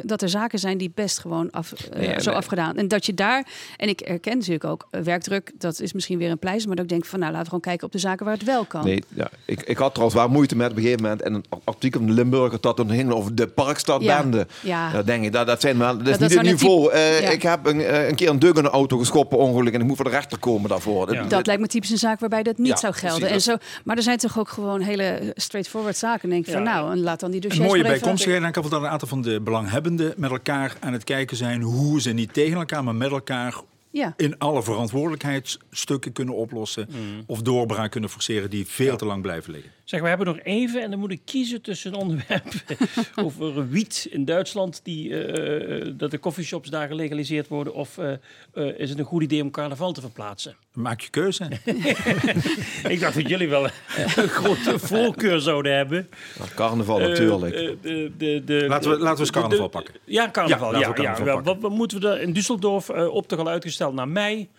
dat er zaken zijn die best gewoon af, Nee, zo nee. afgedaan. En dat je daar, en ik erken natuurlijk ook werkdruk, dat is misschien weer een pleister, maar dat ik denk van nou laten we gewoon kijken op de zaken waar het wel kan. Nee, ja. ik, ik had trouwens wel moeite met op een gegeven moment in een artikel van de Dat ging over de Parkstadbende. Ja. Dat denk ik, dat, dat zijn wel, dat is dat niet het niveau. Eh, ja. Ik heb een, eh, een keer een dug in de auto geschopt per ongeluk en ik moet voor de rechter komen daarvoor. Dat- Dat lijkt me typisch een zaak waarbij dat niet Ja, zou gelden. precies. En zo, maar er zijn toch ook gewoon hele straightforward zaken. En denk ik van Ja. nou, en laat dan die Een dossiers mooie maar even- bijkomstigheid. Dan kan dat een aantal van de belanghebbenden met elkaar aan het kijken zijn hoe ze niet tegen elkaar, maar met elkaar Ja. in alle verantwoordelijkheidsstukken kunnen oplossen. Mm. Of doorbraak kunnen forceren die veel te lang blijven liggen. Zeg, we hebben nog even en dan moet ik kiezen tussen een onderwerp over wiet in Duitsland, die, eh, eh, dat de coffeeshops daar gelegaliseerd worden, of eh, eh, is het een goed idee om carnaval te verplaatsen? Maak je keuze. ik dacht dat jullie wel een grote voorkeur zouden hebben. carnaval natuurlijk. eh, de, de, de, Laten we- laten we eens carnaval de- pakken. Ja, carnaval. Ja, Ja, we ja, carnaval Wat, wat moeten we er in Düsseldorf op al uitgesteld naar mei?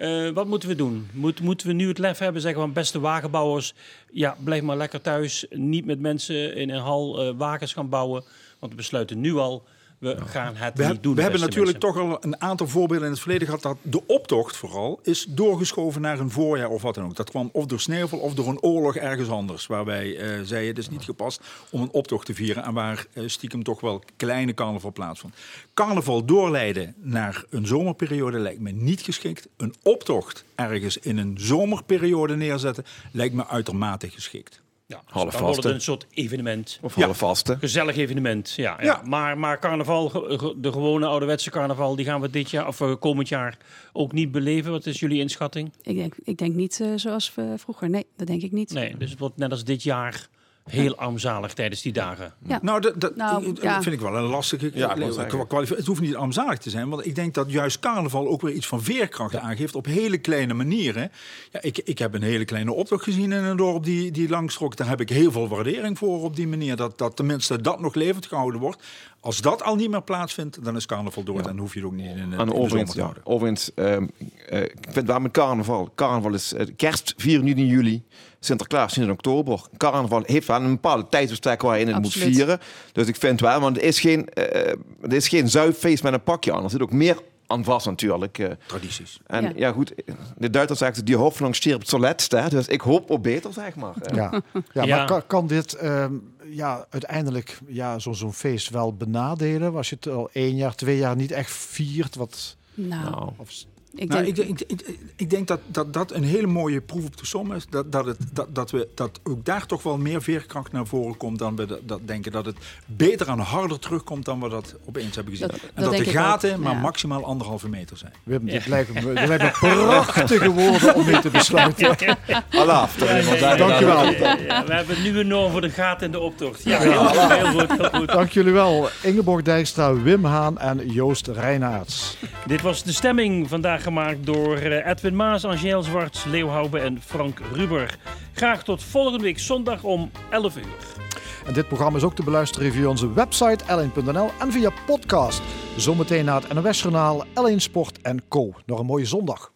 Eh, wat moeten we doen? Moet, moeten we nu het lef hebben, zeggen van beste wagenbouwers, ja, blijf maar lekker thuis. Niet met mensen in een hal eh, wagens gaan bouwen. Want we besluiten nu al, we gaan het We, niet doen. we hebben natuurlijk mensen. toch al een aantal voorbeelden in het verleden gehad dat de optocht vooral is doorgeschoven naar een voorjaar of wat dan ook. Dat kwam of door sneeuwval of door een oorlog ergens anders. Waarbij eh zeiden het is niet gepast om een optocht te vieren en waar eh, stiekem toch wel kleine carnaval plaatsvond. Carnaval doorleiden naar een zomerperiode lijkt me niet geschikt. Een optocht ergens in een zomerperiode neerzetten lijkt me uitermate geschikt. Ja, Half dan wordt het een soort evenement. Of half vaste. Gezellig evenement, ja. ja. Ja. Maar, maar carnaval, de gewone ouderwetse carnaval, die gaan we dit jaar of eh, komend jaar ook niet beleven. Wat is jullie inschatting? Ik denk, ik denk niet eh, zoals vroeger. Nee, dat denk ik niet. Nee, dus het wordt net als dit jaar heel armzalig tijdens die dagen. Ja. Nou, dat, dat Nou, ja. vind ik wel een lastige Ja. Het hoeft niet armzalig te zijn, want ik denk dat juist carnaval ook weer iets van veerkracht aangeeft op hele kleine manieren. Ja, ik, ik heb een hele kleine optocht gezien in een dorp die, die langstrok. Daar heb ik heel veel waardering voor op die manier. Dat, dat tenminste dat nog levend gehouden wordt. Als dat al niet meer plaatsvindt, dan is carnaval door. Dan hoef je het ook niet in, in, in En de zomer te houden. overigens ehm, eh, ik vind wel met carnaval. Carnaval is eh, kerst 4 juni juli. Sinterklaas in oktober. Carnaval heeft wel een bepaalde tijdsbestek waar je in het moet vieren. Dus ik vind wel, want het is geen, eh, het is geen zuiffeest met een pakje aan. Er zit ook meer aan vast natuurlijk. eh. Tradities. En Ja. ja. goed, de Duitsers zeggen die Hoffnung stirbt zuletzt. Hè? Dus ik hoop op beter, zeg maar. Ja, ja, Ja. maar kan, kan dit ehm, ja, uiteindelijk ja, zo- zo'n feest wel benadelen? Als je het al één jaar, twee jaar niet echt viert? Wat, Nou, Nou, of, Ik Nou, denk, ik, ik, ik, ik denk dat, dat dat een hele mooie proef op de som is. Dat, dat, het, dat, dat, we, dat ook daar toch wel meer veerkracht naar voren komt dan we dat, dat denken. Dat het beter en harder terugkomt dan we dat opeens hebben gezien. Dat- en dat de gaten ook, maar ja. maximaal anderhalve meter zijn. Wim, dit lijkt me, dit lijkt me prachtige woorden om mee te besluiten. Ja, ja, ja, Dankjewel. ja, ja, ja. We hebben nu een norm voor de gaten in de optocht. Ja, heel goed, heel goed, heel goed. Dank jullie wel. Ingeborg Dijkstra, Wim Haan en Joost Reinaerts. Dit was de stemming vandaag gemaakt door eh, Edwin Maas, Angel Zwarts, Leo Hoube en Frank Ruber. Graag tot volgende week zondag om 11 uur. Dit programma is ook te beluisteren via onze website l1.nl en via podcast. Zometeen na het NOS-journaal L1 Sport Co. Nog een mooie zondag.